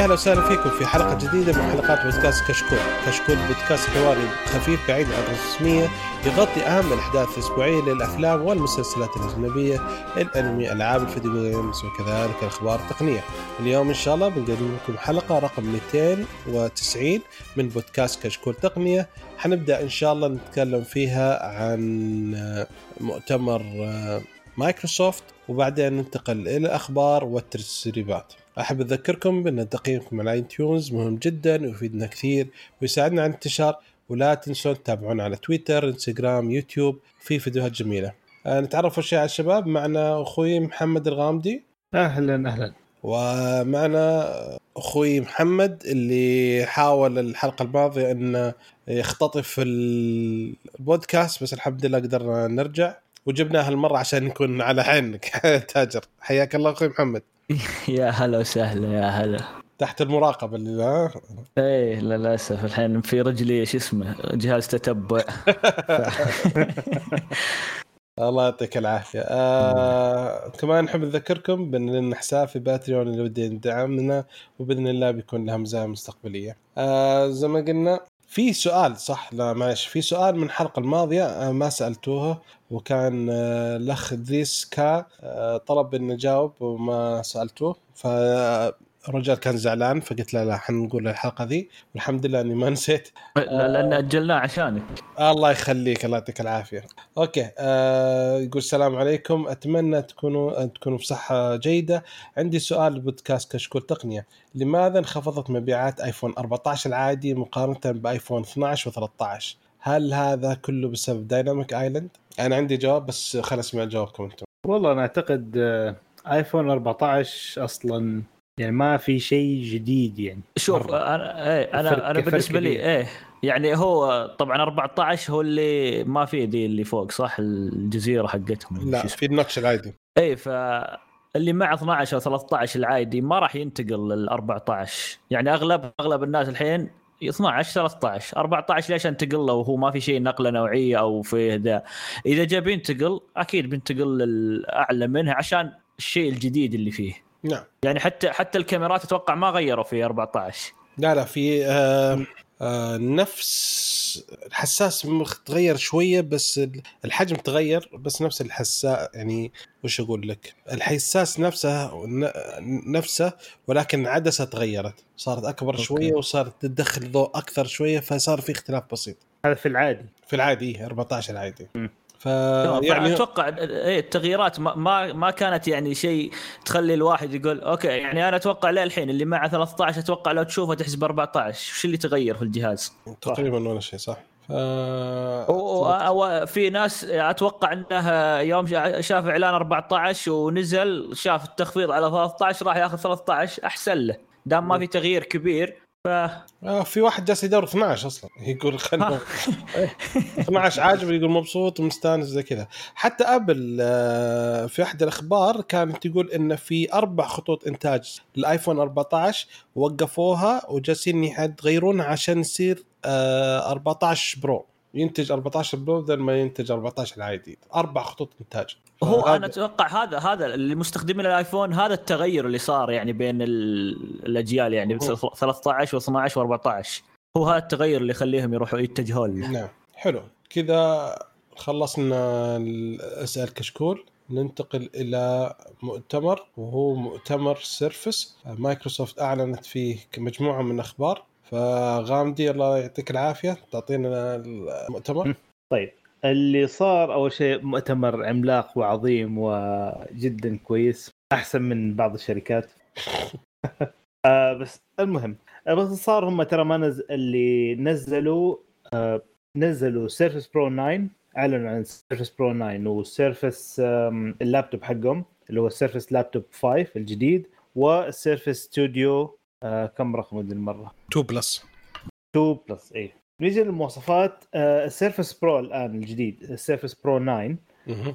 أهلا وسهلا فيكم في حلقة جديدة من حلقات بودكاست كشكول، كشكول بودكاست حواري خفيف بعيد عن الرسمية يغطي أهم الأحداث الأسبوعية للأفلام والمسلسلات الأجنبية، الأنمي، ألعاب الفيديو games وكذلك الأخبار التقنية. اليوم إن شاء الله بنقدم لكم حلقة رقم 290 من بودكاست كشكول تقنية، حنبدأ إن شاء الله نتكلم فيها عن مؤتمر مايكروسوفت وبعدين ننتقل إلى الاخبار والتسريبات. أحب أذكركم بأن تقييمكم على iTunes مهم جدا ويفيدنا كثير ويساعدنا على الانتشار ولا تنسون تتابعونا على Twitter Instagram YouTube في فيديوهات جميلة. آه، نتعرف شيء على الشباب. معنا أخوي محمد الغامدي. أهلا أهلا. ومعنا أخوي محمد اللي حاول الحلقة الماضية انه يختطف البودكاست بس الحمد لله قدرنا نرجع. وجبناه هالمرة عشان نكون على عينك. تاجر. حياك الله أخوي محمد. يا هلا وسهلا يا هلا. تحت المراقبة اللي ها إيه للأسف. الحين في رجلي شو اسمه؟ جهاز تتبع. الله يعطيك العافية. آه كمان نحب نذكركم بأن لنا حساب في باتريون اللي ودي يدعمنا وبإذن الله بيكون لها مزايا مستقبلية. آه زي ما قلنا في سؤال صح؟ لا معلش في سؤال من الحلقة الماضية آه ما سالتوه وكان آه الأخ ادريس كا آه طلب اني اجاوب وما سألتوه. ف الرجال كان زعلان فقلت له لا حنقول الحلقة ذي. والحمد لله إني ما نسيت. لا لأن أجلناه عشانك. الله يخليك الله يعطيك العافية. okay آه يقول السلام عليكم. أتمنى تكونوا تكونوا بصحه جيدة. عندي سؤال لبودكاست كشكول تقنية. لماذا انخفضت مبيعات iPhone 14 العادي مقارنة ب iPhone 12 و13 هل هذا كله بسبب Dynamic Island أنا عندي جواب بس خلينا اسمع جوابكم أنتم. والله أنا أعتقد آه، آيفون 14 أصلا يعني ما في شيء جديد يعني. شوف مرة. أنا إيه أنا أنا بالنسبة لي. إيه يعني هو طبعا 14 هو اللي ما فيه دي اللي فوق صح؟ الجزيرة حقتهم لا. في النقش العادي. إيه ف اللي مع 12 أو 13 العادي ما راح ينتقل لل 14 يعني أغلب أغلب الناس الحين 12 13 14 ليش انتقل له وهو ما في شيء نقلة نوعية أو في ذا؟ إذا جاء بينتقل أكيد بينتقل للأعلى منها عشان الشيء الجديد اللي فيه. نعم. يعني حتى حتى الكاميرات أتوقع ما غيروا في 14 لا لا في آه آه نفس الحساس تغير شوية بس الحجم تغير بس نفس الحساس يعني وش أقول لك؟ الحساس نفسه نفسه ولكن العدسه تغيرت. صارت أكبر أوكي. شوية وصارت تدخل ضوء أكثر شوية فصار في اختلاف بسيط. هذا في العادي. في العادي إيه، 14 العادي مم. ف يعني أتوقع إيه التغييرات ما ما, كانت يعني شيء تخلي الواحد يقول أوكي يعني أنا أتوقع للحين اللي مع 13 أتوقع لو تشوفه تحسب 14 وش اللي تغير في الجهاز؟ تقريبا ولا شيء صح. و- في ناس أتوقع انه يوم شا- شاف إعلان 14 ونزل شاف التخفيض على 13 راح ياخذ 13 أحسن له. دام ما في تغيير كبير ف آه في واحد جالس يدور 12 أصلا. يقول خلنا 12 عاجبه يقول مبسوط ومستانس زي كذا. حتى Apple آه، في أحد الأخبار كانت تقول إن في أربع خطوط إنتاج لل iPhone 14 وقفوها وجالسين يغيرونها عشان يصير آه، 14 Pro. ينتج 14 Pro بدل ما ينتج 14 العادي. أربع خطوط إنتاج. هو أنا أتوقع هذا هذا اللي مستخدمين ال iPhone هذا التغير اللي صار يعني بين ال- الأجيال يعني هو. 13 و12 و14 هو هذا التغير اللي يخليهم يروحوا يتجهون له. نعم. حلو. كذا خلصنا اسال كشكول. ننتقل إلى مؤتمر وهو مؤتمر Surface Microsoft أعلنت فيه مجموعة من الاخبار فغامدي الله يعطيك العافية. تعطينا المؤتمر. طيب. اللي صار أول شيء مؤتمر عملاق وعظيم وجدا كويس أحسن من بعض الشركات. آه بس المهم آه، بس صار هم ترى ما نزل اللي نزلوا آه نزلوا Surface Pro 9 أعلنوا عن Surface Pro 9 و Surface ال laptop حقهم اللي هو ال Surface Laptop 5 الجديد وال Surface Studio آه كم رقم المرة؟ 2 Plus 2 Plus اي نيجي للمواصفات آه ال Surface Pro الآن الجديد ال Surface Pro 9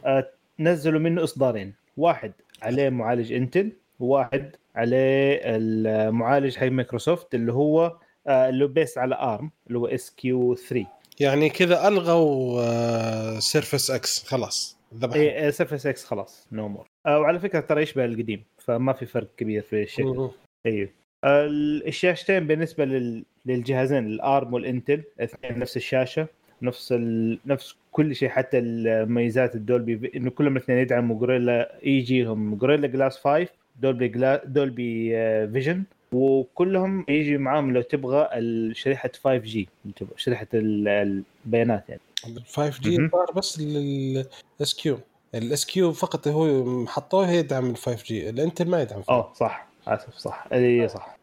آه نزلوا منه إصدارين. واحد عليه معالج Intel وواحد عليه المعالج حق مايكروسوفت اللي هو آه اللي based على ARM اللي هو SQ 3 يعني كذا ألغوا Surface X. خلاص ذبحوا اي Surface X خلاص no more آه وعلى فكرة ترى يشبه القديم فما في فرق كبير في الشكل. أيوه الشاشتين بالنسبة لل... للجهازين ال ARM وال Intel الاثنين نفس الشاشة نفس ال... نفس كل شيء حتى المميزات ال Dolby إنه كلهم الاثنين يدعموا Gorilla يجي لهم Gorilla Glass 5 Dolby جلا... Dolby آه، Vision وكلهم يجي معاهم لو تبغى شريحة 5G شريحة البيانات يعني. 5G بس لل SQ ال SQ فقط هو حطوه يدعم ال 5G ال Intel ما يدعم 5G. آه صح آسف صح. اي صح.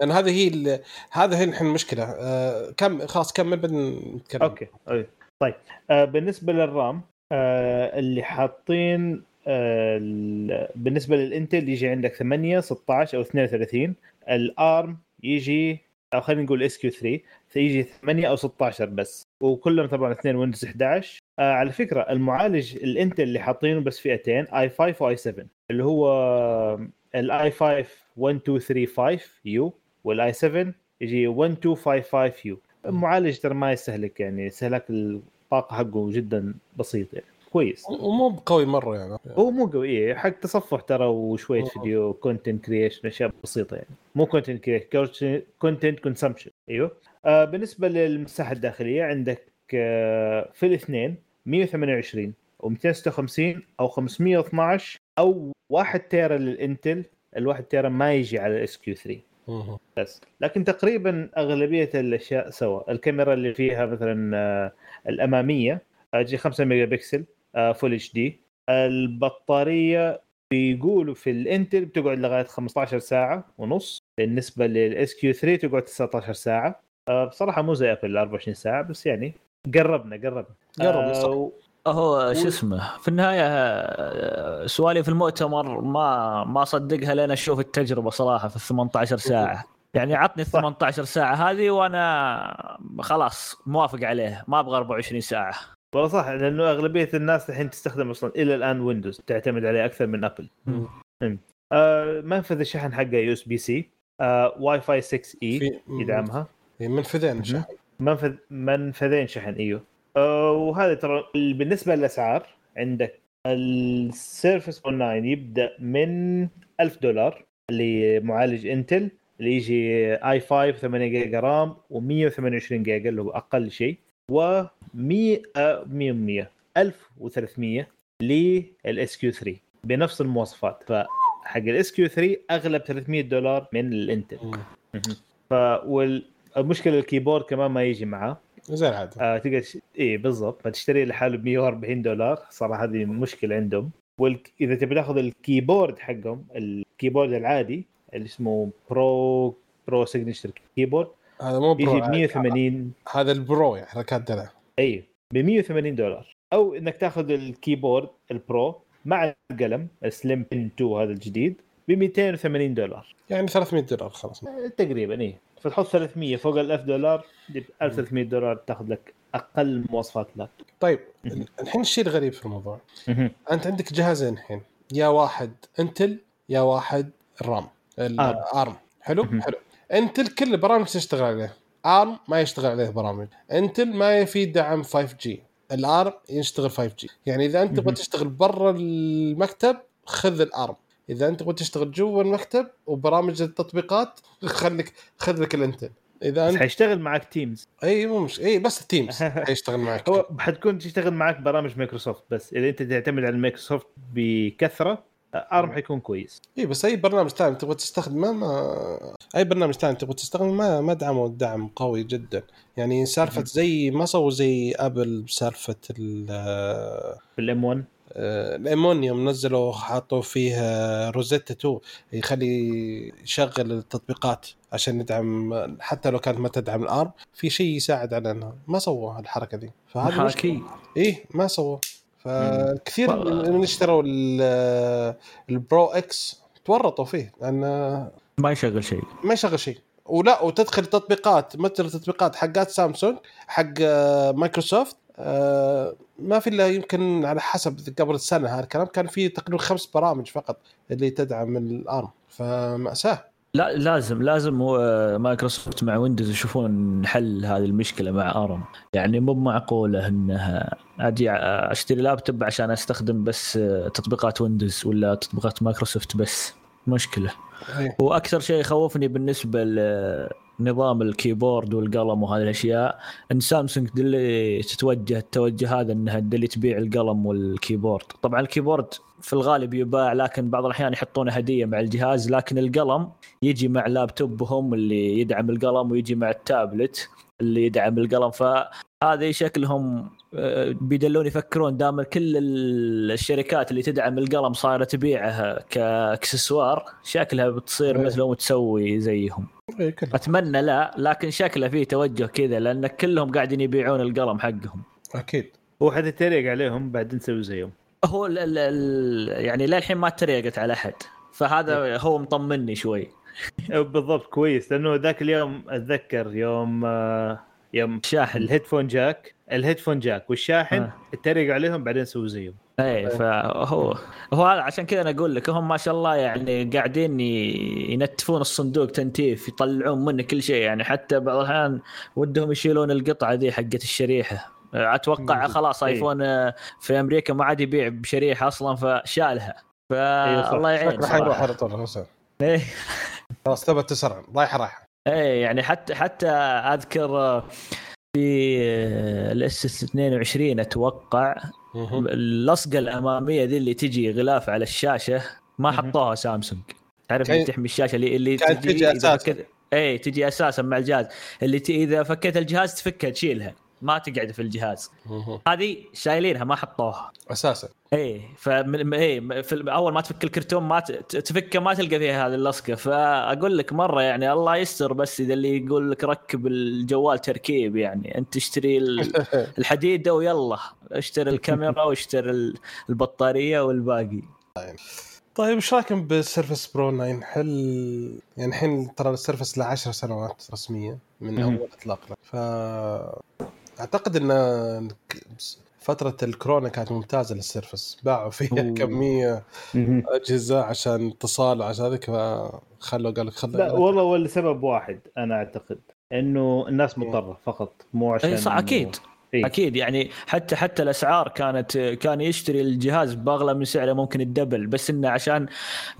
لأن هذه هي هذا هي الحين المشكلة آه كم خلاص كمل بعدين نتكلم؟ أوكي أوكي. طيب. آه بالنسبة لل RAM آه اللي حاطين آه ال- بالنسبة لل Intel يجي عندك 8 16 أو 32 ال ARM يجي أو خلينا نقول SQ 3 يجي 8 أو 16 بس. وكلهم طبعا اثنين Windows 11 آه على فكرة المعالج ال Intel اللي حاطينه بس فئتين i5 و i7 اللي هو ال i5 1235U وال i7 يجي 1255U المعالج ترى ما يستهلك يعني استهلاك الطاقة حقه جدا بسيط يعني. كويس. ومو بقوي مرة يعني. هو مو قوي إيه، حق تصفح ترى وشوية أوه. video content creation أشياء بسيطة يعني. مو content creation content consumption أيوه. آه بالنسبة للمساحة الداخلية عندك آه في الاثنين 128 و256 أو 512 أو 1 tera لل Intel الواحد tera ما يجي على ال SQ 3 مهم. بس. لكن تقريبا أغلبية الأشياء سوا. الكاميرا اللي فيها مثلا آه، الأمامية آه، تجي 5 megapixel full HD البطارية بيقولوا في ال Intel بتقعد لغاية 15 ساعة ونص. بالنسبة لل SQ 3 تقعد 19 ساعة. آه، بصراحة مو زي Apple 24 ساعة بس يعني قربنا قربنا. قرب آه، هو شو اسمه في النهاية آه، سؤالي في المؤتمر ما ما صدقها لين أشوف التجربة صراحة في ال 18 ساعة. يعني عطني ال صح. 18 ساعة هذه وأنا خلاص موافق عليه. ما أبغى 24 ساعة. والله صح لأنه أغلبية الناس الحين تستخدم أصلا إلى الآن Windows تعتمد عليه أكثر من Apple. آه منفذ الشحن حقه USB-C آه واي فاي 6 اي يدعمها. في منفذين شحن منفذ منفذين شحن إيوه. وهذا ترى بالنسبة للأسعار عندك ال Surface 9 يبدأ من 1000 دولار اللي معالج Intel اللي يجي i5 8 giga RAM و128 جيجا اللي هو أقل شيء و 100 آه، 100 100 1300 لل SQ 3 بنفس المواصفات. فحق ال SQ 3 أغلى ب 300 دولار من ال Intel. ف والمشكلة ال keyboard كمان ما يجي معاه. زي العاده آه تقدر تش... اي بالضبط. فتشتري لحاله ب 140 دولار. صراحة هذه مشكلة عندهم. واذا وال... تبي تاخذ ال keyboard حقهم ال keyboard العادي اللي اسمه Pro Pro Signature Keyboard هذا مو يجي Pro ب 180 هذا ال Pro يعني حركات دلع. إي ب 180 دولار. أو إنك تاخذ ال keyboard ال Pro مع القلم ال Slim Pen 2 هذا الجديد ب 280 دولار. يعني 300 دولار خلاص. تقريبا إي. فتحط 300 فوق ال 1000 دولار دي 1300 دولار تاخذ لك أقل مواصفات لك. طيب. الحين الشيء الغريب في الموضوع؟ أنت عندك جهازين الحين يا واحد Intel يا واحد ARM ال ARM حلو. حلو. Intel كل البرامج تشتغل عليه. ARM ما يشتغل عليه برامج. Intel ما في دعم 5G. ال ARM يشتغل 5G. يعني إذا أنت تبغى. تشتغل برا المكتب خذ ال ARM. إذا أنت تبغى تشتغل جوا المكتب وبرامج التطبيقات خليك خذ لك ال Intel. إذا انت حيشتغل معك Teams إي مو مش إي بس ال Teams حيشتغل معك. هو حتكون تشتغل معك برامج مايكروسوفت بس. إذا أنت تعتمد على مايكروسوفت بكثرة ARM حيكون كويس. إي بس أي برنامج ثاني تبغى تستخدمه ما أي برنامج ثاني تبغى تستخدمه ما ما دعموا دعم قوي جدا. يعني سالفة. زي ما سووا زي Apple بسالفة بال M1 ال M1 يوم نزلوا حطوا فيه Rosetta 2 يخلي يشغل التطبيقات عشان يدعم حتى لو كانت ما تدعم ال ARM في شيء يساعد على إنها ما سووا الحركة دي. فهذا. محاكي إيه ما سووا. فكثير من اشتروا ال- ال Pro X تورطوا فيه لأن ما يشغل شيء. ما يشغل شيء. ولا وتدخل تطبيقات مثل التطبيقات حقات سامسونج حق آه، مايكروسوفت آه، ما في إلا يمكن على حسب قبل السنة هذا الكلام كان في تقريبا خمس برامج فقط اللي تدعم ال ARM فمأساة. لا لازم لازم هو مايكروسوفت مع Windows يشوفون حل هذه المشكلة مع ARM. يعني مو معقوله إنها أجي أشتري لابتوب عشان أستخدم بس تطبيقات Windows ولا تطبيقات مايكروسوفت بس. مشكلة. إيه. وأكثر شيء يخوفني بالنسبة لنظام ال keyboard والقلم وهذه الأشياء. إن سامسونج دلي تتوجه التوجه هذا إنها دلي تبيع القلم وال keyboard. طبعا ال keyboard في الغالب يباع لكن بعض الأحيان يحطونه هدية مع الجهاز لكن القلم يجي مع لابتوبهم اللي يدعم القلم ويجي مع التابلت اللي يدعم القلم. فهذه شكلهم آه، بيدلون يفكرون دام كل ال- الشركات اللي تدعم القلم صايرة تبيعه كأكسسوار شكلها بتصير إيه. مثلهم وتسوي زيهم. أتمنى لا لكن شكله فيه توجه كذا لأن كلهم قاعدين يبيعون القلم حقهم. أكيد. هو حد يتريق عليهم بعدين نسوي زيهم. هو ال ال ال يعني للحين ما تريقت على أحد. فهذا هو مطمني شوي. أه، بالضبط كويس. لأنه ذاك اليوم أتذكر يوم آه، يوم شاحن. ال headphone jack. ال headphone jack والشاحن آه. اتريق عليهم بعدين سووا زيهم. إيه فهو هو هذا عشان كذا أنا أقول لك هم ما شاء الله يعني قاعدين ينتفون الصندوق تنتيف يطلعون منه كل شيء يعني. حتى بعض الأحيان ودهم يشيلون القطعة ذي حقت الشريحة. أتوقع خلاص إيه. iPhone آه، في أمريكا ما عاد يبيع بشريحة أصلا فشالها. فالله يعين شكله حيروح صراحة. على طول إيه. خلاص ثبت تسرع. رايحه رايحه إيه يعني حتى حتى أذكر آه، في ال S S 22 أتوقع. اللصقة الأمامية ذي اللي تجي غلاف على الشاشة ما. حطوها سامسونج تعرف اللي تحمي الشاشة اللي اللي تجي أساساً. فكت... اي تجي أساسا مع الجهاز اللي ت... إذا فكيت الجهاز تفكها تشيلها ما تقعد في الجهاز. هذه شايلينها ما حطوها. أساسا. إيه فمن إيه في أول ما تفك الكرتون ما تفكه ما تلقى فيها هذه اللصقة. فأقول لك مرة يعني الله يستر بس إذا اللي يقول لك ركب الجوال تركيب يعني. أنت تشتري ال- الحديده ويلا اشتري الكاميرا واشتري ال- البطارية والباقي. طيب. إيش رأيكم بال Surface Pro 9 هل يعني الحين ترى ال Surface له 10 سنوات رسميه من. أول إطلاق له. ف أعتقد إن فترة الكورونا كانت ممتازة لل Surface. باعوا فيها أوه. كمية أجهزة عشان اتصال وعشان ذيك فخلوا قال لك لا والله هو لسبب واحد أنا أعتقد إنه الناس مضطرة فقط مو عشان اي صح أكيد. إيه. أكيد يعني حتى حتى الأسعار كانت كان يشتري الجهاز بأغلى من سعره ممكن الدبل بس إنه عشان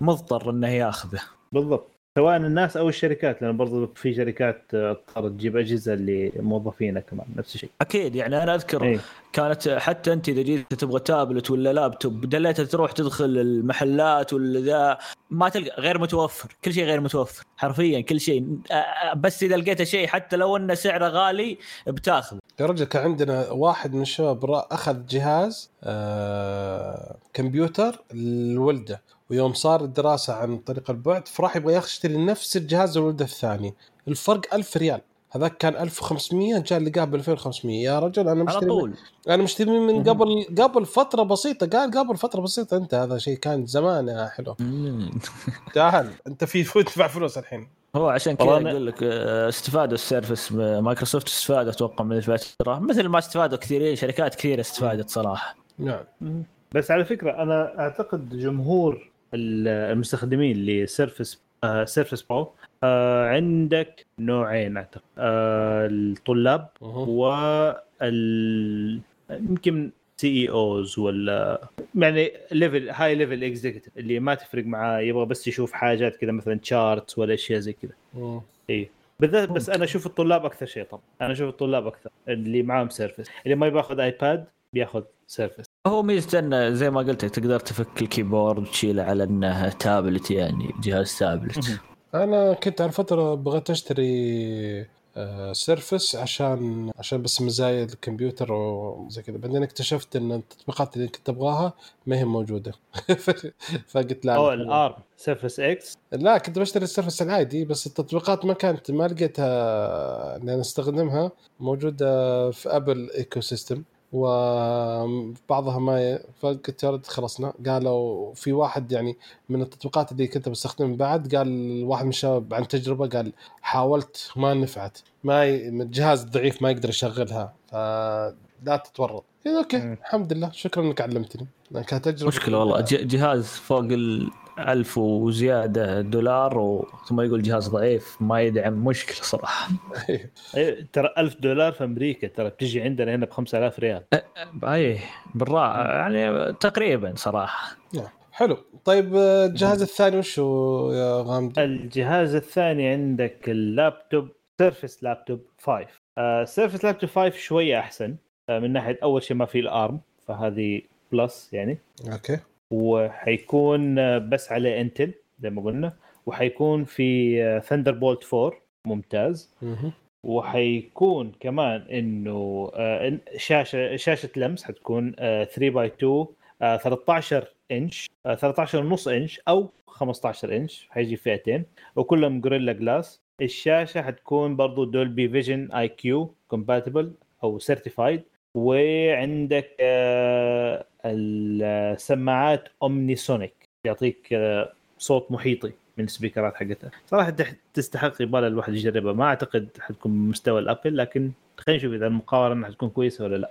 مضطر إنه ياخذه. بالضبط. سواء الناس أو الشركات لأن برضو في شركات آه، اضطرت تجيب أجهزة لموظفينها كمان نفس الشيء. أكيد يعني أنا أذكر إيه. كانت حتى أنت إذا جيت تبغى تابلت ولا لابتوب دليت تروح تدخل المحلات ولا ذا ما تلقى غير متوفر كل شيء غير متوفر حرفيا كل شيء. آه، آه، بس إذا لقيت شيء حتى لو إنه سعره غالي بتاخذه. يا رجل كان عندنا واحد من الشباب أخذ جهاز آه كمبيوتر لولده. ويوم صار الدراسة عن طريق البعد فراح يبغى يشتري نفس الجهاز لولده الثاني. الفرق 1000 ريال. هذاك كان 1500 جاء لقاه ب 2500 يا رجل أنا على مشتري طول. أنا مشتري من. قبل قبل فترة بسيطة. قال قبل فترة بسيطة أنت هذا شيء كان زمان يا حلو. تعال أنت في تدفع فلوس الحين. هو عشان كذا أقول لك آه، استفادوا ال Surface Microsoft استفادوا أتوقع من الفترة مثل ما استفادوا كثيرين شركات كثيرة استفادت صراحة. نعم. بس على فكرة أنا أعتقد جمهور المستخدمين ل Surface آه Surface Pro آه عندك نوعين أعتقد. آه الطلاب مهم. وال يمكن CEOs ولا يعني level high level executive اللي ما تفرق معاه يبغى بس يشوف حاجات كذا مثلا charts ولا أشياء زي كذا. إي. بالذات بس أنا أشوف الطلاب أكثر شيء طبعا. أنا أشوف الطلاب أكثر اللي معاهم Surface. اللي ما بياخذ iPad بياخذ Surface هو ميزته إنه زي ما قلت لك تقدر تفك ال keyboard وتشيله على إنه تابلت يعني جهاز تابلت أنا كنت على فترة بغيت أشتري آه، Surface عشان عشان بس مزايا الكمبيوتر وزي كذا. بعدين اكتشفت إن التطبيقات اللي كنت أبغاها ما هي موجودة. فقلت لا أو لا. ال ARM Surface X لا كنت بشتري ال Surface العادي بس التطبيقات ما كانت ما لقيتها ان أنا أستخدمها موجودة في Apple ecosystem وبعضها ما ي... فقلت يا رد خلصنا. قالوا في واحد يعني من التطبيقات اللي كنت بستخدمها بعد قال واحد من الشباب عن تجربة قال حاولت ما نفعت. ما ي... الجهاز ضعيف ما يقدر يشغلها فلا تتورط. قلت okay. الحمد لله. شكرا إنك علمتني. كانت تجربه مشكلة والله. ج- جهاز فوق ال 1000 وزيادة دولار و... ثم يقول جهاز ضعيف ما يدعم مشكلة صراحة. إيه، ترى 1000 دولار في أمريكا ترى بتجي عندنا هنا ب 5000 ريال. أي بالراحه يعني تقريبا صراحة. حلو. طيب آه، الجهاز الثاني وش هو يا غامدي؟ الجهاز الثاني عندك اللابتوب Surface Laptop 5 آه Surface Laptop 5 شوية أحسن. آه من ناحية أول شيء ما في ال ARM فهذه plus يعني. okay. وحيكون آه، بس عليه Intel زي ما قلنا وحيكون في Thunderbolt 4 ممتاز. وحيكون كمان إنه آه، شاشة شاشة لمس حتكون آه، 3 by 2 آه، 13 إنش آه، 13 ونص إنش أو 15 إنش حيجي فئتين وكلهم Gorilla Glass الشاشة حتكون برضو Dolby Vision IQ compatible أو certified وعندك آه، السماعات Omnisonic يعطيك آه، صوت محيطي من ال speakerات حقتها. صراحة تح- تستحق يبغى الواحد يجربها. ما أعتقد حتكون بمستوى الأبل لكن خلينا نشوف إذا المقارنه حتكون كويسة ولا لا.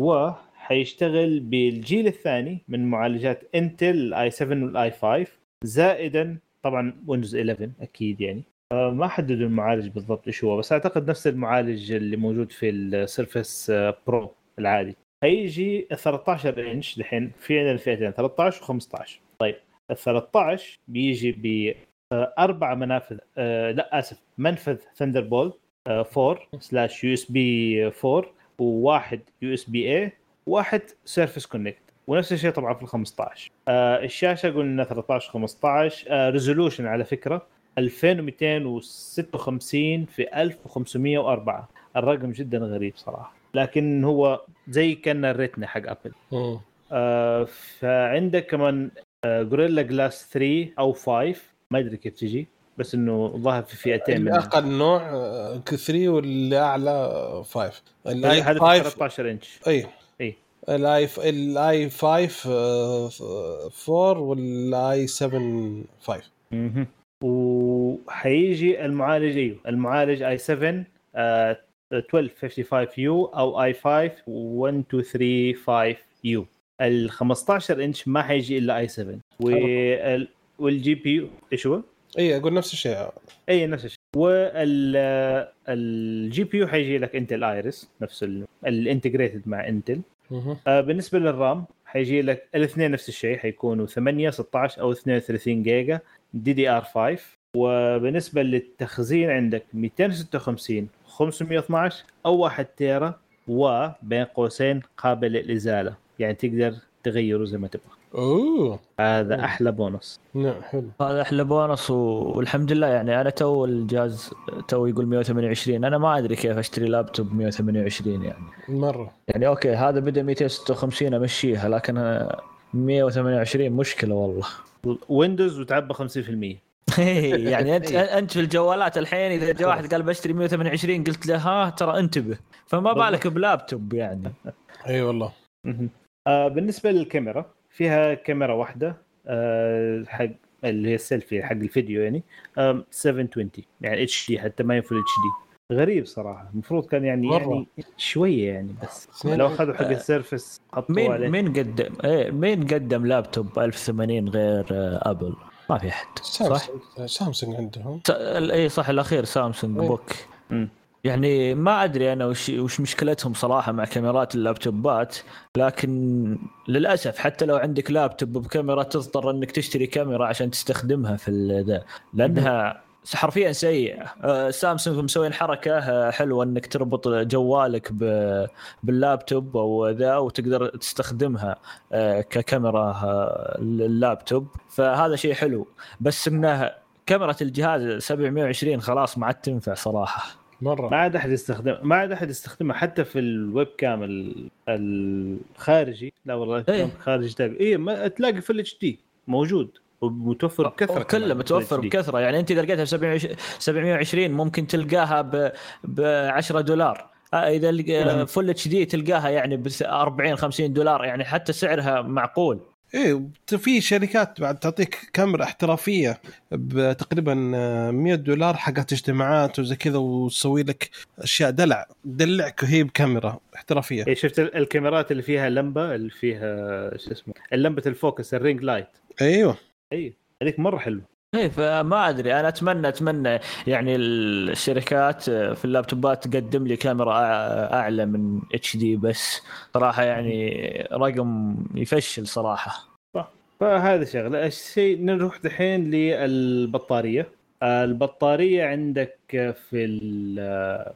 وحيشتغل بالجيل الثاني من معالجات Intel ال i 7 وال i 5 زائدا طبعا ويندوز 11 أكيد يعني. ما حددوا المعالج بالضبط إيش هو بس أعتقد نفس المعالج اللي موجود في ال Surface Pro العادي. هيجي ال 13 إنش دحين في عندنا الفئتين 13 و15 طيب ال 13 بيجي ب آه، أربع منافذ آه لا آسف منفذ Thunderbolt 4 slash USB 4 وواحد USB A واحد Surface Connect ونفس الشيء طبعا في ال 15 آه الشاشة قلنا 13 15 آه resolution على فكرة. 2256 في 1504 الرقم جدا غريب صراحة. لكن هو زي كان الريتنا حق أبل. آه فعندك كمان آه جوريلا جلاس 3 أو 5 ما أدري كيف تجي بس إنه ظاهر في فئتين اللي أقل نوع 3 واللي أعلى 5 الاي هذا في 5 13 انش إي. إي. الاي الاي 5 آه، 4 والاي 7 5 مهم. وحيجي المعالج إيوه المعالج i 7 آه 1255 U أو i 5 1235 U ال 15 إنش ما حيجي إلا i 7 وال وال GPU إيش هو؟ إي أقول نفس الشيء. إي نفس الشيء. وال ال GPU حيجي لك Intel Iris نفس ال integrated مع Intel. آه، بالنسبة لل RAM حيجي لك الاثنين نفس الشيء حيكونوا 8 16 أو 32 جيجا DDR 5 وبالنسبة للتخزين عندك 256 512 أو 1 تيرا وبين قوسين قابل للإزالة. يعني تقدر تغيره زي ما تبغى. أوه. هذا مم. أحلى بونص. نعم حلو. هذا أحلى بونص و... والحمد لله يعني أنا تو الجهاز تو يقول 128 أنا ما أدري كيف أشتري لابتوب 128 يعني. مرة. يعني okay هذا بدأ 256 أمشيها لكن أنا 128 مشكلة والله. ويندوز وتعبى 50% يعني انت إيه. أنت في الجوالات الحين إذا جاء واحد قال بشتري 128 قلت له ها ترى انتبه فما. بالك بلابتوب يعني إي والله. آه بالنسبة للكاميرا فيها كاميرا واحدة آه حق اللي هي السيلفي حق الفيديو يعني آه 720 يعني HD حتى ما ينفل اتش دي غريب صراحة المفروض كان يعني مرة. يعني شوية يعني بس. لو أخذوا حق السيرفس حطوه مين عليه مين قدم إيه مين قدم لابتوب 1080 غير آه، ابل ما في أحد صح سامسونج عندهم س- إي صح الأخير سامسونج. بوك مم. يعني ما أدري أنا وش وش مشكلتهم صراحة مع كاميرات اللابتوبات لكن للأسف حتى لو عندك لابتوب بكاميرا تضطر إنك تشتري كاميرا عشان تستخدمها في ذا لأنها حرفيا سيئه آه، سامسونج مسوين حركة آه، حلوة إنك تربط جوالك ب- باللابتوب أو ذا وتقدر تستخدمها آه، ككاميرا اللابتوب فهذا شيء حلو. بس إنه كاميرا الجهاز 720 خلاص ما عاد تنفع صراحة. مرة. ما عاد أحد يستخدم ما عاد أحد يستخدمها حتى في ال webcam ال- الخارجي. لا والله إيه. ال cam خارجي تلاقي اي ما تلاقي في ال HD موجود. ومتوفر بكثرة كله متوفر. بكثرة. يعني أنت إذا لقيتها ب 720 720 ممكن تلقاها ب ب 10 دولار. آه، إذا. full HD تلقاها يعني ب 40 50 دولار. يعني حتى سعرها معقول. إيه في شركات بعد تعطيك كاميرا احترافية بتقريبا آه، 100 دولار حقت اجتماعات وزي كذا وتسوي لك أشياء دلع تدلعك وهي بكاميرا احترافية. إيه شفت ال- الكاميرات اللي فيها لمبة اللي فيها شو اسمه اللمبة ال focus ال ring light. أيوه. إي هذيك مرة حلوة. إيه فما أدري. أنا أتمنى أتمنى يعني الشركات في اللابتوبات تقدم لي كاميرا أعلى من إتش دي بس صراحة يعني رقم يفشل صراحة. فهذا شغلة. الشيء نروح دحين للبطارية. البطارية عندك في ال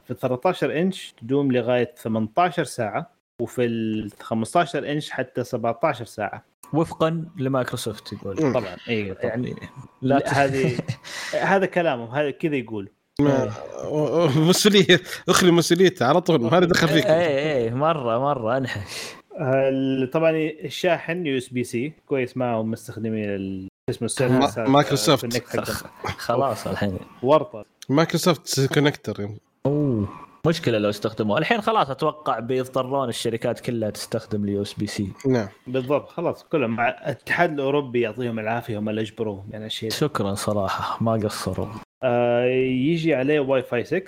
في ال 13 إنش تدوم لغاية 18 ساعة وفي ال 15 إنش حتى 17 ساعة. وفقا لمايكروسوفت يقول. طبعا اي يعني لا هذه هذا كلامهم هذا كذا يقول. ما- مسؤولية. اخلي مسؤوليته على طول ما دخل فيك. اي اي مرة مرة انحش طبعا الشاحن USB C كويس معهم مستخدمين ال- اسمه ال Surface ما- مايكروسوفت. خلاص الحين. ورطة. مايكروسوفت connector. أوه. مشكلة لو استخدموه الحين خلاص أتوقع بيضطرون الشركات كلها تستخدم ال USB C نعم. بالضبط. خلاص كلهم مع الاتحاد الأوروبي يعطيهم العافية هم اللي أجبروهم يعني الشيء ده. شكرا صراحة ما قصروا. آه يجي عليه واي فاي 6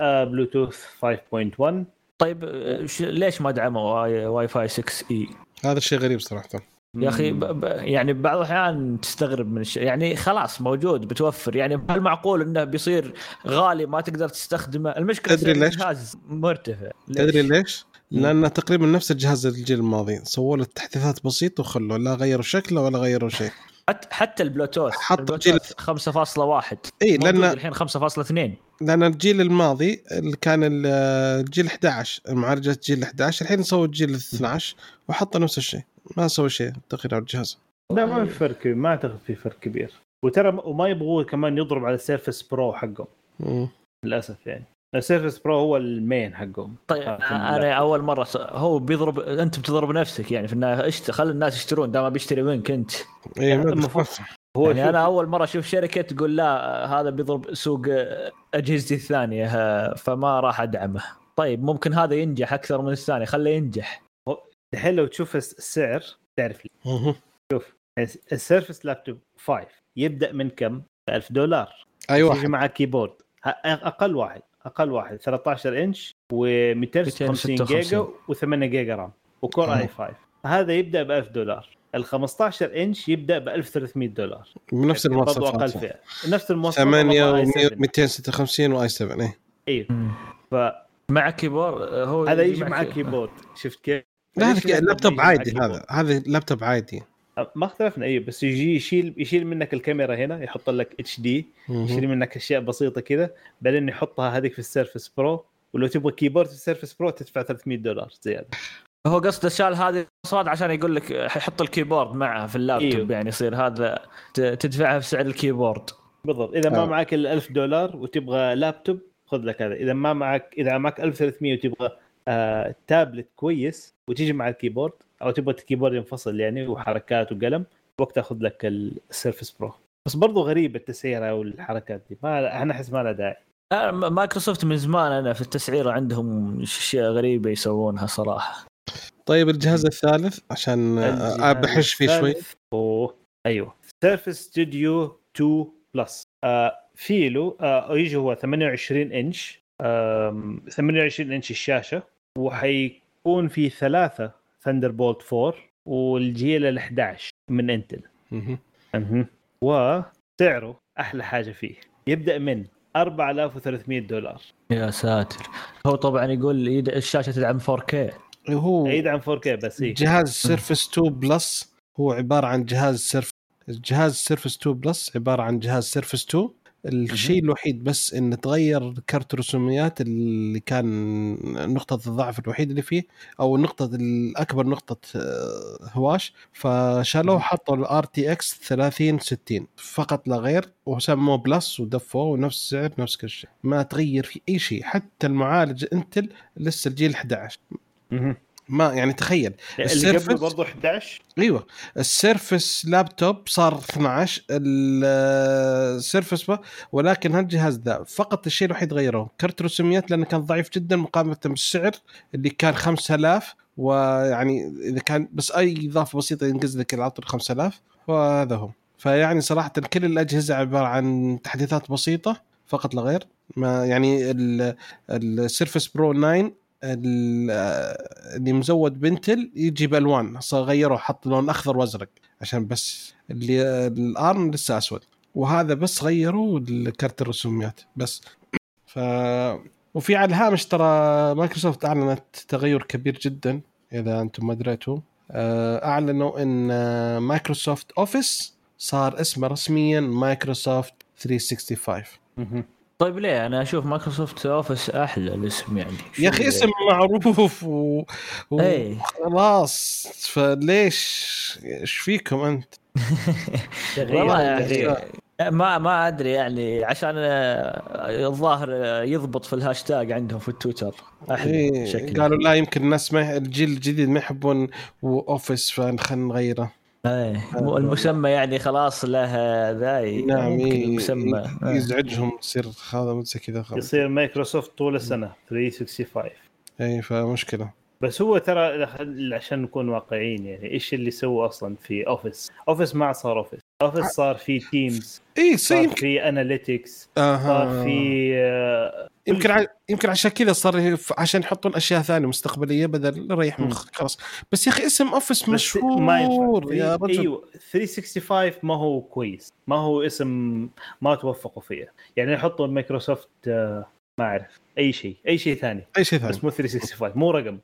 آه بلوتوث 5.1 طيب آه، ش- ليش ما دعموا Wi, Wi-Fi 6 E هذا الشيء غريب صراحة. يا أخي ب... ب... يعني بعض الأحيان تستغرب من الشيء يعني خلاص موجود بتوفر. يعني هل معقول إنه بيصير غالي ما تقدر تستخدمه؟ المشكلة تدري ليش؟ الجهاز مرتفع. تدري ليش؟ لأنه تقريبا نفس الجهاز الجيل الماضي. سووا له تحديثات بسيطة وخلوا لا غيروا شكله ولا غيروا شيء. حتى حتى البلوتوث. حط البلوتوث 5.1 إي لأن الحين 5.2 لأن الجيل الماضي اللي كان ال- الجيل 11 معالجة جيل 11 الحين سووا الجيل 12 وحطوا نفس الشيء. ما سووا شيء تغيير على الجهاز. لا ما في فرق ما أعتقد في فرق كبير. وترى وما يبغوه كمان يضرب على ال Surface Pro حقهم. مم. للأسف يعني. ال Surface Pro هو ال main حقهم طيب آه، أنا. أول مرة. هو بيضرب أنت بتضرب نفسك يعني في النهايه اشت... خلي الناس يشترون دام بيشتري منك أنت اي ما المفروض-. هو يعني شوف- أنا أول مرة أشوف شركة تقول لا هذا بيضرب سوق أجهزتي الثانية فما راح أدعمه طيب ممكن هذا ينجح أكثر من الثاني خليه ينجح الحين لو تشوف الس- السعر تعرف لي. مهم. ال Surface Laptop 5 يبدأ من كم؟ 1000 دولار اي يجي واحد معك keyboard أقل واحد أقل واحد 13 إنش و256 256. جيجا و8 giga RAM و Core أوه. i5 هذا يبدأ ب 1000 دولار. ال 15 إنش يبدأ ب 1300 دولار. بنفس برضو أقل المواصفات فئة. نفس المواصفات 8 والله i7. و256 و i7 آي أيوه مم. فهذا مع keyboard هو يجي معك keyboard. شفت كيف؟ لا هذا لابتوب عادي هذا. هذا لابتوب عادي. ما اختلفنا أيوه بس يجي يشيل يشيل منك الكاميرا هنا يحط لك HD يشيل. منك أشياء بسيطة كذا بعدين يحطها هذيك في ال Surface Pro ولو تبغى keyboard في ال Surface Pro تدفع 300 دولار زيادة هو قصده شال هذه المواصفات عشان يقول لك حط ال keyboard معه في اللابتوب أيوه. يعني يصير هذا تدفعها في سعر ال keyboard بالضبط إذا ما آه. معك ال 1000 دولار وتبغى لابتوب خذ لك هذا إذا ما معك إذا معك 1300 وتبغى آه تابلت كويس وتيجي مع ال keyboard أو تبغى keyboard ينفصل يعني وحركات وقلم وقتها خذ لك ال Surface Pro. بس برضو غريب التسعيره والحركات دي. ما أنا أحس ما لها داعي. آه، مايكروسوفت من زمان أنا في التسعيره عندهم أشياء غريبة يسوونها صراحة. طيب الجهاز الثالث عشان الجهاز آه، بحش فيه شوي. أوه أيوه. Surface Studio 2 Plus آه في له آه يجي هو 28 إنش. آم، 28 إنش الشاشة. وحيكون في ثلاثة Thunderbolt 4 والجيل ال 11 من Intel. مهم. وسعره أحلى حاجة فيه يبدأ من 4300 دولار يا ساتر هو طبعا يقول يد- الشاشة تدعم 4K هو يدعم 4K بس إيه. جهاز Surface 2 Plus هو عبارة عن جهاز Surf جهاز Surface 2 Plus عبارة عن جهاز Surface 2 الشيء الوحيد بس إن تغير كرت الرسوميات اللي كان نقطة الضعف الوحيد اللي فيه أو نقطة الاكبر نقطة آه، هواش فشالوه حطوا ال RTX 30 60 فقط لا غير وسموه Plus ودفوه ونفس السعر نفس كل شيء. ما تغير في أي شيء. حتى المعالج Intel لسه الجيل 11 مهم. ما يعني تخيل اللي ال Surface- قبله برضه 11 أيوه ال Surface Laptop صار 12 ال Surface ولكن هالجهاز ذا فقط الشيء الوحيد غيروه كرت رسوميات لأنه كان ضعيف جدا مقارنه بالسعر اللي كان 5000 ويعني إذا كان بس أي إضافة بسيطة ينقز لك السعر 5000 وهذا هو. فيعني صراحة كل الأجهزة عبارة عن تحديثات بسيطة فقط لا غير ما يعني ال- ال Surface Pro 9 ال- اللي مزود ب Intel يجي بالوان غيروا حط لون أخضر وأزرق عشان بس اللي ال ARM لسه أسود. وهذا بس غيروا كرت الرسوميات بس. ف وفي على الهامش ترى مايكروسوفت أعلنت تغير كبير جدا إذا أنتم ما دريتوا آه، أعلنوا إن آه، Microsoft Office صار اسمه رسميا مايكروسوفت 365 مهم. طيب ليه؟ أنا أشوف Microsoft Office أحلى الاسم يعني. يا أخي اسم معروف و... و... إيه. خلاص فليش؟ إيش فيكم أنت؟ والله تغيير. يعني ما ما أدري يعني عشان الظاهر يضبط في الهاشتاج عندهم في التويتر. أحلى إيه قالوا لا يمكن الناس ما الجيل الجديد ما يحبون Office فخلنا نغيره. إيه مو المسمى يعني خلاص له ذا نعم المسمى. إيه، يزعجهم يصير هذا زي كذا خلاص. يصير مايكروسوفت طول السنة 365 إي فمشكلة. بس هو ترى عشان نكون واقعيين يعني إيش اللي سووا أصلا في Office؟ Office ما صار Office، Office صار في Teams، اي صار في analytics، أها. صار في آه، يمكن ع... يمكن عشان كذا صار عشان يحطون أشياء ثانية مستقبلية بدل ريح. مخك خلاص. بس يا أخي اسم Office مشهور ما ينفع. يا رجل. إيوه 365 ما هو كويس. ما هو اسم ما توفقوا فيه يعني يحطوا مايكروسوفت آه، ما أعرف. أي شيء. أي شيء ثاني. أي شيء ثاني. بس مو 365 مو رقم.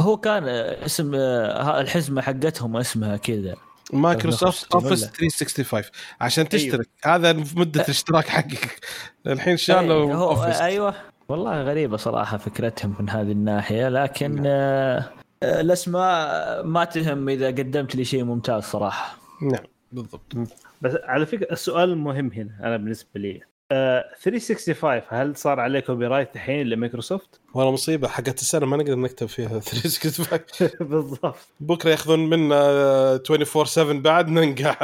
هو كان اسم آه، الحزمة حقتهم اسمها كذا. Microsoft؟ Office 365 عشان أيوه. تشترك. هذا مدة الاشتراك حقك. الحين شالوا Office أيوه. والله غريبة صراحة فكرتهم من هذه الناحية لكن آه، آه، الأسماء ما تهم إذا قدمت لي شيء ممتاز صراحة. نعم. بالضبط. بس على فكرة السؤال المهم هنا أنا بالنسبة لي. آه 365 هل صار عليه copyright الحين لمايكروسوفت؟ والله مصيبة حقت السنة ما نقدر نكتب فيها 365 بالضبط. بكرة ياخذون منا 24 7 بعد ننقع.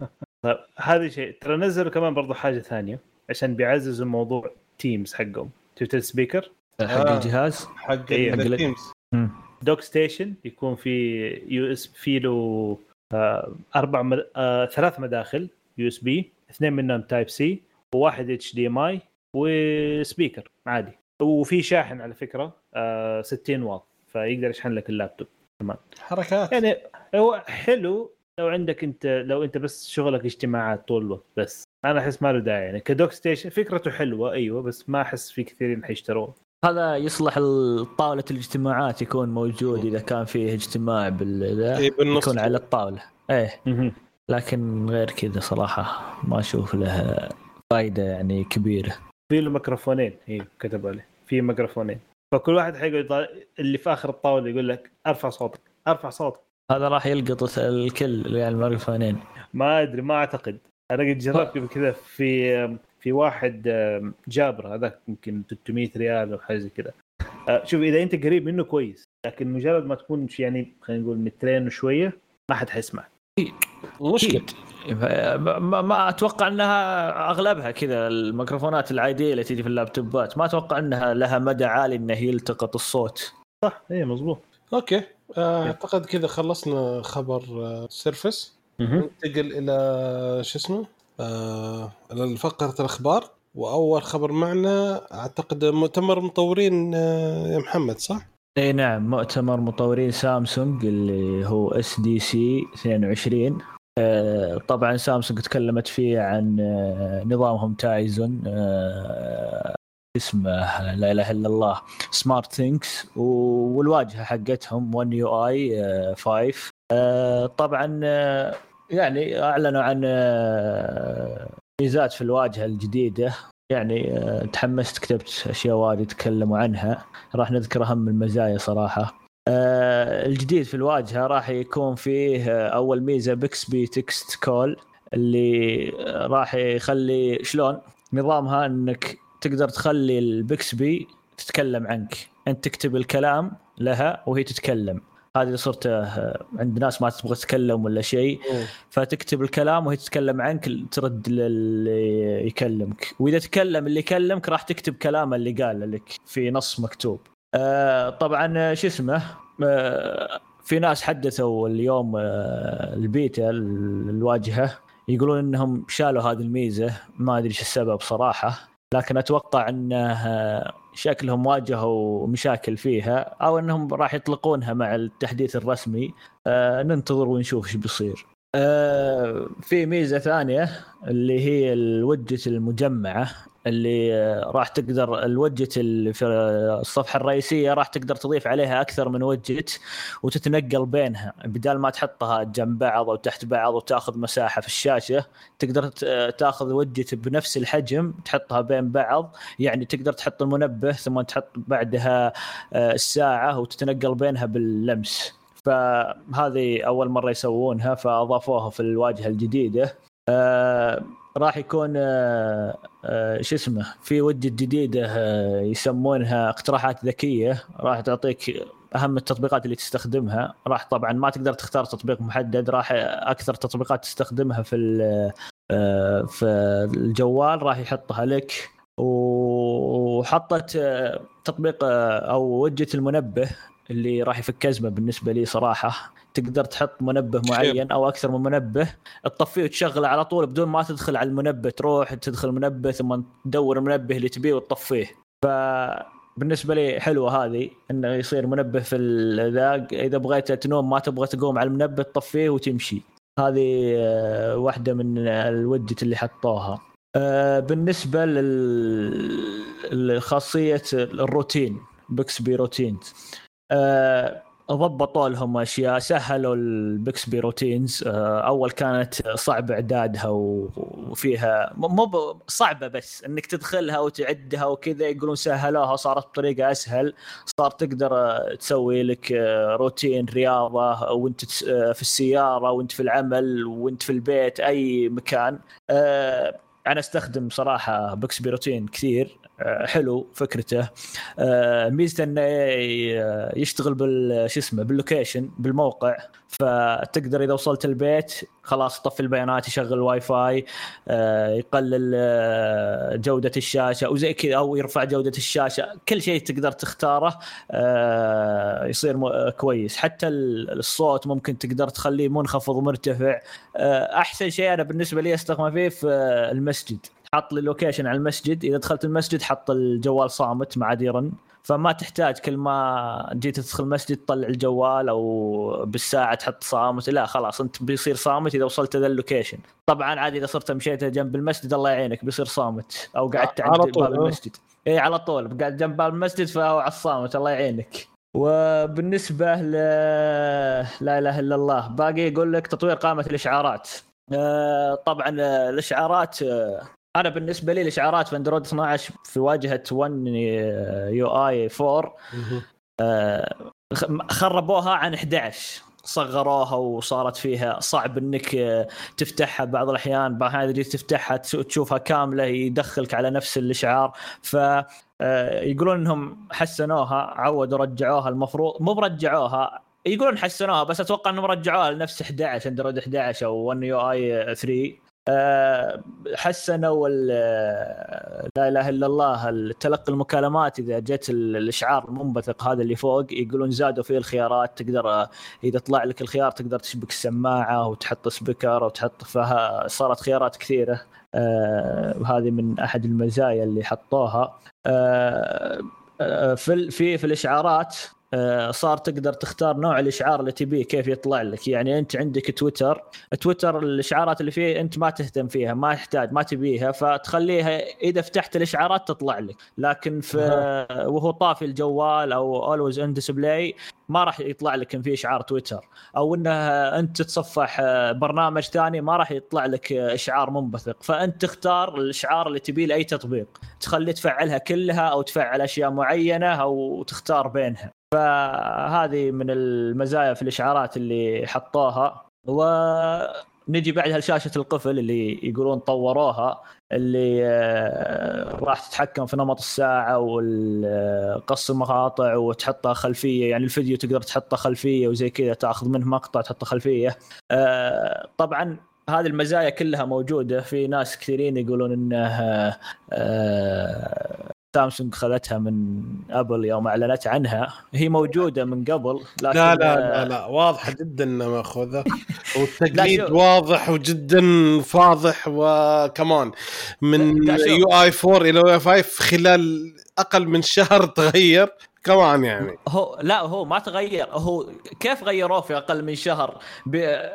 طيب هذا شيء. ترى نزلوا كمان برضو حاجة ثانية عشان بيعززوا موضوع Teams حقهم. tweeter speaker حق آه. الجهاز؟ حق إيه، حق ال- ال Teams. dock station يكون في USB له آه، أربع مد... آه، ثلاث مداخل USB اثنين منهم Type-C وواحد HDMI و speaker عادي. وفي شاحن على فكرة آه 60 واط فيقدر يشحن لك اللابتوب. حركات. يعني هو حلو لو عندك انت لو انت بس شغلك اجتماعات طول الوقت بس. أنا أحس ما له داعي. يعني ك dock station فكرته حلوة أيوه بس ما أحس في كثيرين حيشتروه. هذا يصلح طاولة الاجتماعات يكون موجود إذا كان فيه اجتماع بال إيه، بالنص. يكون على الطاولة. إيه. لكن غير كذا صراحة ما أشوف له فائدة يعني كبيرة. في له ميكروفونين أيوه كتب عليه. في ميكروفونين. فكل واحد حيقعد اللي في آخر الطاولة يقول لك أرفع صوتك أرفع صوتك. هذا راح يلقط الكل يعني الميكروفونين. ما أدري ما أعتقد. أنا قد جربت قبل كذا في في واحد Jabra هذاك يمكن 300 ريال أو حاجة زي كذا. آه، شوف إذا أنت قريب منه كويس لكن مجرد ما تكون يعني خلينا نقول مترين وشويه ما حد حيسمع. أكيد. ما, ما- أتوقع إنها أغلبها كذا الميكروفونات العادية اللي تجي في اللابتوبات. ما أتوقع إنها لها مدى عالي انه يلتقط الصوت. صح اي مزبوط أوكي. آه، أعتقد كذا خلصنا خبر آه، Surface. ننتقل إلى شو اسمه؟ آه فقرة الأخبار. وأول خبر معنا أعتقد مؤتمر مطورين آه، يا محمد صح؟ اي نعم. مؤتمر مطورين سامسونج اللي هو SDC 22 آه، طبعا سامسونج تكلمت فيه عن آه، نظامهم Tizen آه، اسمه لا إله إلا الله SmartThings والواجهة حقتهم 1 UI 5 آه، طبعا آه، يعني أعلنوا عن آه، ميزات في الواجهة الجديدة. يعني آه، تحمست كتبت أشياء وايد تكلموا عنها. راح نذكر اهم المزايا صراحة. آه، الجديد في الواجهة راح يكون فيه آه، أول ميزة Bixby Text Call اللي راح يخلي شلون؟ نظامها إنك تقدر تخلي ال Bixby تتكلم عنك. أنت تكتب الكلام لها وهي تتكلم. هذه اللي صرت آه، عند ناس ما تبغى تتكلم ولا شيء. فتكتب الكلام وهي تتكلم عنك ترد للي يكلمك. وإذا تكلم اللي يكلمك راح تكتب كلامه اللي قاله لك في نص مكتوب. طبعا آه، شو اسمه آه في ناس حدثوا اليوم آه البيتا ال- الواجهة يقولون إنهم شالوا هذه الميزة. ما أدري إيش السبب صراحة لكن أتوقع انه آه، شكلهم واجهوا مشاكل فيها أو إنهم راح يطلقونها مع التحديث الرسمي. آه ننتظر ونشوف إيش بيصير. آه في ميزة ثانية اللي هي الوجت المجمعة. اللي آه، راح تقدر اللي في الصفحة الرئيسية راح تقدر تضيف عليها أكثر من وجت وتتنقل بينها. بدال ما تحطها جنب بعض أو تحت بعض وتأخذ مساحة في الشاشة تقدر تأخذ وجت بنفس الحجم تحطها بين بعض. يعني تقدر تحط المنبه ثم تحط بعدها آه، الساعة وتتنقل بينها باللمس. فهذه أول مرة يسوونها فأضافوها في الواجهة الجديدة. آه راح يكون آه آه شو اسمه في وجه جديده آه يسمونها اقتراحات ذكية. راح تعطيك أهم التطبيقات اللي تستخدمها. راح طبعا ما تقدر تختار تطبيق محدد. راح أكثر تطبيقات تستخدمها في في الجوال. راح يحطها لك. وحطت تطبيق أو وجه المنبه اللي راح يفك أزمة بالنسبة لي صراحة. تقدر تحط منبه معين أو أكثر من منبه تطفيه وتشغله على طول بدون ما تدخل على المنبه تروح تدخل المنبه ثم تدور المنبه اللي تبيه وتطفيه. ف بالنسبة لي حلوة هذه إنه يصير منبه في ذا إذا بغيت تنوم ما تبغى تقوم على المنبه تطفيه وتمشي. هذه آه، واحدة من الوجت اللي حطوها. آه، بالنسبة لخاصية الروتين Bixby Routine ضبطوا لهم اشياء سهلوا ال Bixby Routines. آه، أول كانت صعب إعدادها وفيها مو صعبة بس إنك تدخلها وتعدها وكذا يقولون سهلوها وصارت بطريقه أسهل. صار تقدر تسوي لك روتين رياضة وأنت في السيارة وأنت في العمل وأنت في البيت أي مكان. أنا أستخدم صراحة Bixby Routine كثير. آه، حلو فكرته. آه، ميزته إنه يشتغل بال شو اسمه بال location بالموقع فتقدر إذا وصلت البيت خلاص طفي البيانات يشغل الواي فاي آه، يقلل جودة الشاشة وزي كذا أو يرفع جودة الشاشة. كل شيء تقدر تختاره يصير كويس. حتى الصوت ممكن تقدر تخليه منخفض ومرتفع. أحسن شيء أنا بالنسبة لي أستخدمه فيه في المسجد. حط لي location على المسجد إذا دخلت المسجد حط الجوال صامت ما عاد يرن فما تحتاج كل ما جيت تدخل المسجد تطلع الجوال أو بالساعة تحط صامت. لا خلاص أنت بيصير صامت إذا وصلت ذا ال location. طبعا عادي إذا صرت مشيت جنب المسجد الله يعينك بيصير صامت. أو قعدت عند باب المسجد. اي على طول قاعد جنب باب المسجد فهو على الصامت الله يعينك. وبالنسبة ل لا إله إلا الله باقي يقول لك تطوير قائمه الإشعارات. آه، طبعا الإشعارات آه، أنا بالنسبة لي الاشعارات في اندرويد 12 في واجهة 1 UI 4 خربوها عن 11 صغروها وصارت فيها صعب إنك آه، تفتحها بعض الأحيان. بعض الأحيان تفتحها تشوفها كاملة يدخلك على نفس الاشعار ف آه، يقولون إنهم حسنوها عودوا رجعوها المفروض مو برجعوها يقولون حسنوها بس أتوقع إنهم رجعوها لنفس 11 اندرويد 11 أو 1 UI 3 آه، حسنوا لا إله إلا الله تلقي المكالمات إذا جت الإشعار المنبثق هذا اللي فوق يقولون زادوا فيه الخيارات تقدر إذا طلع لك الخيار تقدر تشبك السماعة وتحط سبيكر وتحط فيها صارت خيارات كثيرة آه هذه من أحد المزايا اللي حطوها. آه, آه، في في في الإشعارات آه، صار تقدر تختار نوع الإشعار اللي تبيه كيف يطلع لك. يعني أنت عندك تويتر تويتر الإشعارات اللي فيه أنت ما تهتم فيها ما تحتاج ما تبيها فتخليها إذا فتحت الإشعارات تطلع لك. لكن في وهو طافي الجوال أو always on display ما راح يطلع لك إن في إشعار تويتر. أو إنه أنت تتصفح برنامج ثاني ما راح يطلع لك إشعار منبثق. فأنت تختار الإشعار اللي تبيه لأي تطبيق. تخلي تفعلها كلها أو تفعل أشياء معينة أو تختار بينها. فهذه من المزايا في الإشعارات اللي حطوها. ونجي بعدها لشاشه القفل اللي يقولون طوروها اللي آه، راح تتحكم في نمط الساعة وقص المقاطع وتحطها خلفية. يعني الفيديو تقدر تحطه خلفية وزي كذا تأخذ منه مقطع تحطه خلفية. آه، طبعا هذه المزايا كلها موجودة. في ناس كثيرين يقولون إنه آه، سامسونج خذتها من أبل يوم أعلنت عنها. هي موجودة من قبل لكن لا لا لا, لا واضحة جدا إنها مأخوذة. والتقليد واضح وجدا فاضح وكمان من UI 4 إلى يو آي 5 خلال أقل من شهر تغير. كمان يعني. هو لا هو ما تغير. هو كيف غيروه في أقل من شهر.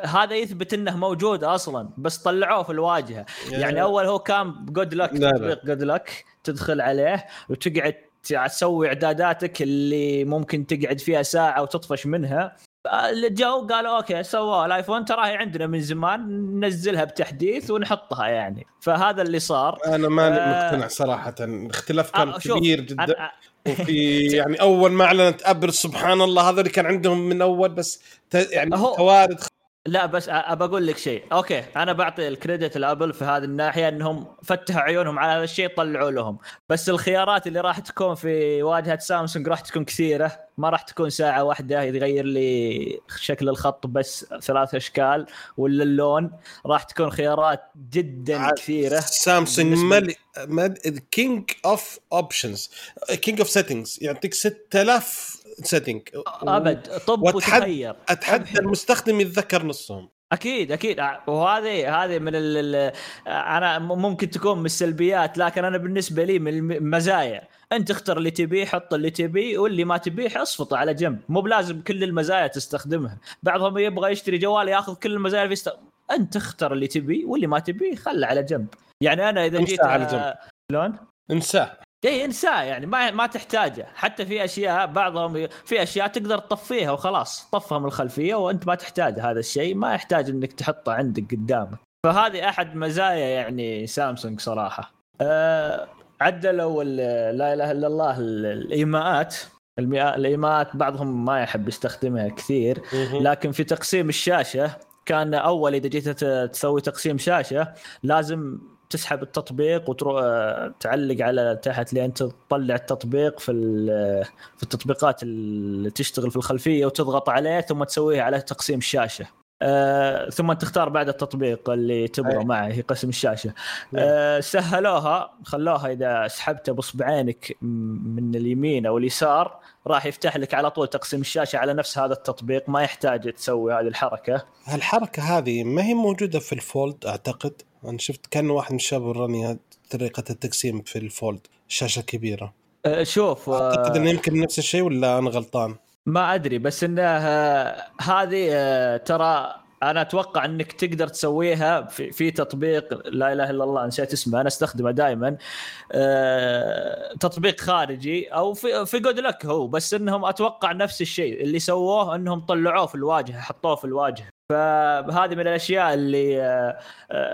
هذا يثبت إنه موجود أصلا بس طلعوه في الواجهة. يعني أول هو كان Good Lock. تطبيق Good Lock تدخل عليه وتقعد تسوي إعداداتك اللي ممكن تقعد فيها ساعة وتطفش منها. اللي جو قالوا okay سووا ال iPhone تراها عندنا من زمان ننزلها بتحديث ونحطها يعني. فهذا اللي صار. أنا ماني آه. مقتنع صراحة. الاختلاف كان آه، كبير جدا. أنا- وفي يعني أول ما أعلنت Apple سبحان الله هذول كان عندهم من أول بس يعني هو- توارد لا بس أبى أقول لك شيء. okay أنا بعطي ال credit ل Apple في هذه الناحية إنهم فتحوا عيونهم على هذا الشيء طلعوا لهم. بس الخيارات اللي راح تكون في واجهة سامسونج راح تكون كثيرة. ما راح تكون ساعة واحدة يغير لي شكل الخط بس ثلاث أشكال. ولا اللون راح تكون خيارات جدا كثيرة. سامسونج ملي king of options king of settings يعطيك 6000 setting أبد طب وتخير أتحدى المستخدم يتذكر نصهم. أكيد أكيد. وهذه هذه من ال أنا ممكن تكون من السلبيات لكن أنا بالنسبة لي من المزايا أنت اختر اللي تبيه حط اللي تبيه واللي ما تبيه اصفطه على جنب. مو بلازم كل المزايا تستخدمها. بعضهم يبغى يشتري جوال ياخذ كل المزايا يست... أنت اختر اللي تبيه واللي ما تبيه خله على جنب. يعني أنا إذا جيت على جنب. شلون؟ انساه اي انساه يعني ما ما تحتاجه. حتى في أشياء بعضهم في أشياء تقدر تطفيها وخلاص طفها من الخلفية وأنت ما تحتاج هذا الشيء ما يحتاج إنك تحطه عندك قدامك. فهذه أحد مزايا يعني سامسونج صراحة. أه عدلوا لا إله إلا الله ال- الإيماءات. الإيماءات بعضهم ما يحب يستخدمها كثير. لكن في تقسيم الشاشة كان أول إذا جيت تسوي تقسيم شاشة لازم تسحب التطبيق وتروح تعلق على تحت لين تطلع التطبيق في ال- في التطبيقات اللي تشتغل في الخلفية وتضغط عليه ثم تسويه على تقسيم الشاشة. آه، ثم تختار بعد التطبيق اللي تبغى أي. معه هي قسم الشاشة. آه، سهلوها خلوها إذا سحبته باصبعينك من اليمين أو اليسار راح يفتح لك على طول تقسيم الشاشة على نفس هذا التطبيق ما يحتاج تسوي هذه الحركة. هالحركه هذه ما هي موجودة في الفولد أعتقد أنا شفت كان واحد من الشباب وراني طريقة التقسيم في الفولد شاشة كبيرة. آه، شوف آه، أعتقد إنه يمكن نفس الشيء ولا أنا غلطان؟ ما أدري بس إنه آه، هذه ترى أنا أتوقع انك تقدر تسويها في, في تطبيق لا اله الا الله نسيت اسمه أنا استخدمه دائما تطبيق خارجي أو في في جود لك هو بس انهم أتوقع نفس الشيء اللي سووه انهم طلعوه في الواجهة حطوه في الواجهة. فهذه من الأشياء اللي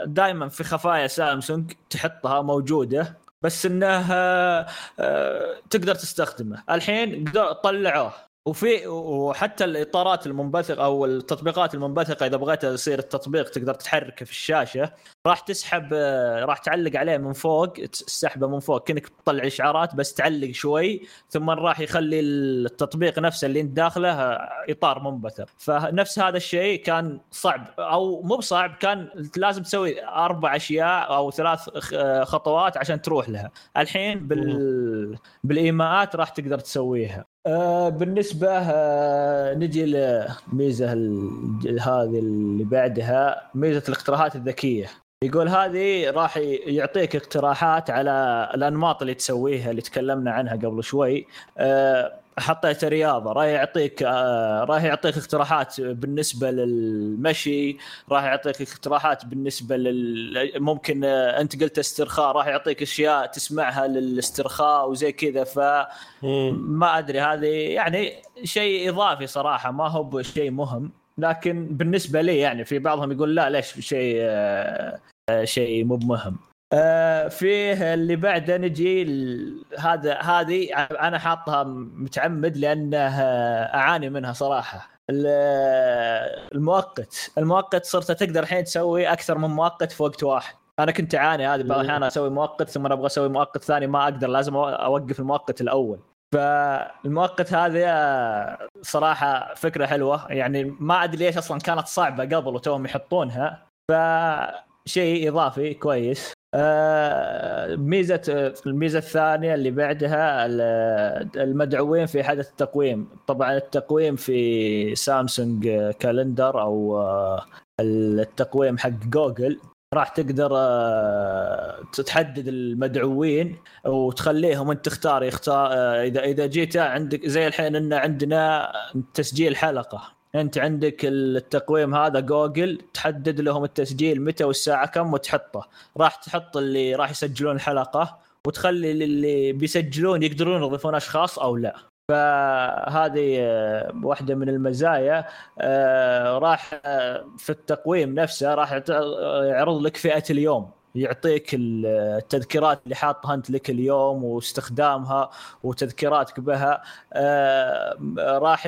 دائما في خفايا سامسونج تحطها موجودة بس انه آه، آه، تقدر تستخدمه. الحين طلعوه. وفي وحتى الإطارات المنبثقة أو التطبيقات المنبثقة إذا بغيت يصير التطبيق تقدر تحركه في الشاشة راح تسحب آه، راح تعلق عليه من فوق السحبة من فوق كأنك تطلع إشعارات بس تعلق شوي ثم راح يخلي التطبيق نفسه اللي أنت داخله آه، إطار منبثق. فنفس هذا الشيء كان صعب أو مو بصعب كان لازم تسوي أربع أشياء أو ثلاث خ- خطوات عشان تروح لها. الحين بال بالإيماءات راح تقدر تسويها. آه بالنسبة آه نجي لميزه ال- هذه اللي بعدها ميزة الاقتراحات الذكية. يقول هذه راح يعطيك اقتراحات على الأنماط اللي تسويها اللي تكلمنا عنها قبل شوي. أه حطيت رياضة راح يعطيك أه راح يعطيك اقتراحات بالنسبة للمشي راح يعطيك اقتراحات بالنسبة لل ممكن آه، أنت قلت استرخاء راح يعطيك أشياء تسمعها للاسترخاء وزي كذا ف ما أدري هذه يعني شيء إضافي صراحة ما هو بشيء مهم لكن بالنسبة لي يعني في بعضهم يقول لا ليش شيء آه، آه، شيء مو بمهم. آه، فيه اللي بعده نجي هذا هذه أنا حاطها متعمد لأنه أعاني منها صراحة. ال- المؤقت. المؤقت صرت تقدر الحين تسوي أكثر من مؤقت في وقت واحد. أنا كنت أعاني هذه بعض الأحيان أسوي مؤقت ثم أبغى أسوي مؤقت ثاني ما أقدر لازم أوقف المؤقت الأول. فالمؤقت هذه صراحة فكرة حلوة. يعني ما أدري ليش أصلا كانت صعبة قبل وتوهم يحطونها. فشيء إضافي كويس. ميزة آه، الميزة الثانية اللي بعدها ال- المدعوين في حدث التقويم. طبعا التقويم في سامسونج كالندر أو آه، التقويم حق جوجل راح تقدر آه، تحدد المدعوين وتخليهم أنت تختار يختار إذا إذا جيت عندك زي الحين إن عندنا تسجيل حلقة. انت عندك التقويم هذا جوجل تحدد لهم التسجيل متى والساعة كم وتحطه. راح تحط اللي راح يسجلون الحلقة وتخلي اللي بيسجلون يقدرون يضيفون أشخاص أو لا. فهذه آه، واحدة من المزايا. آه، راح آه، في التقويم نفسه راح يعرض لك فئة اليوم. يعطيك التذكيرات اللي حاطها أنت لك اليوم واستخدامها وتذكيراتك بها. آه راح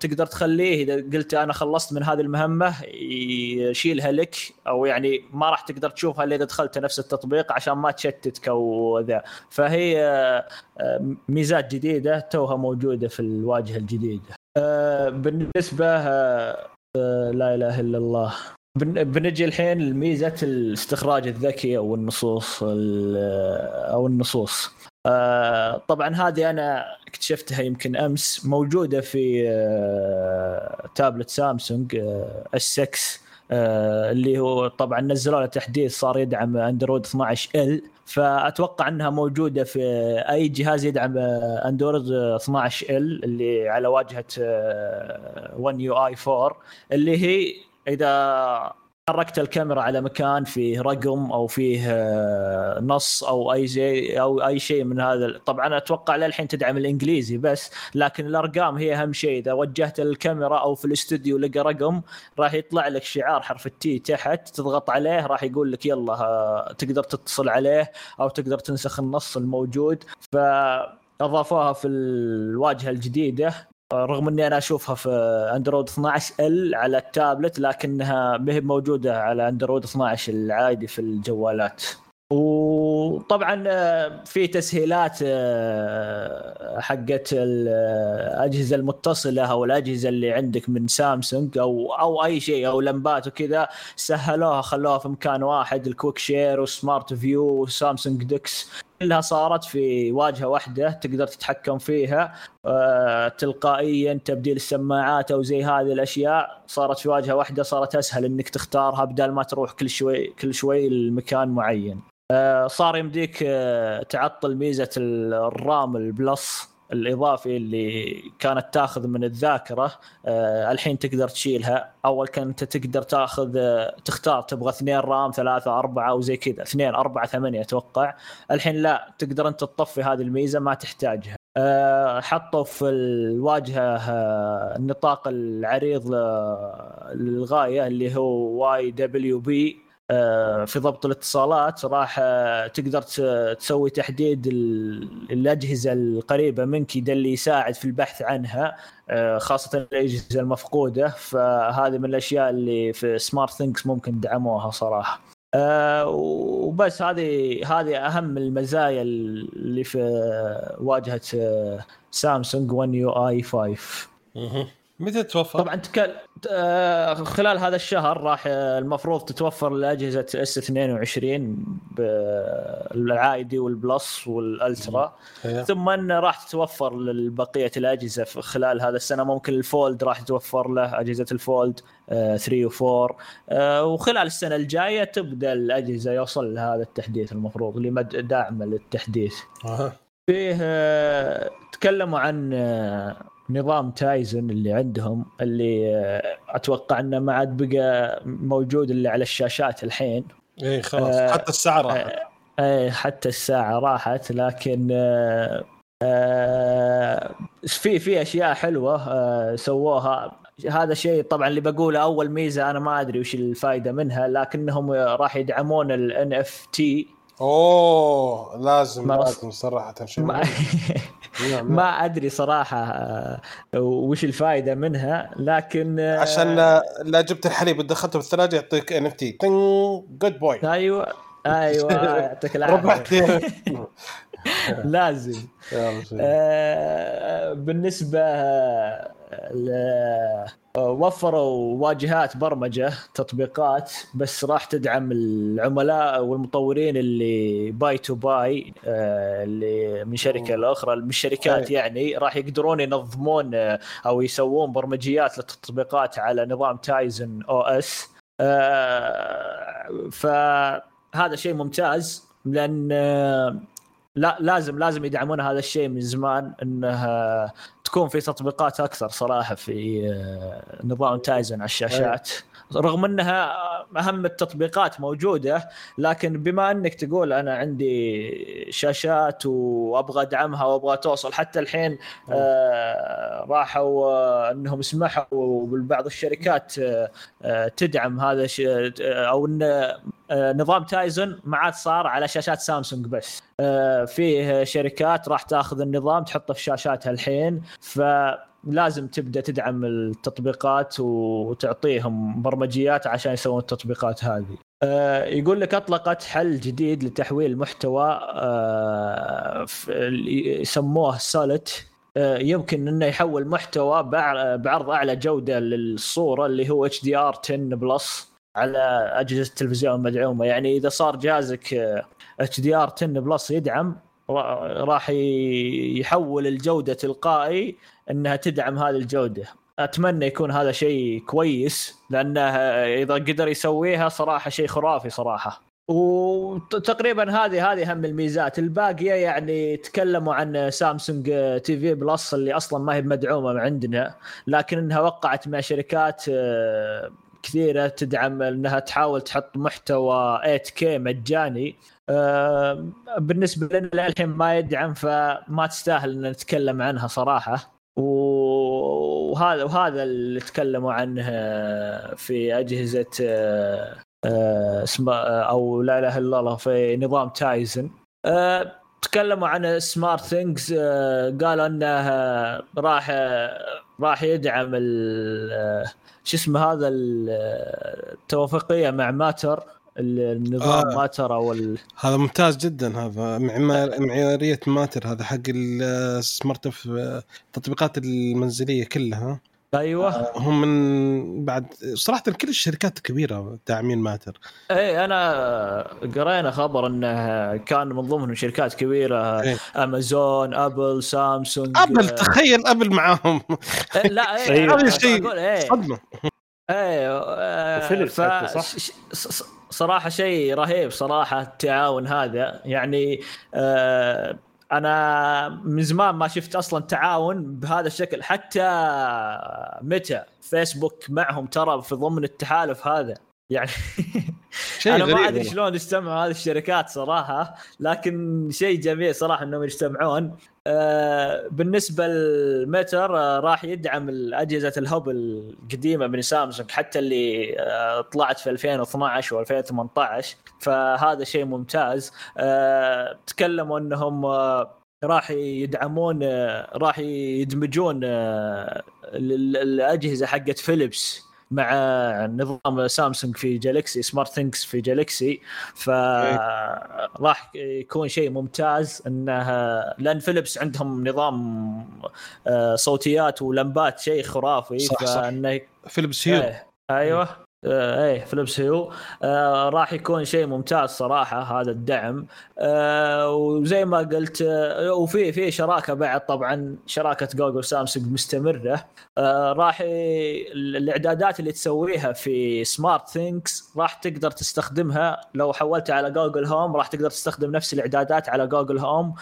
تقدر تخليه إذا قلت أنا خلصت من هذه المهمة يشيلها لك أو يعني ما راح تقدر تشوفها إلا إذا دخلت نفس التطبيق عشان ما تشتتك أو ذا. فهي آه ميزات جديدة توها موجودة في الواجهة الجديدة. آه بالنسبة لا إله إلا الله. بنجي الحين لميزة الاستخراج الذكي أو النصوص أو النصوص. آه، طبعا هذه أنا اكتشفتها يمكن أمس موجودة في آه، تابلت سامسونج اس 6 اللي هو طبعا نزلوا له تحديث صار يدعم أندرويد 12 إل فأتوقع أنها موجودة في أي جهاز يدعم أندرويد 12 إل اللي على واجهة 1 يو اي 4 اللي هي إذا حركت الكاميرا على مكان فيه رقم أو فيه آه، نص أو أي شيء أو أي شيء من هذا طبعا أتوقع للحين تدعم الإنجليزي بس لكن الأرقام هي أهم شيء. إذا وجهت الكاميرا أو في الاستوديو لقى رقم راح يطلع لك شعار حرف التي تحت تضغط عليه راح يقول لك يلا آه، تقدر تتصل عليه أو تقدر تنسخ النص الموجود. فأضافوها في الواجهة الجديدة. رغم إني أنا أشوفها في Android 12L على التابلت لكنها ما هي موجودة على Android 12 العادي في الجوالات. وطبعا آه، في تسهيلات آه، حقت الاجهزه المتصلة أو الأجهزة اللي عندك من سامسونج أو أو أي شيء أو لمبات وكذا سهلوها خلوها في مكان واحد ال Quick Share و Smart View و Samsung DeX كلها صارت في واجهة واحدة تقدر تتحكم فيها آه، تلقائيا تبديل السماعات أو زي هذه الأشياء صارت في واجهة واحدة صارت أسهل إنك تختارها بدل ما تروح كل شوي كل شوي لمكان معين. آه، صار يمديك آه، تعطل ميزة الرام البلس. الإضافي اللي كانت تاخذ من الذاكرة آه الحين تقدر تشيلها. أول كنت تقدر تاخذ آه تختار تبغى اثنين رام ثلاثة أربعة وزي كذا. اثنين أربعة ثمانية أتوقع. الحين لا تقدر أنت تطفي هذه الميزة ما تحتاجها. آه حطوا في الواجهة النطاق العريض للغاية اللي هو UWB في ضبط الاتصالات راح آه، تقدر تسوي تحديد الأجهزة القريبة منك ده اللي يساعد في البحث عنها آه، خاصة الأجهزة المفقودة. فهذه من الأشياء اللي في SmartThings ممكن دعموها صراحة. وبس هذه هذه أهم المزايا اللي في واجهة سامسونج 1 UI 5 متى تتوفر؟ طبعا تكل... آه، خلال هذا الشهر راح آه، المفروض تتوفر لأجهزة S22 العادي وال Plus وال Ultra أيه. ثم راح تتوفر لبقيه الأجهزة خلال هذا السنة ممكن ال Fold راح يتوفر له أجهزة ال Fold 3 و4 وخلال السنة الجاية تبدأ الأجهزة يوصل لها هذا التحديث المفروض اللي داعمه للتحديث. أه. فيه آه، تكلموا عن نظام تايزن اللي عندهم اللي آه، أتوقع إنه ما عاد بقى موجود إلا على الشاشات الحين. إي خلاص. آه حتى الساعة راحت. آه إيه حتى الساعة راحت لكن آه آه في في أشياء حلوة آه سووها. هذا الشيء طبعا اللي بقوله أول ميزة أنا ما أدري وش الفائده منها لكنهم راح يدعمون ال N F T أوه لازم لازم صراحة شيء. ما, نعم. ما أدري صراحة آه، وش الفائده منها لكن آه، عشان لا جبت الحليب ودخلته بالثلاجة يعطيك NFT good boy أيوه أيوه يعطيك العافية. لازم. آه بالنسبة وفروا واجهات برمجة تطبيقات بس راح تدعم العملاء والمطورين اللي B to B اللي من شركة لأخرى من الشركات يعني راح يقدرون ينظمون آه، أو يسوون برمجيات للتطبيقات على نظام Tizen OS فهذا شيء ممتاز لأن آه، لا لازم لازم يدعمون هذا الشيء من زمان انه تكون في تطبيقات أكثر صراحة في آه، نظام تايزن على الشاشات. رغم انها اهم التطبيقات موجوده لكن بما انك تقول أنا عندي شاشات وابغى ادعمها وابغى توصل حتى الحين آه راحوا آه انهم سمحوا بعض الشركات آه آه تدعم هذا الشيء أو إن آه نظام تايزن ما عاد صار على شاشات سامسونج بس. آه فيه شركات راح تاخذ النظام تحطه في شاشاتها الحين. ف لازم تبدأ تدعم التطبيقات وتعطيهم برمجيات عشان يسوون التطبيقات هذه. آه يقول لك أطلقت حل جديد لتحويل محتوى آه يسموه سولت آه يمكن إنه يحول محتوى بعرض أعلى جودة للصورة اللي هو HDR 10 Plus على أجهزة التلفزيون المدعومة يعني إذا صار جهازك HDR 10 Plus يدعم راح يحول الجودة تلقائي إنها تدعم هذه الجودة. أتمنى يكون هذا شيء كويس لأنه إذا قدر يسويها صراحة شيء خرافي صراحة. وتقريبا هذه هذه اهم الميزات. الباقية يعني تكلموا عن سامسونج TV Plus اللي أصلا ما هي مدعومة عندنا لكن إنها وقعت مع شركات آه، كثيرة تدعم إنها تحاول تحط محتوى 8K مجاني. آه، بالنسبة لنا للحين ما يدعم فما تستاهل إن نتكلم عنها صراحة. وهذا وهذا اللي تكلموا عنه في أجهزة آه، آه، أو لا إله إلا الله في نظام Tizen تكلموا عن SmartThings قالوا إنه راح راح يدعم شو اسمه هذا التوافقية مع Matter النظام آه. Matter أو ال... هذا ممتاز جدا هذا معيارية Matter هذا حق ال smart التطبيقات المنزلية كلها أيوه. آه، هم من بعد صراحة كل الشركات الكبيره داعمين Matter. اي أنا قرينا خبر إنه كان من ضمنهم شركات كبيرة إيه؟ Amazon Apple Samsung Apple تخيل Apple معاهم. إيه لا اي هذا شيء صدمة. إيه ف... صح؟ صراحة شيء رهيب صراحة التعاون هذا. يعني آه أنا من زمان ما شفت أصلا تعاون بهذا الشكل حتى متى فيسبوك معهم ترى في ضمن التحالف هذا. يعني شيء أنا ما أدري شلون يجتمعوا هذه الشركات صراحة لكن شيء جميل صراحة إنهم يجتمعون. آه بالنسبة لمتر آه راح يدعم اجهزه الهب القديمة من سامسونج حتى اللي آه طلعت في 2012 و2018 فهذا شيء ممتاز. تكلموا إنهم راح يدعمون راح يدمجون الأجهزة حقت فيليبس. مع نظام سامسونج في Galaxy SmartThings في Galaxy فراح يكون شيء ممتاز إنه لأن فيليبس عندهم نظام آه، صوتيات ولمبات شيء خرافي صح فإنه Philips Hue أيوه. إيه Philips Hue آه راح يكون شيء ممتاز صراحة هذا الدعم. آه وزي ما قلت آه وفي في شراكة بعد طبعا شراكة جوجل سامسونج مستمرة. آه راح الإعدادات اللي تسويها في SmartThings راح تقدر تستخدمها. لو حولتها على Google Home راح تقدر تستخدم نفس الإعدادات على Google Home.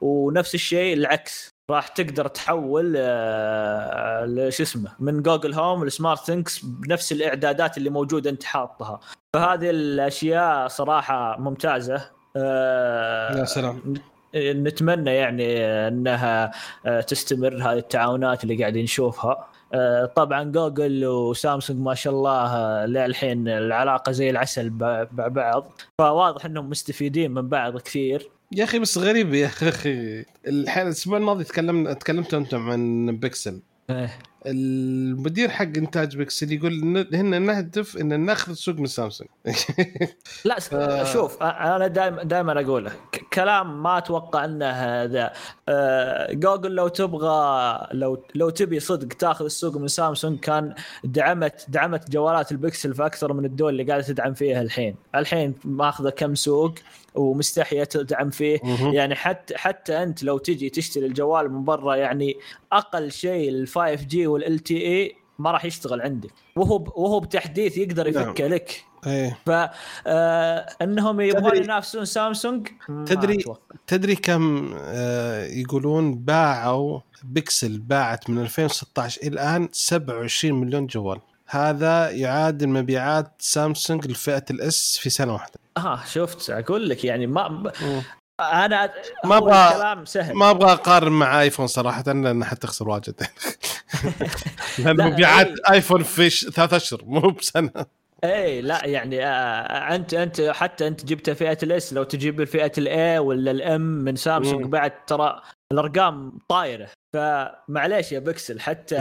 ونفس الشيء العكس. راح تقدر تحول آه، شو اسمه من Google Home ل SmartThings بنفس الإعدادات اللي موجودة أنت حاطها. فهذه الأشياء صراحة ممتازة. آه، يا سلام. نتمنى يعني إنها آه، تستمر هذه التعاونات اللي قاعدين نشوفها. طبعا جوجل وسامسونج ما شاء الله للحين العلاقة زي العسل مع بعض. فواضح إنهم مستفيدين من بعض كثير. يا أخي بس غريب يا أخي. الحين الأسبوع الماضي تكلمنا تكلمتوا أنتم عن بيكسل إيه. المدير حق إنتاج بيكسل يقول هن نهدف إن ناخذ السوق من سامسونج. لا ف... شوف أنا دائما دائما أقول كلام ما أتوقع انه هذا جوجل لو تبغى لو لو تبي صدق تاخذ السوق من سامسونج كان دعمت دعمت جوالات البكسل في أكثر من الدول اللي قاعدة تدعم فيها الحين. الحين ماخذة كم سوق ومستحية تدعم فيه. يعني حتى حتى أنت لو تجي تشتري الجوال من برا يعني أقل شيء ال 5G وال LTE ما راح يشتغل عندك. وهو وهو بتحديث يقدر يفكه نعم. لك. إيه. ف آه انهم يبغون ينافسون سامسونج؟ تدري- أتوقع. تدري كم آه يقولون باعوا بيكسل باعت من 2016 إلى الآن 27 مليون جوال. هذا يعادل مبيعات سامسونج لفئة ال S في سنة واحدة. آه شفت. أقول لك يعني ما أنا ما سهل. ما أبغى أقارن مع ايفون صراحة لأن حتخسر واجد. لأن لا، مبيعات إيه. ايفون في ثلاث أشهر مو بسنة. إي لا يعني آه أنت أنت حتى أنت جبت فئة ال S لو تجيب فئه ال A ولا ال M من سامسونج. بعد ترى الأرقام طايرة. فمعليش يا بكسل حتى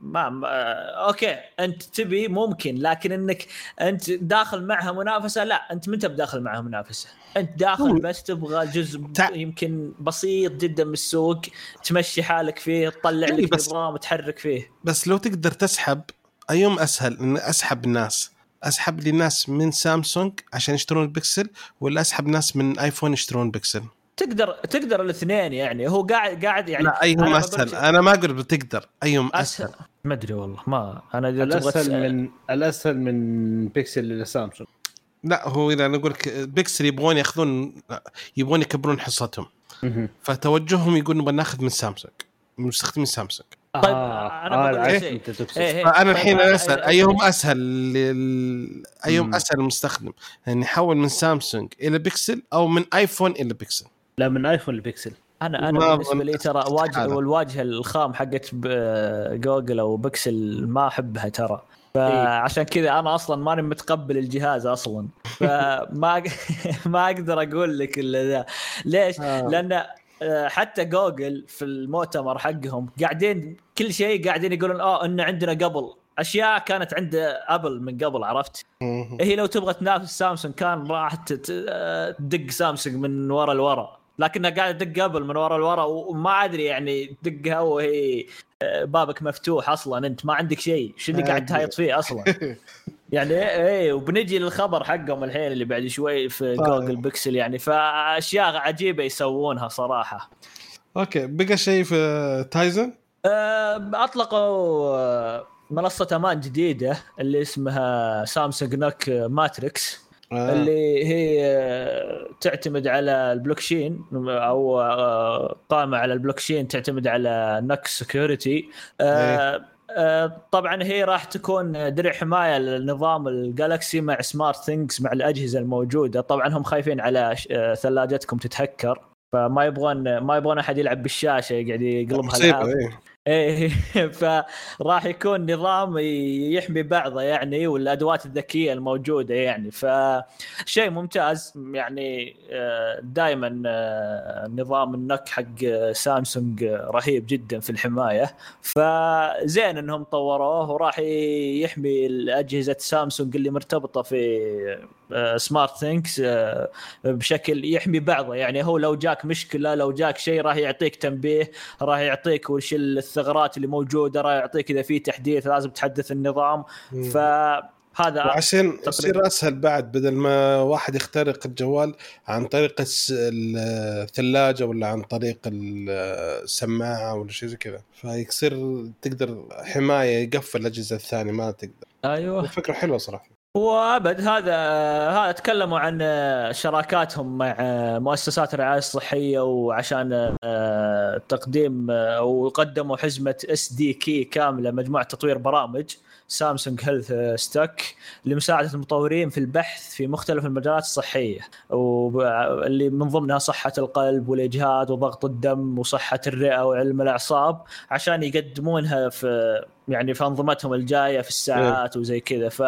ما, آه، okay أنت تبي ممكن لكن إنك أنت داخل معها منافسة لا أنت ما انت بداخل معها منافسة؟ انت داخل مم. بس تبغى جزء تع- يمكن بسيط جدا من السوق تمشي حالك فيه تطلع إي لك بس- نظام تحرك فيه. بس لو تقدر تسحب أيوم أسهل إن أسحب الناس أسحب لي ناس من سامسونج عشان يشترون البكسل ولا أسحب ناس من آيفون يشترون بكسل تقدر تقدر الاثنين يعني. هو قاعد قاعد يعني لا أيهم أنا أسهل. بقولك- أنا ما أقول بتقدر. أيهم أسهل. أسهل. ما أدري والله. ما أنا إذا تبغى الأسهل من الأسهل من بيكسل لسامسونج لا هو إذا نقول لك بيكسل يبغون يأخذون يبغون يكبرون حصتهم. فتوجههم يقول نبغى نأخذ من سامسونج من مستخدمين سامسونج. طيب، آه، أنا آه، بقول شيء. إيه إيه. فأنا طيب الحين أنا- أسأل أنا- أيهم أسهل لل... أيهم. أسهل المستخدم؟ يعني يحول من سامسونج إلى بيكسل أو من ايفون إلى بيكسل لا من ايفون لبيكسل أنا أنا بالنسبة لي ترى واجهه. والواجهة الخام حقت جوجل أو بكسل ما أحبها ترى. فعشان كذا أنا أصلا ماني متقبل الجهاز أصلا فما ما أقدر أقول لك إلا ذا ليش؟ آه. لأن آه، حتى جوجل في المؤتمر حقهم قاعدين كل شيء قاعدين يقولون آه ان عندنا أبل أشياء كانت عند أبل من قبل عرفت؟ هي لو تبغى تنافس سامسونج كان راح آه، تدق سامسونج من ورا لورا لكنها قاعدة تدق أبل من ورا لورا وما أدري يعني تدقها وهي آه، بابك مفتوح أصلا أنت ما عندك شيء. شو اللي قاعد تهايط فيه أصلا؟ يعني إيه إيه، وبنجي للخبر حقهم الحين اللي بعد شوي في طيب. جوجل بيكسل يعني. فأشياء عجيبة يسوونها صراحة. okay بقى شيء في تايزن؟ آه، أطلقوا آه، منصة أمان جديدة اللي اسمها Samsung Knox Matrix. آه. اللي هي آه، تعتمد على البلوكشين أو آه، قائمة على البلوكشين تعتمد على Knox security طبعا هي راح تكون درع حماية لنظام الجالكسي مع SmartThings مع الأجهزة الموجودة طبعا هم خايفين على آه، ثلاجتكم تتهكر فما يبغون ما يبغون أحد يلعب بالشاشة يقعد يقلبها العاب إيه. إيه فراح يكون نظام يحمي بعضه يعني والأدوات الذكية الموجودة يعني. فشيء ممتاز يعني دائما نظام النك حق سامسونج رهيب جدا في الحماية. فزين إنهم طوروه وراح يحمي اجهزه سامسونج اللي مرتبطة في SmartThings بشكل يحمي بعضه. يعني هو لو جاك مشكلة لو جاك شيء راح يعطيك تنبيه راح يعطيك وش الثغرات اللي موجودة راح يعطيك إذا في تحديث لازم تحدث النظام. فهذا وعشان يصير أسهل بعد بدل ما واحد يخترق الجوال عن طريق الثلاجة ولا عن طريق السماعة ولا شيء زي كذا. فيصير تقدر حماية يقفل الأجهزة الثانية ما تقدر. أيوه. فكرة حلوة صراحة. وأبد هذا هذا تكلموا عن شراكاتهم مع مؤسسات الرعاية الصحية وعشان تقديم وقدموا حزمة SDK كاملة مجموعة تطوير برامج. Samsung Health Stack لمساعدة المطورين في البحث في مختلف المجالات الصحية واللي من ضمنها صحة القلب والإجهاد وضغط الدم وصحة الرئة وعلم الأعصاب عشان يقدمونها في يعني في أنظمتهم الجاية في الساعات وزي كذا. ف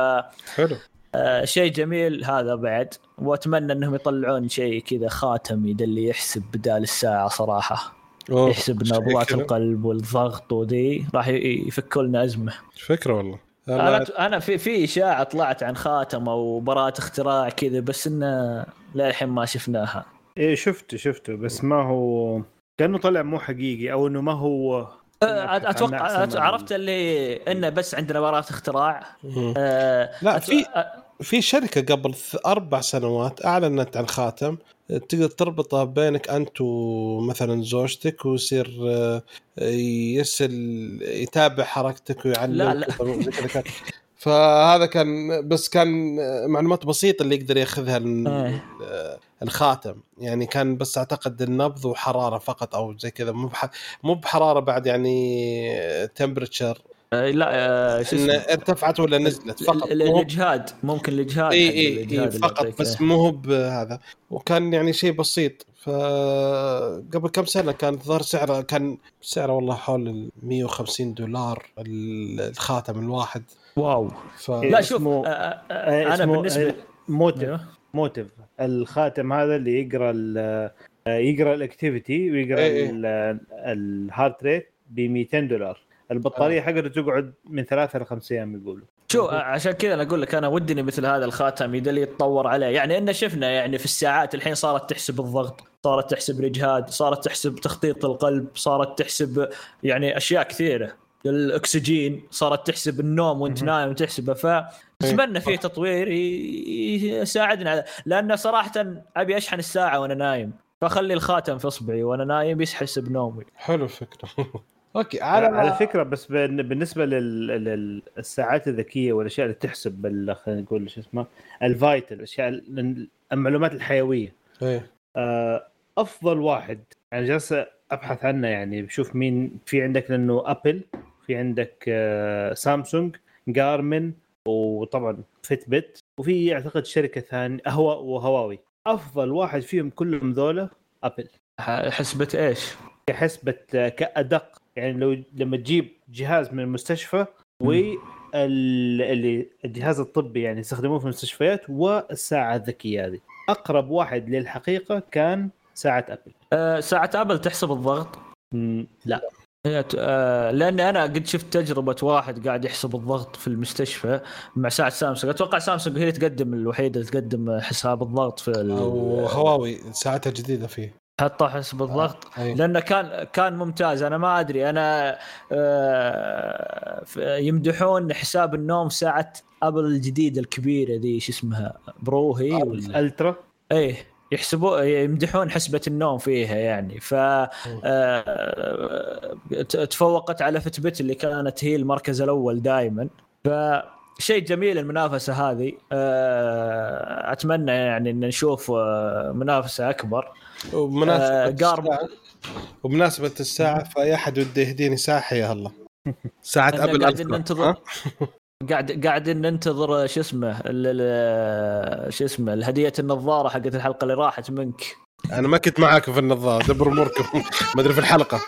حلو. آه شيء جميل هذا بعد وأتمنى إنهم يطلعون شيء كذا خاتم يدلي يحسب بدال الساعة صراحة. أوه، يحسب نبضات. القلب والضغط وذي راح يفكوا لنا أزمة. فكرة والله. أنا أنا في في اشاعه طلعت عن خاتم أو براءه اختراع كذا بس إنه للحين ما شفناها. إيه شفته شفته بس ما هو كأنه طلع مو حقيقي أو إنه ما هو أه، أتوقع عرفت اللي إنه بس عندنا براءه اختراع. أه، لا، في- في شركة قبل أربع سنوات أعلنت عن خاتم. تقدر تربطه بينك أنت ومثلا زوجتك ويصير آه، يرسل يتابع حركتك ويعلمك لا، لا. فهذا كان بس كان معلومات بسيطة اللي يقدر ياخذها ال- إيه. الخاتم يعني كان بس أعتقد النبض وحرارة فقط أو زي كذا مو مو بحرارة بعد يعني تمبرتشر آه، لا آه، شو اسمه؟ ارتفعت ولا نزلت؟ فقط. الإجهاد ممكن الإجهاد إي حق إي اللي فقط بس إيه. مو هو بهذا. وكان يعني شيء بسيط. فقبل كم سنة كان ظهر سعره كان سعره والله حول ال 150 دولار ال- الخاتم الواحد. wow. ف لا شوف آه، آه، آه، أنا بالنسبة Motiv أيوه. Motiv. الخاتم هذا اللي يقرأ ال- يقرأ ال activity ويقرأ إيه إيه. ال- ال heart rate ب 200 دولار. البطارية آه. حقته تقعد من ثلاثة إلى خمس أيام يقولوا. شو عشان كذا أنا أقول لك أنا ودني مثل هذا الخاتم يدلي يتطور عليه. يعني ان شفنا يعني في الساعات الحين صارت تحسب الضغط صارت تحسب الإجهاد صارت تحسب تخطيط القلب صارت تحسب يعني أشياء كثيرة. الأكسجين صارت تحسب النوم وأنت. نايم تحسبه فاتمنى فيه تطوير يساعدنا على لأن صراحة أبي أشحن الساعة وأنا نايم. فخلي الخاتم في أصبعي وأنا نايم يحسب نومي حلو الفكرة. أوكي على, على فكرة بس بن- بالنسبة لل- للساعات الذكية والأشياء اللي تحسب بال- خلينا نقول شو اسمه ال vital الاشياء ال- المعلومات الحيوية. إيه. آه، أفضل واحد يعني جالس أبحث عنه يعني بشوف مين في عندك لأنه أبل في عندك آه، سامسونج Garmin وطبعا Fitbit وفي أعتقد شركة ثانية هوا وهواوي. أفضل واحد فيهم كلهم ذولا أبل. حسبة إيش؟ كحسبة آه، كأدق. يعني لو لما تجيب جهاز من المستشفى واللي الجهاز الطبي يعني يستخدموه في المستشفيات والساعة الذكية هذه. أقرب واحد للحقيقة كان ساعة أبل. أه ساعة أبل تحسب الضغط؟ مم، لا. هي ت- آه، لأني أنا قد شفت تجربة واحد قاعد يحسب الضغط في المستشفى مع ساعة سامسونج. أتوقع سامسونج هي اللي تقدم الوحيدة اللي تقدم حساب الضغط في ال- أو هواوي ساعتها جديدة فيه. حطوا حسب الضغط. أي. لأنه كان كان ممتاز. أنا ما أدري. أنا آه، ف- يمدحون حساب النوم ساعة أبل الجديدة الكبيرة ذي شو اسمها برو هي ولا؟ ألترا. إيه. يحسبوا يمدحون حسبة النوم فيها يعني. ف آه، تفوقت على فتبت اللي كانت هي المركز الأول دائما فشيء جميل المنافسة هذه. آه، أتمنى يعني إن نشوف آه، منافسة أكبر. وبمناسبة آه،. وبمناسبة الساعة فأي أحد وده يهديني ساعة حيا الله ساعة أبل قاعدين. ننتظر؟ قاعد قاعدين ننتظر شو اسمه ال- ال- شو اسمه الهدية النظارة حقت الحلقة اللي راحت منك أنا ما كنت معاكم في النظارة دبر اموركم ما أدري في الحلقة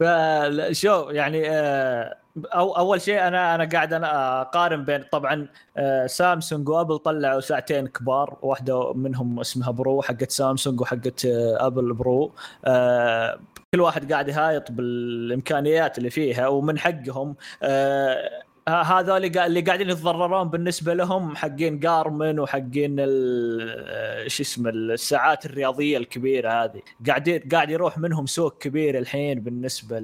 فشو يعني آه، أو أول شيء أنا أنا قاعد أنا أقارن بين طبعا آه، سامسونج وأبل طلعوا ساعتين كبار. واحدة منهم اسمها Pro حقت سامسونج وحقت آه، أبل Pro. آه، كل واحد قاعد يهايط بالإمكانيات اللي فيها ومن حقهم هذول قا- اللي قاعدين يتضررون بالنسبة لهم حقين جارمن وحقين ال- شو اسمه الساعات الرياضية الكبيرة هذه. قاعد قاعد يروح منهم سوق كبير الحين بالنسبة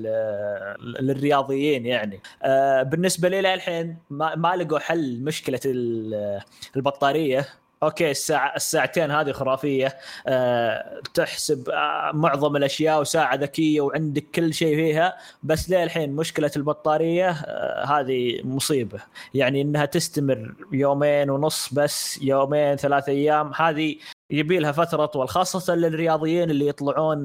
للرياضيين يعني. آه، بالنسبة لي الحين ما, لقوا حل مشكلة ال- البطارية. أوكي الساعة الساعتين هذه خرافية. أه تحسب آه، معظم الأشياء وساعة ذكية وعندك كل شيء فيها. بس ليه الحين مشكلة البطارية؟ أه هذه مصيبة. يعني إنها تستمر يومين ونص بس يومين ثلاث أيام. هذه يبي لها فترة اطول خاصة للرياضيين اللي يطلعون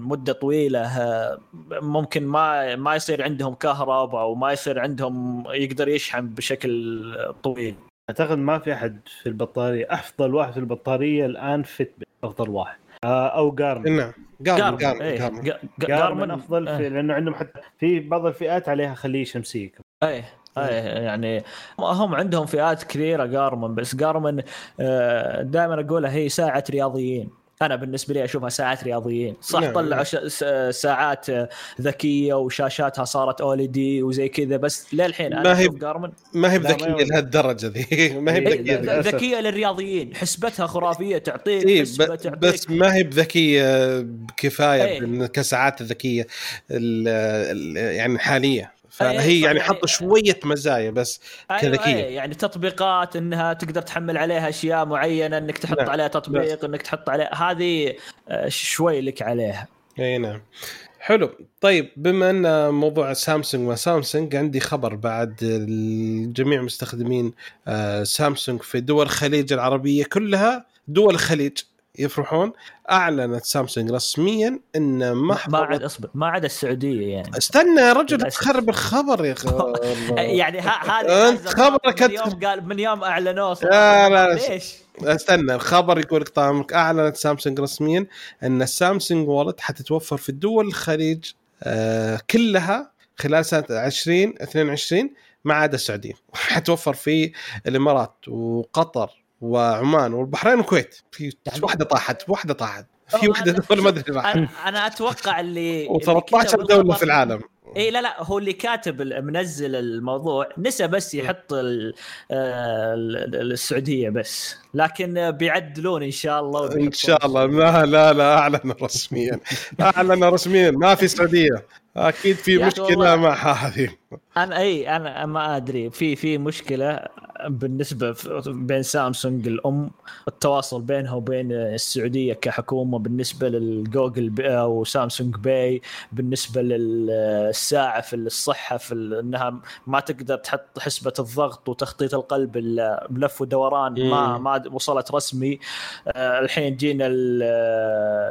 مدة طويلة. آه، ممكن ما ما يصير عندهم كهرباء أو ما يصير عندهم يقدر يشحن بشكل طويل. أعتقد ما في أحد في البطارية أفضل واحد في البطارية الآن فيت بيت أفضل واحد آه، أو جارمن نعم جارمن قارن إيه، قارن جا- جا- جارمن أفضل آه. في لأنه عندهم حتى في بعض الفئات عليها خلية شمسية كمان. إيه إيه يعني هم عندهم فئات كثيرة جارمن بس جارمن دائما أقولها هي ساعة رياضيين أنا بالنسبة لي أشوفها ساعات رياضيين صح نعم، طلعوا نعم. ساعات ذكية وشاشاتها صارت أوليدي وزي كذا بس للحين ما أنا هي- أشوف جارمن ما هي ما بذكية. لهالدرجة ذي ما هي إيه، بذكية. ذكية للرياضيين حسبتها خرافية تعطيك إيه حسبة ب- تعطيك بس ما هي بذكية بكفاية إيه. بال- كساعات الذكية ال- ال- يعني حاليه فهي يعني صح، حطوا يعني- شوية مزايا بس أيوة كذكية. أيوة يعني تطبيقات إنها تقدر تحمل عليها أشياء معينة إنك تحط نعم. عليها تطبيق إنك تحط عليها هذه آه، شوي لك عليها. إي نعم. حلو. طيب بما إن موضوع سامسونج وسامسونج عندي خبر بعد جميع مستخدمين آه، سامسونج في دول الخليج العربية كلها دول الخليج. يفرحون أعلنت سامسونج رسميا إن ما محفظه عاد أصبر ما عدا السعودية يعني استنى يا رجل. تخرب الخبر يا أخي. يعني هذه أنت خبرك من يوم قال من يوم أعلنوه لا، لا. ليش؟ استنى الخبر يقول لك طامك أعلنت سامسونج رسميا إن السامسونج والت حتتوفر في دول الخليج آه كلها خلال سنة 2022 ما عدا السعودية حتوفر في الإمارات وقطر وعمان والبحرين والكويت. في واحدة طاحت واحدة طاحت. في. واحدة دول ما أدري أنا أتوقع اللي و13 دولة في العالم. اي لا لا هو اللي كاتب منزل الموضوع. نسى بس يحط ال- آه، ال- السعودية بس. لكن بيعدلون إن شاء الله إن شاء الله. لا لا لا أعلن رسميا. أعلن رسميا. ما في سعودية. أكيد في مشكلة. مع هذه. أنا اي أنا ما أدري. في في مشكلة. بالنسبة بين سامسونج الأم التواصل بينها وبين السعودية كحكومة بالنسبة لل Google Pay أو Samsung Pay بالنسبة للساعة في الصحة في إنها ما تقدر تحط حسبة الضغط وتخطيط القلب بلف ودوران ما مم. ما وصلت رسمي آه، الحين جينا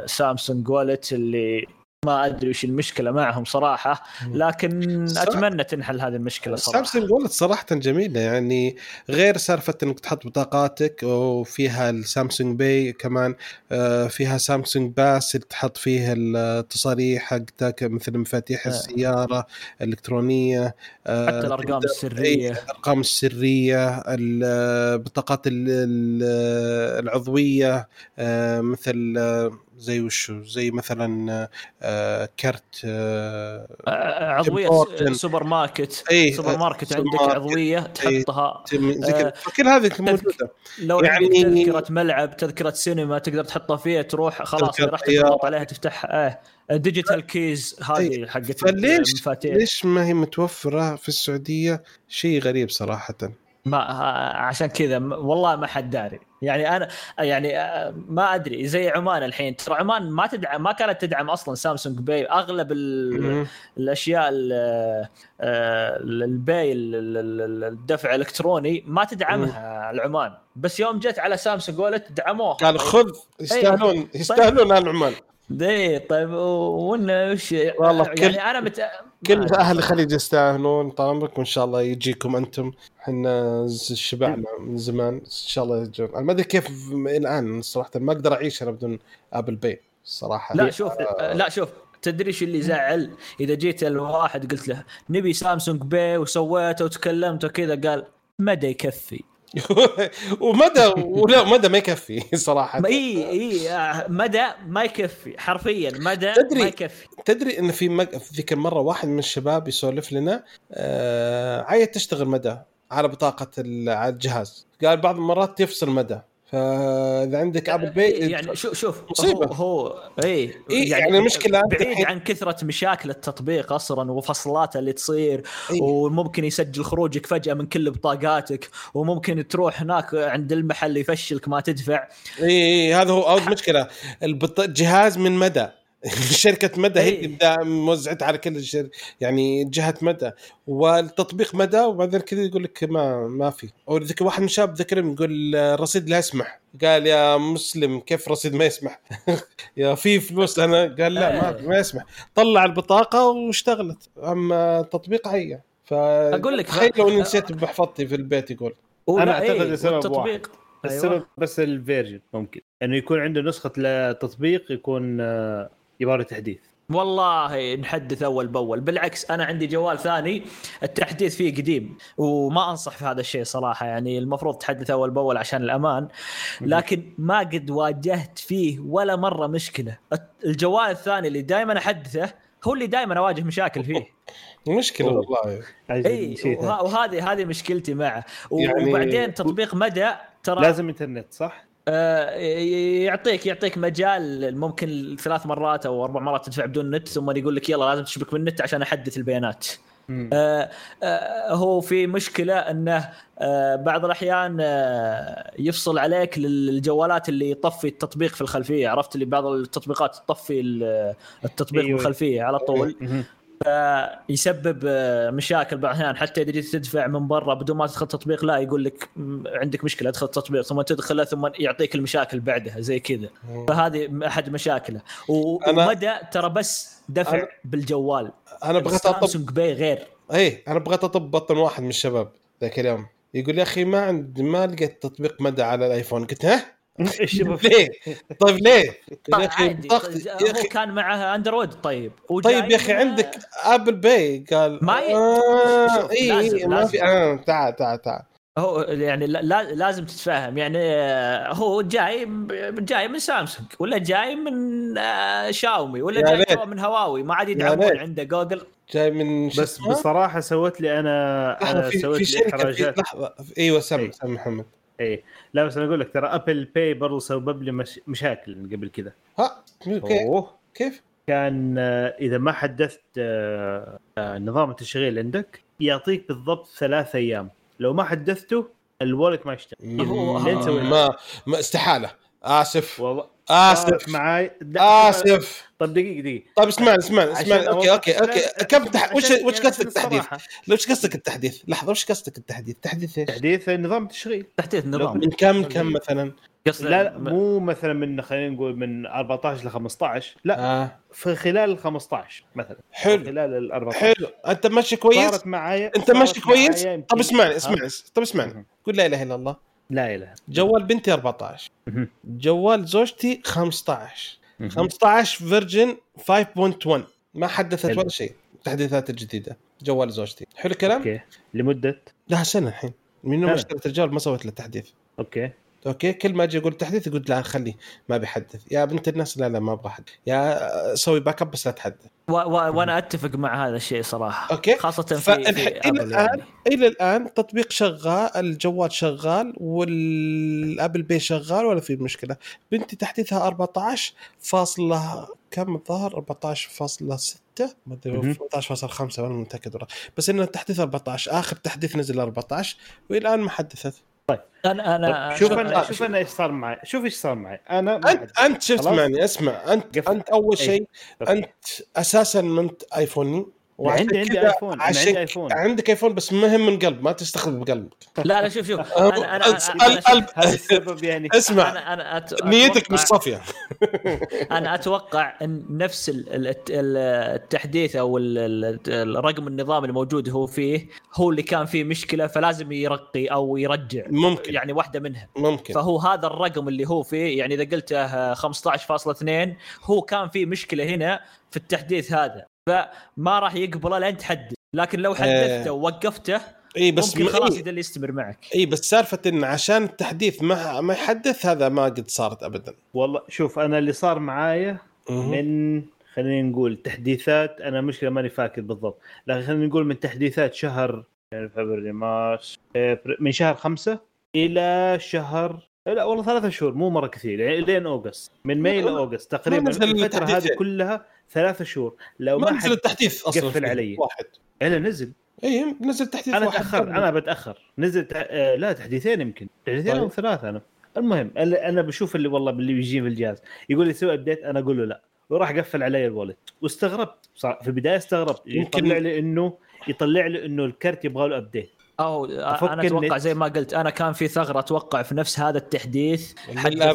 ال Samsung Wallet اللي ما أدري وش المشكلة معهم صراحة لكن صح. أتمنى تنحل هذه المشكلة صراحة Samsung Wallet صراحة جميلة يعني غير سالفة إنك تحط بطاقاتك وفيها ال Samsung Pay كمان آه، فيها Samsung Pass اللي تحط فيه التصاريح حقتك مثل مفاتيح آه. السيارة الإلكترونية آه، حتى الأرقام السرية إيه، الأرقام السرية البطاقات ال- ال- العضوية مثل زي وشو؟ زي مثلا آه، كرت آه، آه، عضوية سوبر ماركت. اي سوبر ماركت سوبر عندك ماركت. عضوية تحطها. زي كذا. آه، فكل هذه موجودة. لو يعني- تذكرة ملعب تذكرة سينما تقدر تحطها فيها تروح خلاص راح. تضغط عليها تفتحها آه digital keys هذه حقت فليش المفاتيح. ليش ما هي متوفرة في السعودية؟ شيء غريب صراحة. ما عشان كذا والله ما حد داري. يعني أنا يعني آه، ما أدري. زي عمان الحين. ترى عمان ما تدعم ما كانت تدعم أصلا Samsung Pay. أغلب. الأشياء ال- آه، ال pay ال- ال- ال- الدفع الإلكتروني ما تدعمها العمان. بس يوم جت على Samsung Wallet دعموها. قال خذ يستاهلون يستاهلون أهل عمان دي طيب وين وش والله كل- يعني أنا مت... كل أهل. الخليج يستاهلون طال عمرك وإن شاء الله يجيكم أنتم. إحنا شبعنا من زمان إن شاء الله يجون. أنا ما أدري كيف الآن صراحة ما أقدر أعيش أنا بدون Apple Pay الصراحه لا شوف لا شوف تدري إيش اللي زعل؟ إذا جيت الواحد قلت له نبي Samsung Pay وسويته وتكلمت وكذا قال مدى يكفي ومدى ولا مدى ما يكفي صراحة. اي إي مدى ما يكفي حرفيا مدى تدري- ما يكفي. تدري إن في مج... في ذيك المرة واحد من الشباب يسولف لنا آه... عايز تشتغل مدى على بطاقة ال... على الجهاز. قال بعض المرات يفصل مدى. فاذا عندك Apple Pay إيه، يعني شوف شوف مصيبة. هو, هو اي إيه، يعني المشكلة أنت بعيد عن كثرة مشاكل التطبيق أصلا وفصلاته اللي تصير إيه. وممكن يسجل خروجك فجأة من كل بطاقاتك وممكن تروح هناك عند المحل يفشلك ما تدفع اي اي هذا هو اول مشكله البط... جهاز من مدى شركة مدى هي إيه. اللي موزعتها على كل الشر... يعني جهة مدى. والتطبيق مدى وبعدين كذا يقول لك ما ما في. أو ذيك واحد من الشباب ذكرني يقول الرصيد لا يسمح. قال يا مسلم كيف رصيد ما يسمح؟ يا في فلوس أنا؟ قال لا ما. ما يسمح. طلع البطاقة واشتغلت. أما التطبيق هي. ف أقول لك- تخيل لو أني نسيت بحفظتي في البيت يقول. أعتقد إيه، السبب والتطبيق. السبب أيوة. بس الفيرجن ممكن. إنه يكون عنده نسخة لتطبيق يكون آه، يبغى له تحديث. والله نحدث أول بأول. بالعكس أنا عندي جوال ثاني التحديث فيه قديم وما أنصح في هذا الشيء صراحة. يعني المفروض تحدث أول بأول عشان الأمان لكن ما قد واجهت فيه ولا مرة مشكلة. الجوال الثاني اللي دائما أحدثه هو اللي دائما أواجه مشاكل فيه. مشكلة أوه. والله. إي اي وه- وهذه هذه مشكلتي معه. يعني- وبعدين تطبيق مدى ترى لازم إنترنت صح؟ آه، يعطيك يعطيك مجال ممكن ثلاث مرات أو أربع مرات تدفع بدون نت ثم يقول لك يلا لازم تشبك بالنت عشان أحدث البيانات. آه آه هو في مشكلة إنه آه بعض الأحيان يفصل عليك للجوالات اللي يطفي التطبيق في الخلفية عرفت اللي بعض التطبيقات تطفي ال- التطبيق أيوة. بالخلفيه على طول. يسبب آه، مشاكل بعض الأحيان. حتى إذا جيت تدفع من برا بدون ما تدخل التطبيق لا يقول لك عندك مشكلة ادخل التطبيق. ثم تدخله ثم يعطيك المشاكل بعدها زي كذا. فهذه أحد مشاكله. ومدى ترى بس دفع أنا- بالجوال. أنا بغيت اطب سامسونج باي غير. اي أنا بغيت أطب بطن واحد من الشباب ذاك اليوم. يقول يا أخي ما عندي ما لقيت تطبيق مدى على الآيفون. قلت ها؟ ليه؟ طيب ليه؟ قال يا أخي يا هو أخي. كان معه أندرويد طيب. طيب يا أخي عندك Apple Pay قال ما ي- آه اي لازم- إي ما. في آه تعال تعال تعال. هو يعني لا- لا لازم تتفاهم. يعني آه، هو جاي جاي من سامسونج ولا جاي من آه، شاومي ولا جاي. من هواوي. ما عاد يدعمون. عنده جوجل. جاي من بس؟ بصراحة سوت لي أنا أنا في, سوت في لي احراجات لحظة. إيوه سم إي. سم محمد. اي لا بس أنا أقول لك ترى Apple Pay برضو سبب لي مش... مشاكل قبل كذا. ها كيف أوه. كيف؟ كان آه، إذا ما حدثت آه، آه، نظام التشغيل عندك يعطيك بالضبط ثلاث أيام. لو ما حدثته ال Wallet ما يشتغل. ما, ما استحالة. آسف. والله. آسف صارت معاي آسف طب دقيقة دقيقة طيب اسمعني اسمعني اسمعني okay okay okay كم تح... وش وش يعني قصدك عشان تحديث؟ الصراحة. وش قصدك التحديث؟ لحظة وش قصدك التحديث؟ تحديث إيش؟ تحديث نظام التشغيل تحديث النظام من كم كم مثلا؟ لا لا مو مثلا من خلينا نقول من 14 ل 15 لا آه. في خلال ال 15 مثلا حلو. خلال ال 14 حلو أنت ماشي كويس؟ صارت معايا أنت ماشي كويس؟ طب اسمعني ها؟ اسمعني طب اسمعني. قول لا إله إلا الله لا إله. جوال بنتي 14 مهم. جوال زوجتي 15 مهم. 15 version 5.1 ما حدثت حلو. ولا شيء. التحديثات الجديده جوال زوجتي. حلو الكلام؟ okay. لمدة؟ لها سنة الحين. من يوم. اشتريت الجوال ما سويت له تحديث. okay. okay كل ما أجي أقول تحديث يقول لا خليه ما بيحدث. يا بنت الناس لا لا ما أبغى احدث يا سوي backup بس لا تحدث. و- و- وأنا أتفق مع هذا الشيء صراحة. okay. خاصة في, فالح- في إلى الآن يعني. إلى الآن تطبيق شغال الجوال شغال والأبل باي شغال ولا في مشكلة. بنتي تحديثها 14 فاصلة كم الظاهر؟ 14.6 ما أدري مهم. 14.5 أنا متأكد والله. بس إنه تحديث 14 آخر تحديث نزل 14 وإلى الآن ما حدثت. أنا أنا طيب شوف أنا شوف أنا إيش صار معي شوف إيش صار معي أنا انت حد- أنت شفت. معني اسمع انت قفل. أنت أول أي. شيء. أنت أساسا ما انت آيفوني وعشان عندي ايفون عندي ايفون عندك ايفون بس مهم من قلب ما تستخدم بقلبك. لا لا شوف شوف. أنا أنا أنا- هذا السبب يعني. اسمع. أنا أنا أت... نيتك أتوقع- مش صافية. أنا أتوقع إن نفس ال- ال- ال- التحديث أو ال- ال- الرقم النظام الموجود هو فيه هو اللي كان فيه مشكلة فلازم يرقي أو يرجع. ممكن. يعني واحدة منها. ممكن. فهو هذا الرقم اللي هو فيه يعني إذا قلته 15.2 هو كان فيه مشكلة هنا في التحديث هذا. فما راح يقبله لين تحدث لكن لو حدثته ووقفته اي بس ممكن خلاص إيه. يدل يستمر معك اي بس سالفة إن عشان التحديث ما ما يحدث هذا ما قد صارت ابدا والله شوف أنا اللي صار معايا. من خلينا نقول تحديثات أنا مشكلة ماني فاكر بالضبط لكن خلينا نقول من تحديثات شهر يعني فبراير مارس من شهر خمسة إلى شهر لا والله ثلاثة شهور مو مرة كثير يعني لين أوغست من ماي ما- لاوغست تقريبا الفترة هذه. كلها ثلاثة شهور. لو ما ما نزل حد التحديث أصلا قفل علي. واحد. إلا نزل. اي نزل تحديث أنا تأخرت أنا بتأخر. نزل تع... آه لا تحديثين يمكن. تحديثين طيب. أو ثلاثة أنا. المهم أنا أنا بشوف اللي والله اللي بيجي في الجهاز. يقول لي سوي update أنا أقول له لا. وراح قفل علي الوالد واستغربت. صار في البداية استغربت. يمكن- يطلع لي انه يطلع لي إنه الكرت يبغى له update أو أنا أتوقع. زي ما قلت أنا كان في ثغرة أتوقع في نفس هذا التحديث لا-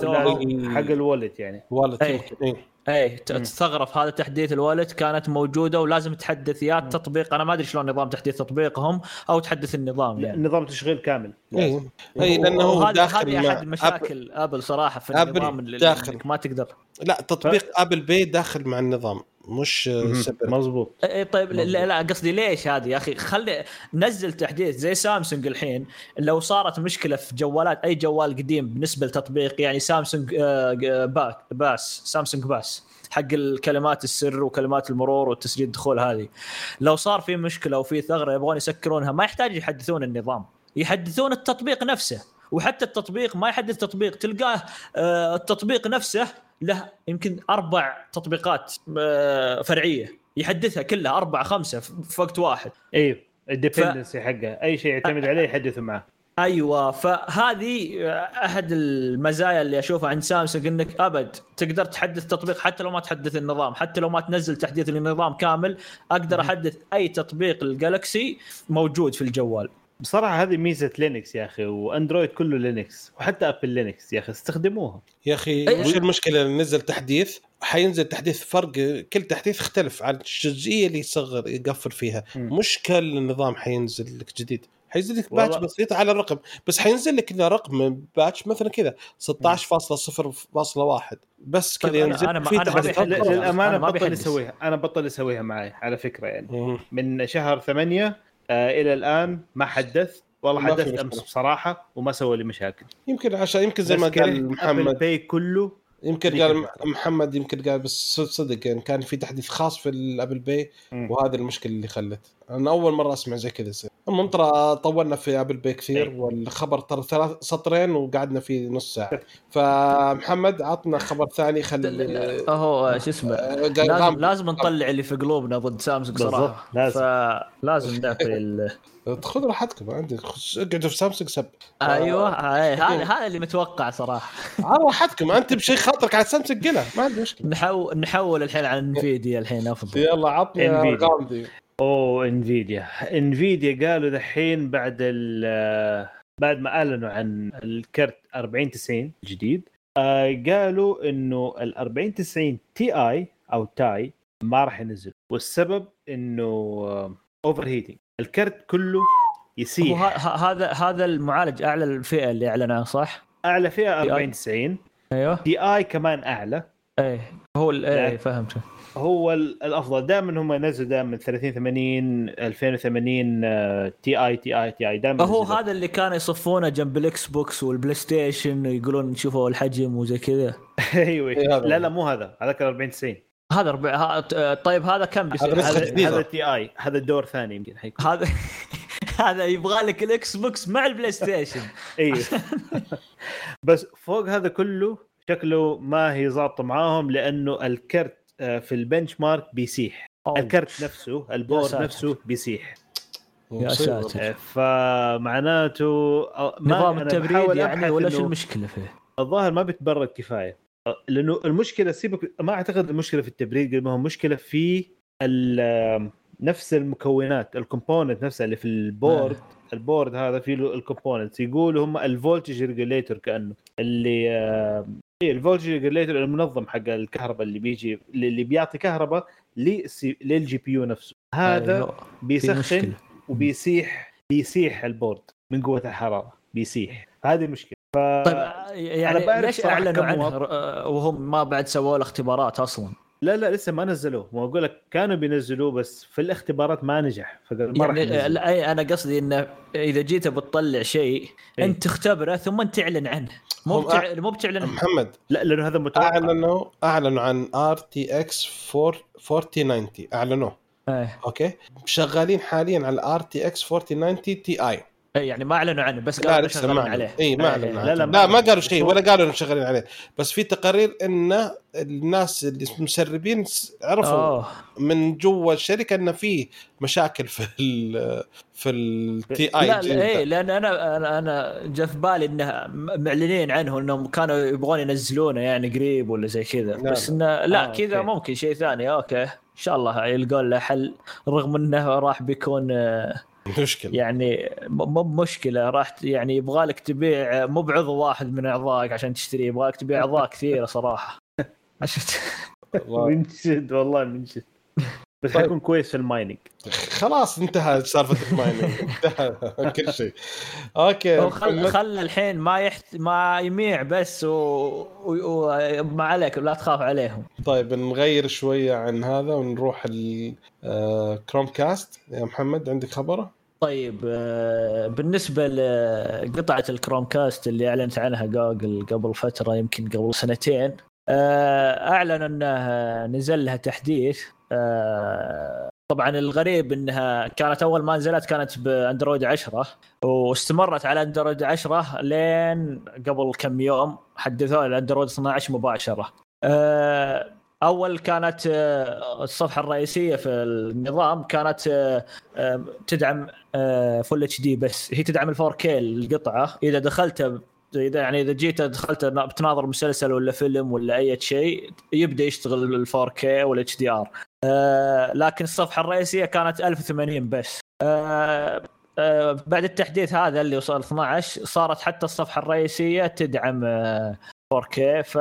حق الوالد يعني. والد أي. يمكن. إي. إيه ت- مم. الثغره في هذا تحديث الوالد كانت موجودة ولازم تحدث يا التطبيق أنا ما أدري شلون نظام تحديث تطبيقهم أو تحدث النظام يعني. نظام تشغيل كامل. اي اي لأنه داخل هذه أحد مشاكل أبل صراحة في أبل النظام اللي داخل. ما تقدر. لا تطبيق Apple Pay داخل مع النظام. مش سوبر مضبوط. إيه طيب لا, لا قصدي ليش هذه يا أخي؟ خلي نزل تحديث زي سامسونج الحين لو صارت مشكلة في جوالات أي جوال قديم بالنسبة لتطبيق يعني سامسونج آه، باك باس Samsung Pass حق الكلمات السر وكلمات المرور والتسجيل الدخول هذه. لو صار في مشكلة وفي ثغرة يبغون يسكرونها ما يحتاج يحدثون النظام. يحدثون التطبيق نفسه. وحتى التطبيق ما يحدث تطبيق تلقاه آه، التطبيق نفسه له يمكن أربع تطبيقات آه، فرعية. يحدثها كلها أربعة خمسة في وقت واحد. أيوه ال dependency حقه. أي شيء يعتمد عليه يحدثه معه. أيوه فهذه أحد المزايا اللي أشوفها عند سامسونج إنك أبد تقدر تحدث تطبيق حتى لو ما تحدث النظام. حتى لو ما تنزل تحديث للنظام كامل أقدر أحدث أي تطبيق الجالكسي موجود في الجوال. بصراحة هذه ميزة لينكس يا أخي وأندرويد كله لينكس وحتى أبل لينكس يا أخي استخدموها يا أخي وش المشكلة إن نزل تحديث حينزل تحديث فرق كل تحديث يختلف عن الجزئية اللي يصغر يقفل فيها مم. مش كل النظام حينزل لك جديد حينزل لك باتش. بسيط على الرقم بس حينزل لك رقم باتش مثلا كذا 16.0.1 بس كذا طيب ينزل أنا في أنا. للأمانة بطل بحدث. يسويها أنا بطل يسويها معي على فكرة يعني مم. من شهر ثمانية إلى الآن ما حدث والله حدثت. أمس بصراحة وما سوى لي مشاكل يمكن عشان يمكن زي ما قال محمد باي كله يمكن قال. محمد يمكن قال بس صدق يعني كان في تحديث خاص في ال Apple Pay مم. وهذه المشكلة اللي خلت أنا أول مرة أسمع زي كذا يصير المهم ترى طولنا في Apple Pay كثير أي. والخبر ترى ثلاث سطرين وقعدنا فيه نص ساعة. فمحمد عطنا خبر ثاني خلي هو شو اسمه؟ آه، لازم لازم نطلع اللي في قلوبنا ضد سامسونج صراحة. لازم. فلازم نعطي ال... خذوا راحتكم عندك خش- اقعدوا في سامسونج سب. أيوه هذا هذا اللي متوقع صراحة. على راحتكم أنت بشيء خاطرك على سامسونج قلها ما عندي مشكلة. نحول نحول الحين على Nvidia الحين أفضل. يلا عطنا Nvidia. غامدي أوه Nvidia Nvidia قالوا دحين بعد ال بعد ما أعلنوا عن الكرت 4090 الجديد آه قالوا إنه ال 4090 Ti أو Ti ما راح ينزل. والسبب إنه overheating الكرت كله يسيح. هذا هذا المعالج أعلى الفئة اللي اعلن عنها صح؟ أعلى فئة Ti. 4090 أيوه. Ti كمان أعلى. إيه هو إيه. فهمت. هو ال- الأفضل. دائما هم ينزلوا دائما 3080 2080 آه، Ti Ti Ti دائما هو هذا اللي كانوا يصفونه جنب ال Xbox وال PlayStation ويقولون شوفوا الحجم وزي كذا. أيوه. إيه لا. لا مو هذا. هذاك ال 4090 هذا ربع ها... طيب هذا كم بيصير؟ هذا هذا Ti هذا دور ثاني يمكن حيكون. هذا هذا يبغى لك ال Xbox مع ال PlayStation أيوه. بس فوق هذا كله شكله ما هي ظابطة معاهم لأنه الكرت في ال benchmark بيسيح أوه. الكرت نفسه ال board ساتر. نفسه بيسيح يا. ساتر. آه، فمعناته آه، ما- نظام التبريد يعني ولا شو المشكلة فيه؟ الظاهر ما بتبرد كفاية لأنه المشكلة سيبك ما أعتقد المشكلة في التبريد قد ما هو مشكلة في ال- نفس المكونات ال component نفسها اللي في ال board ال board هذا فيه له ال components يقولوا هم ال voltage regulator كأنه اللي إيه ال voltage regulator المنظم حق الكهرباء اللي بيجي اللي بيعطي كهرباء لل GPU نفسه هذا أيوه. بيسخن. وبيسيح بيسيح ال board من قوة الحرارة بيسيح هذه المشكلة ف... طيب يعني ليش أعلنوا كم عنه واط. آه، وهم ما بعد سووا له اختبارات أصلا لا لا لسه ما نزلوه. ما أقول لك كانوا بينزلوه بس في الاختبارات ما نجح. فقال ما راح يعني ينزل. لا أي أنا قصدي إنه إذا جيت بتطلع شيء إيه. أنت تختبره ثم تعلن عنه. مو بتع... مو بتعلن عنه. محمد لا لأنه هذا متوقع. أعلنوا أعلنوا عن RTX 4090 أعلنوه. إيه. أوكي؟ شغالين حاليا على RTX 4090 Ti إيه، يعني ما أعلنوا عنه بس قالوا شغالين عليه. اي ما إيه، أعلنوا إيه. عنه. لا، لا، لا ما- ما قالوا شيء ولا قالوا انهم شغالين عليه. بس في تقارير ان الناس اللي مسربين عرفوا اوه من جوا الشركة ان في مشاكل في ال في ال Ti لا لا إيه لأن أنا أنا أنا جاء في بالي إنه معلنين عنه إنهم كانوا يبغون ينزلونه يعني قريب ولا زي كذا. لا، بس إنه لا آه، كذا أوكي. ممكن شيء ثاني. أوكي. إن شاء الله يلقون له حل رغم إنه راح بيكون آه، مشكلة. يعني مو مشكلة راح يعني يبغى لك تبيع مو بعضو واحد من أعضائك عشان تشتريه يبغى لك تبيع أعضاء كثيرة صراحة. عشان والله. من جد والله من جد. بس طيب. حيكون كويس في ال mining خلاص انتهى سالفة ال mining انتهى كل شيء. أوكي. خل خل الحين ما يحت ما يميع بس وما و... و... ما عليك لا تخاف عليهم. طيب نغير شوية عن هذا ونروح ال Chromecast يا محمد عندك خبرة؟ طيب آه، بالنسبة لقطعة ال Chromecast اللي أعلنت عنها جوجل قبل فترة يمكن قبل سنتين آه، اعلن انه نزل لها تحديث. آه، طبعا الغريب إنها كانت أول ما نزلت كانت بأندرويد 10 واستمرت على أندرويد 10 لين قبل كم يوم حدثوها الاندرويد 12 مباشرة. آه، أول كانت آه، الصفحة الرئيسية في النظام كانت آه، آه، تدعم full HD بس. هي تدعم ال 4K القطعة. إذا دخلت إذا يعني إذا جيت دخلت بتناظر مسلسل ولا فيلم ولا أي شيء يبدأ يشتغل ال 4K وال HDR لكن الصفحة الرئيسية كانت 1080 بس. بعد التحديث هذا اللي وصل 12 صارت حتى الصفحة الرئيسية تدعم 4K ف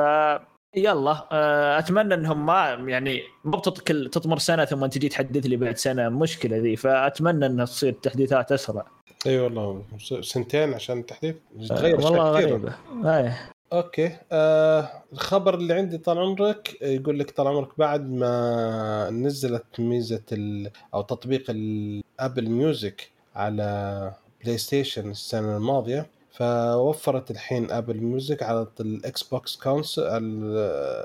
يلا آه، أتمنى إنهم ما يعني مو كل تطمر سنة ثم تجي تحدث لي بعد سنة مشكلة ذي. فأتمنى إنها تصير تحديثات أسرع. أي أيوة والله سنتين عشان التحديث؟ تغير آه والله غريبة. إيه أوكي. آه الخبر اللي عندي طال عمرك يقول لك طال عمرك بعد ما نزلت ميزة أو تطبيق ال Apple Music على PlayStation السنة الماضية فوفرت الحين Apple Music على ال Xbox console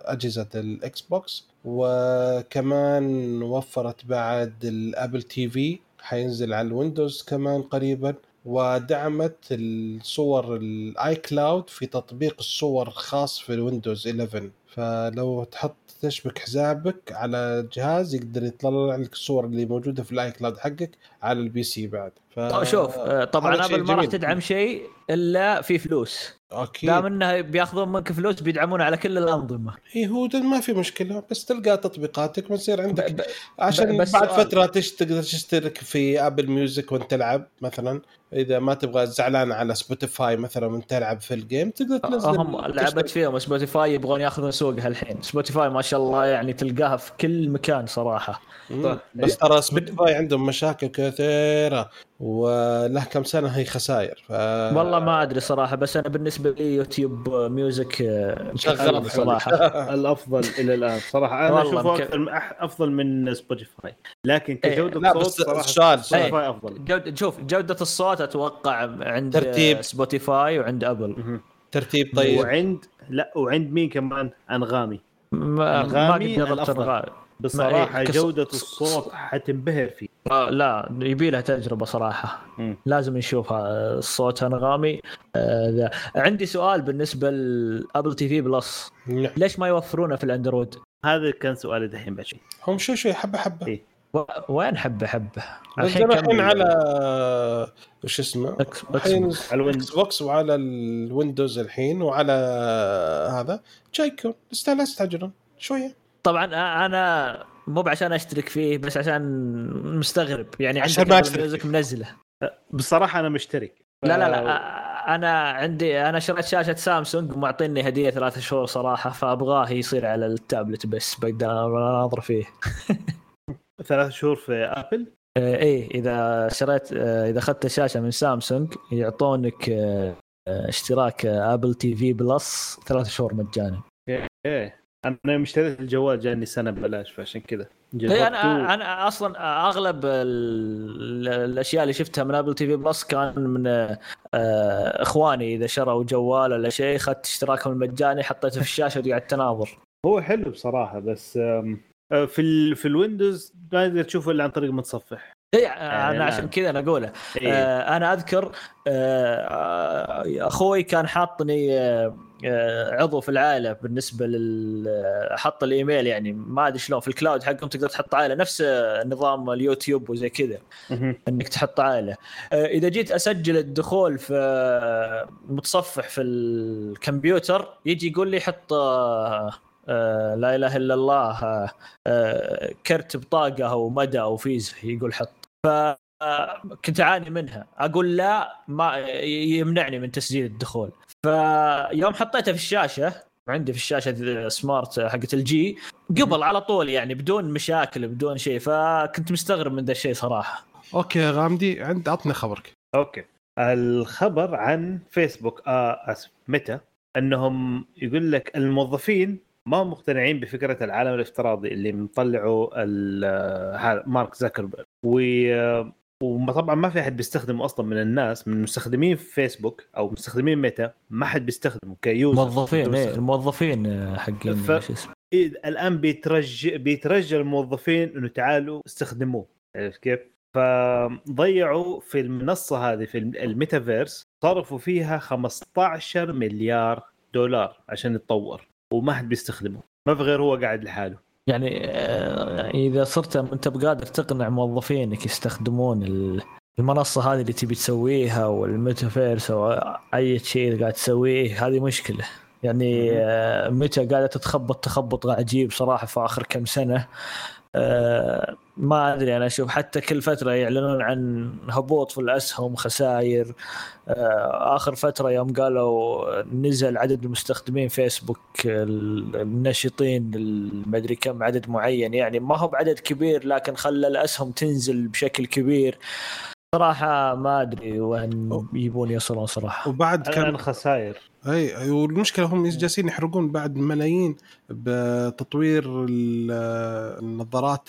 أجهزة ال Xbox وكمان وفرت بعد ال Apple TV حينزل على ال Windows كمان قريبا. ودعمت الصور ال iCloud في تطبيق الصور خاص في ال Windows 11 فلو تحط تشبك حسابك على جهاز يقدر يطلع لك الصور اللي موجودة في ال iCloud حقك على ال PC بعد. ف... طيب، شوف طبعا Apple ما راح تدعم شيء إلا في فلوس. أكيد. دام إنه بياخذون منك فلوس بيدعمون على كل الأنظمة. إي هو ما في مشكلة بس تلقى تطبيقاتك بتصير عندك. ب... ب... عشان بس بعد فترة تقدر تشترك في Apple Music وأنت تلعب مثلا. إذا ما تبغى زعلان على Spotify مثلا وأنت تلعب في ال game تقدر تنزل هم لعبت فيهم. Spotify يبغون ياخذون سوقها الحين. Spotify ما شاء الله يعني تلقاها في كل مكان صراحة. طيب. بس ترى Spotify عندهم مشاكل كثيرة. وله كم سنة هي خسائر ف... والله ما أدري صراحة بس أنا بالنسبة لي YouTube Music آه، شغال صراحة. الأفضل إلى الآن. صراحة أنا أشوفه مك... افضل من Spotify لكن إيه، كجودة لا صوت بس صراحة Spotify إيه. أفضل. جود شوف جودة الصوت أتوقع عند ترتيب. Spotify وعند Apple ترتيب طيب. وعند لا وعند مين كمان؟ أنغامي. ما أنغامي ما بصراحة كس... جودة الصوت حتنبهر فيه. آه لا يبي له تجربة صراحة. م. لازم نشوفها الصوت. انغامي آه عندي سؤال بالنسبة ل Apple TV Plus. ليش ما يوفرونه في الأندرويد؟ هذا كان سؤالي دحين بشي هم شو شوي حبة حبة. إيه؟ وين حبة حبة؟ الحين الحين على وش اسمه؟ الحين على ال Xbox وعلى ال Windows الحين وعلى هذا. جايكم. بس لا تستعجلون شوية. طبعا أنا مو عشان أشترك فيه بس عشان مستغرب. يعني عشان ما أشترك منزله. بصراحة أنا مشترك. لا لا لا أنا عندي أنا شريت شاشة سامسونج ومعطيني هدية ثلاثة شهور صراحة فأبغاه يصير على التابلت بس بقدر اناظر فيه. ثلاث شهور في ابل؟ إيه إذا شريت إذا أخذت شاشه من سامسونج يعطونك اشتراك Apple TV Plus ثلاث شهور مجانا. إيه أنا مشتريت الجوال جاني سنة ببلاش فعشان كذا اي أنا أنا أصلا أغلب الأشياء اللي شفتها من Apple TV Plus كان من آه، إخواني إذا شروا جوال ولا شيء اخذت اشتراكهم المجاني حطيته في الشاشة وقعدت تناظر هو حلو بصراحة بس آه، في ال في ال Windows ما تقدر تشوفه إلا عن طريق متصفح. اي أنا عشان كذا أنا أقوله. إيه؟ آه أنا أذكر آه أخوي كان حاطني آه عضو في العائلة بالنسبة لل حط الإيميل يعني ما أدري شلون في الكلاود حقهم تقدر تحط عائلة نفس نظام اليوتيوب وزي كذا إنك تحط عائلة. آه، إذا جيت أسجل الدخول في متصفح في الكمبيوتر يجي يقول لي حط آه، آه، لا إله إلا الله كرت بطاقة أو مدى أو فيزا يقول حط. ف كنت أعاني منها. أقول لا ما يمنعني من تسجيل الدخول. فيوم حطيته في الشاشة عندي في الشاشة smart حقت LG قبل على طول يعني بدون مشاكل بدون شيء. فكنت مستغرب من ذا الشيء صراحة. أوكي غامدي عند عطني خبرك. أوكي. الخبر عن فيسبوك آه اسف Meta أنهم يقول لك الموظفين ما مقتنعين بفكرة العالم الافتراضي اللي مطلعه هذا مارك زكربرج وطبعا ما في أحد بيستخدمه أصلا من الناس من مستخدمين فيسبوك أو مستخدمين ميتا ما حد بيستخدمه ك user. موظفين إيه الموظفين حقين ف... إيه الآن بيترجى بيترجى الموظفين إنه تعالوا استخدموه. عرفت كيف؟ فضيعوا في المنصة هذه في الميتافيرس صرفوا فيها 15 مليار دولار عشان يتطور. وما حد بيستخدمه. ما في غير هو قاعد لحاله. يعني آه، إذا صرت أنت بقادر تقنع موظفينك يستخدمون ال- المنصة هذه اللي تبي تسويها والميتافيرس أو أي شيء قاعد تسويه هذه مشكلة. يعني آه، متى قاعدة تتخبط تخبط عجيب صراحة في آخر كم سنة. آه، ما أدري أنا أشوف حتى كل فترة يعلنون عن هبوط في الأسهم خسائر آه، آخر فترة يوم قالوا نزل عدد المستخدمين فيسبوك ال- النشطين ما ادري كم عدد معين. يعني ما هو بعدد كبير لكن خلى الأسهم تنزل بشكل كبير. صراحة ما أدري وين يبون يوصلون صراحة. وبعد كان كان خسائر أي والمشكلة هم جالسين يحرقون بعد ملايين بتطوير ال- النظارات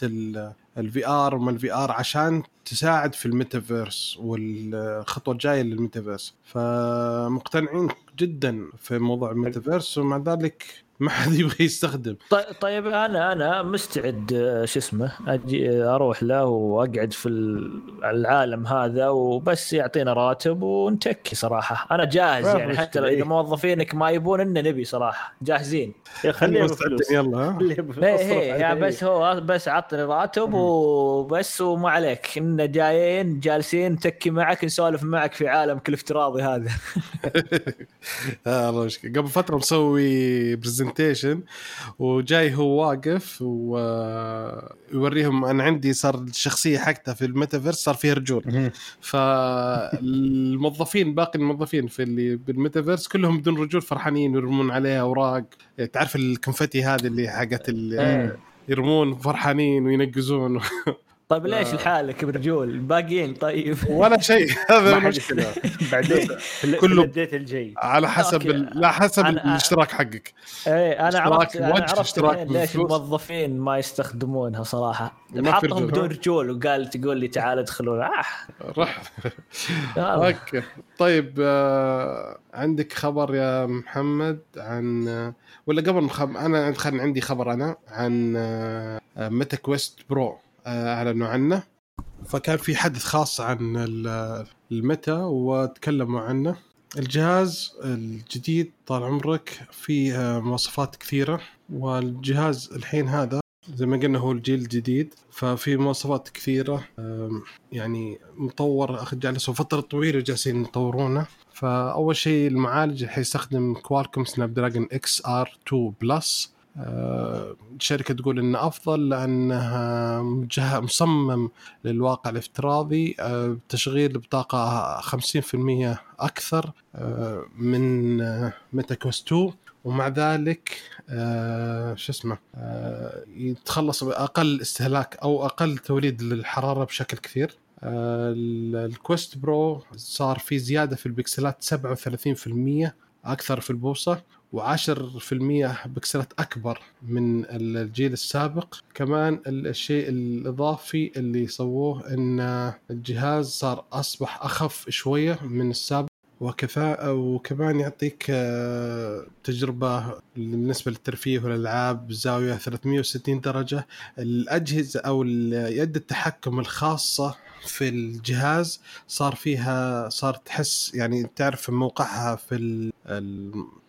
ال VR وما ال VR عشان تساعد في الميتافيرس والخطوة الجاية للميتافيرس. فمقتنعين جدا في موضوع الميتافيرس ومع ذلك ما حد يبغى يستخدم. طي- طيب أنا أنا مستعد آه، شو اسمه أجي آه، أروح له وأقعد في ال- العالم هذا وبس يعطينا راتب ونتكي صراحة. أنا جاهز يعني حتى إذا إيه. موظفيننا ما يبون إن نبي صراحة. جاهزين. يا خليه مستعدين يلا. ها إيه إيه عليه. يا بس هو بس عطني راتب وبس وما عليك. ان جايين جالسين نتكي معك نسولف معك في عالمك الافتراضي هذا. آه، قبل فترة مسوي presentation وجاي هو واقف ويوريهم أنا عندي صار الشخصية حقته في الميتافيرس صار فيها رجول. فالموظفين باقي الموظفين في اللي بالميتافيرس كلهم بدون رجول فرحانين يرمون عليها أوراق تعرف ال confetti هذه اللي حقت. يرمون فرحانين وينقزون طيب ليش آه. لحالك برجول باقيين طيب ولا شيء هذا المشكلة. بعدين في كله- ال update الجاي على حسب. لا حسب أنا- الاشتراك حقك إيه أنا عرفت أنا عرفت ليش. الموظفين ما يستخدمونها صراحة حطهم بدون؟ رجول وقال تقول لي تعال ادخلوا آه. رح. okay طيب آه عندك خبر يا محمد عن آه، ولا قبل مخب... أنا خل عندي خبر أنا عن آه Meta Quest Pro آه أعلنوا عنه. فكان في حدث خاص عن ال- الميتا وتكلموا عنه. الجهاز الجديد طال عمرك فيه آه، مواصفات كثيرة والجهاز الحين هذا زي ما قلنا هو الجيل الجديد ففي مواصفات كثيرة يعني مطور جالسوا فترة طويلة جالسين يطورونه. فأول شيء المعالج حيستخدم Qualcomm Snapdragon XR 2 Plus آه، الشركة تقول انه أفضل لأنها مجه- مصمم للواقع الافتراضي آه، تشغيل بطاقة 50% أكثر آه، من آه، Meta Quest 2 ومع ذلك آه، شو اسمه آه، يتخلص بأقل استهلاك أو أقل توليد للحرارة بشكل كثير. آه، ال- ال Quest Pro صار في زيادة في البكسلات 37% أكثر في البوصه و10% بكسلات أكبر من الجيل السابق كمان الشيء الإضافي اللي سووه إن الجهاز صار أصبح أخف شوية من السابق وكفاءة وكمان يعطيك آه، تجربة بالنسبة للترفيه والألعاب بزاوية 360 درجة الأجهزة أو يد التحكم الخاصة في الجهاز صار فيها صار تحس يعني تعرف موقعها في.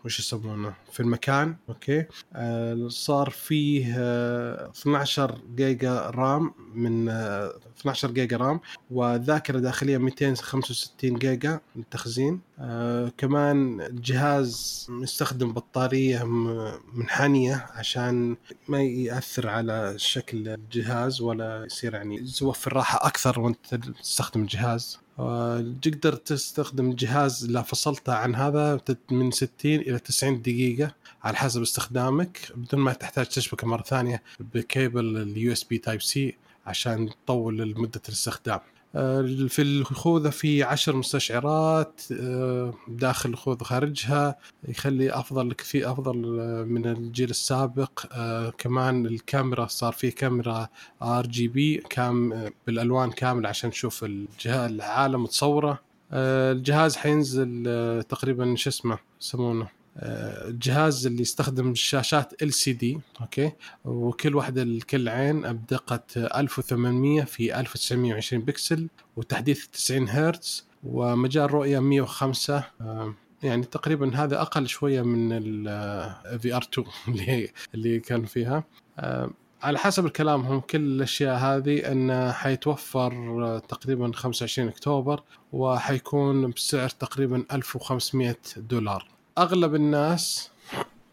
وش يسمونه في المكان okay؟ آه صار فيه آه 12 جيجا RAM من آه 12 جيجا RAM وذاكرة داخلية 265 جيجا للتخزين آه كمان الجهاز مستخدم بطارية منحنية عشان ما يأثر على شكل الجهاز ولا يصير يعني يوفر راحه أكثر وأنت تستخدم الجهاز تقدر تستخدم الجهاز اذا فصلته عن هذا من 60 إلى 90 دقيقة على حسب استخدامك بدون ما تحتاج تشبكه مرة ثانية ب cable ال USB Type C عشان تطول مده الاستخدام. في الخوذة في عشر مستشعرات آه، داخل الخوذة خارجها يخلي أفضل كثير أفضل آه، من الجيل السابق. آه، كمان الكاميرا صار فيه كاميرا RGB cam آه، بالألوان كاملة عشان نشوف العالم متصورة. آه، الجهاز حينزل آه، تقريبا شو اسمه يسمونه؟ آه، الجهاز اللي يستخدم شاشات LCD okay؟ وكل واحدة لكل عين بدقة 1800 في 1920 بكسل وتحديث 90 هرتز ومجال رؤية 105 آه، يعني تقريبا هذا أقل شوية من ال VR 2 اللي اللي كان فيها. آه، على حسب الكلام هم كل الأشياء هذه إنه حيتوفر آه، تقريبا 25 أكتوبر وحيكون بسعر تقريبا 1500 دولار. أغلب الناس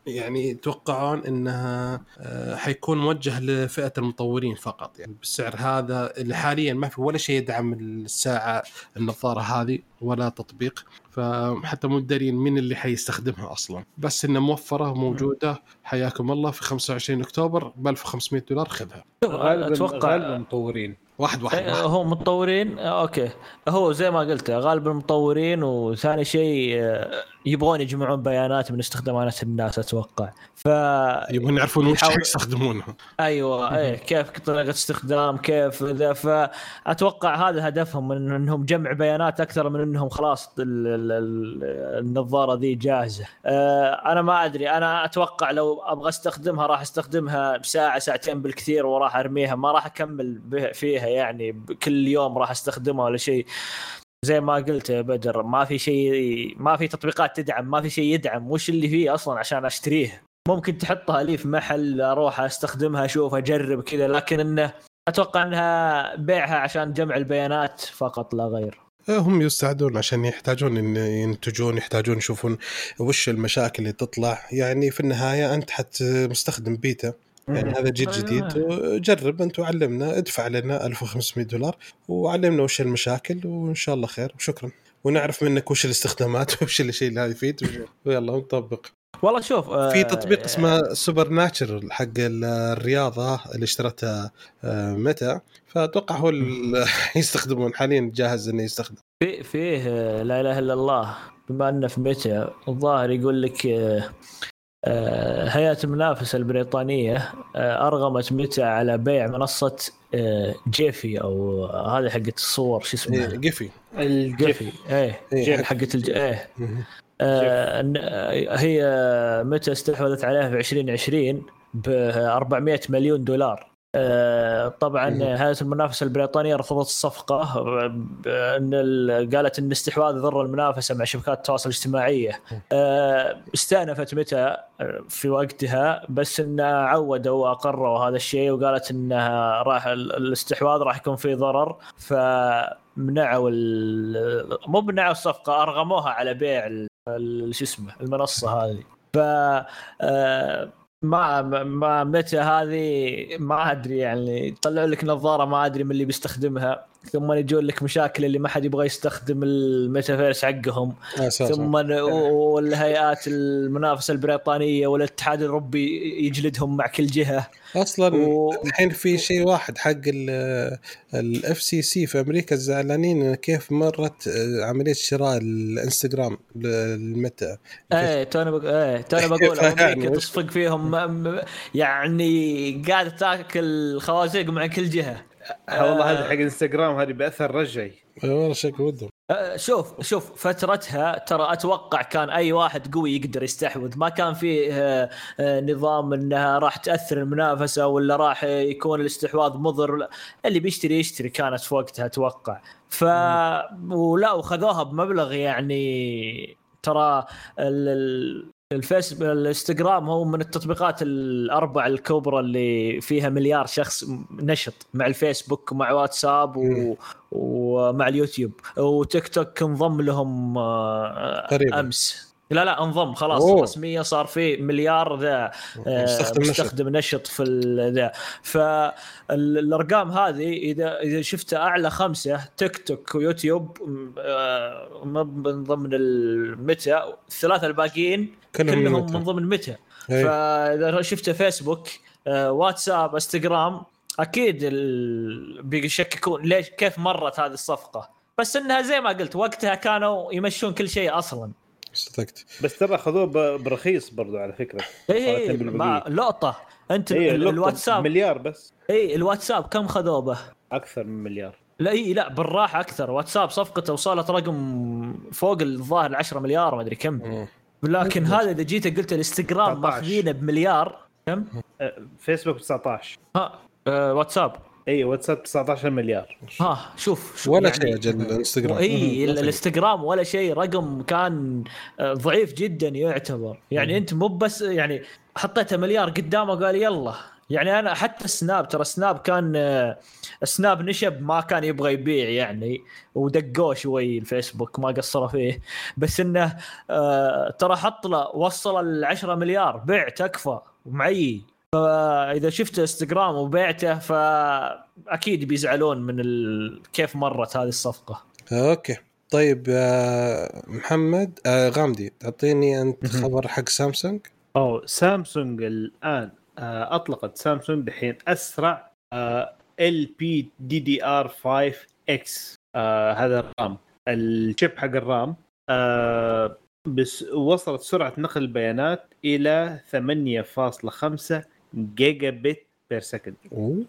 يعني يتوقعون إنها آه، حيكون موجه لفئة المطورين فقط. يعني بالسعر هذا اللي حاليا ما في ولا شيء يدعم الساعة النظارة هذه ولا تطبيق. فحتى مو دارين مين اللي حيستخدمها أصلا. بس إنها موفرة وموجودة. حياكم الله في 25 أكتوبر ب 1500 دولار خذها. غالبا أتوقع غالبا مطورين. واحد واحد, واحد. هو مطورين آه، okay. هو زي ما قلت غالبا مطورين وثاني شيء آه، يبغون يجمعون بيانات من استخدامات الناس أتوقع. ف يبغون يعرفون وش يحاول- يستخدمونها أيوه إيه كيف طريقة استخدام كيف ذا فاتوقع هذا هدفهم من إنهم جمع بيانات أكثر من إنهم خلاص ال- ال- ال- النظارة ذي جاهزة. آه، أنا ما أدري أنا أتوقع لو أبغى أستخدمها راح أستخدمها بساعه ساعتين بالكثير وراح أرميها ما راح أكمل فيها يعني كل يوم راح أستخدمها ولا شيء. زي ما قلت يا بدر ما في شيء ما في تطبيقات تدعم ما في شيء يدعم. وش اللي فيه أصلا عشان أشتريه؟ ممكن تحطها لي في محل أروح أستخدمها أشوف أجرب كذا لكن إنه أتوقع إنها بيعها عشان جمع البيانات فقط لا غير. هم يستعدون عشان يحتاجون إن ينتجون يحتاجون يشوفون وش المشاكل اللي تطلع. يعني في النهاية أنت حت مستخدم بيتا. يعني هذا جيل جديد جرب أنت وعلمنا ادفع لنا 1500 دولار وعلمنا وش المشاكل وإن شاء الله خير. وشكرا ونعرف منك وش الاستخدامات وش الشيء اللي يفيد. ويلا نطبق والله شوف آه، في تطبيق اسمه سوبر ناتشرال حق الرياضة اللي اشترتها آه، متى. فأتوقع هو اللي يستخدمون حاليا جاهز إنه يستخدم. في فيه آه، لا إله إلا الله. بما إنه في متى الظاهر يقول لك آه، هيئة المنافسة البريطانية آه، أرغمت ميتا على بيع منصة آه، Giphy أو هذه حقت الصور شو إيه، اسمها ال GIF Giphy. إيه إيه، حق- حقت الج... آه، هي ميتا استحوذت عليها في 2020 ب 400 مليون دولار. طبعا مم. هيئه المنافسة البريطانية رفضت الصفقه آه، إن ال- قالت إن الاستحواذ يضر المنافسة مع شبكات التواصل الاجتماعيه آه، استأنفت متى؟ آه، في وقتها بس إن عودوا وأقروا هذا الشيء وقالت انها راح ال- الاستحواذ راح يكون فيه ضرر. فمنعوا مو منعوا الصفقة أرغموها على بيع شو اسمه المنصة هذه. ف آه، ما ما متى هذه؟ ما أدري يعني. يطلعوا لك نظارة ما أدري من اللي بيستخدمها. ثم يجون لك مشاكل اللي ما حد يبغى يستخدم الميتافيرس حقهم. أساسا ثم والهيئات المنافسة البريطانية والاتحاد الأوروبي يجلدهم مع كل جهة. أصلا و... الحين في شيء واحد حق ال FCC في أمريكا زعلانين كيف مرت آه، عملية شراء الإنستغرام للميتا إيه توني بق... إيه توني بقول أمريكا تصفق فيهم يعني قاعدة تاكل خوازيق مع كل جهة. والله هذه حق انستغرام هذه بأثر رجعي. والله شكل ودهم. أه، شوف شوف فترتها ترى أتوقع كان أي واحد قوي يقدر يستحوذ. ما كان في أه، أه، نظام إنها راح تأثر المنافسة ولا راح يكون الاستحواذ مضر. اللي بيشتري يشتري كانت في وقتها أتوقع. ف ولا وخذوها بمبلغ يعني ترى ال- الفيس الإنستغرام هو من التطبيقات الأربع الكبرى اللي فيها مليار شخص نشط مع الفيسبوك ومع واتساب و... ومع اليوتيوب. وتيك توك انضم لهم آه، قريباً. أمس. لا لا انضم خلاص أوه. رسميا صار في مليار ذا آه، مستخدم نشط. مستخدم نشط في ذا فالأرقام هذه إذا إذا شفتها أعلى خمسة تيك توك ويوتيوب آه، من ضمن المتى الثلاثه الباقيين كلهم كلهم متى. من ضمن متى إيه. فإذا شفت فيسبوك آه، واتساب إنستغرام أكيد ال- بيشككون ليش كيف مرت هذه الصفقة بس إنها زي ما قلت وقتها كانوا يمشون كل شيء أصلا صدقت بس ترى أخذوه ب- برخيص برضو على فكرة. اي ما بالبقية. لقطة. أنت اللقطة الواتساب مليار بس. اي الواتساب كم خذوه به؟ أكثر من مليار. لا اي لا بالراحة أكثر. واتساب صفقته وصلت رقم فوق الظاهر 10 مليار ما أدري كم. مم. لكن هذا إذا جيت قلت الإنستغرام 19. ماخذينه بمليار كم؟ أه، فيسبوك 19 ها آه واتساب. اي واتساب 19 مليار. ها شوف شوف ولا يعني- شيء أجل الإنستغرام. اي مم. الإنستغرام ولا شيء رقم كان آه، ضعيف جدا يعتبر. يعني أنت مو بس يعني حطيته مليار قدامه قال يلا. يعني أنا حتى السناب ترى السناب كان آه، السناب نشب ما كان يبغى يبيع يعني ودقوه شوي الفيسبوك ما قصروا فيه. بس إنه آه، ترى حط له وصل ال 10 مليار بيع تكفى ومعي فإذا شفت انستغرام وبيعته فأكيد بيزعلون من ال... كيف مرت هذه الصفقة. okay. طيب آه، محمد آه، غامدي تعطيني أنت خبر حق سامسونج؟ أو سامسونج الآن آه، أطلقت سامسونج دحين أسرع ال LPDDR 5 X هذا ال RAM. ال chip حق ال RAM بس وصلت سرعة نقل البيانات إلى 8.5 gigabit per second أوه.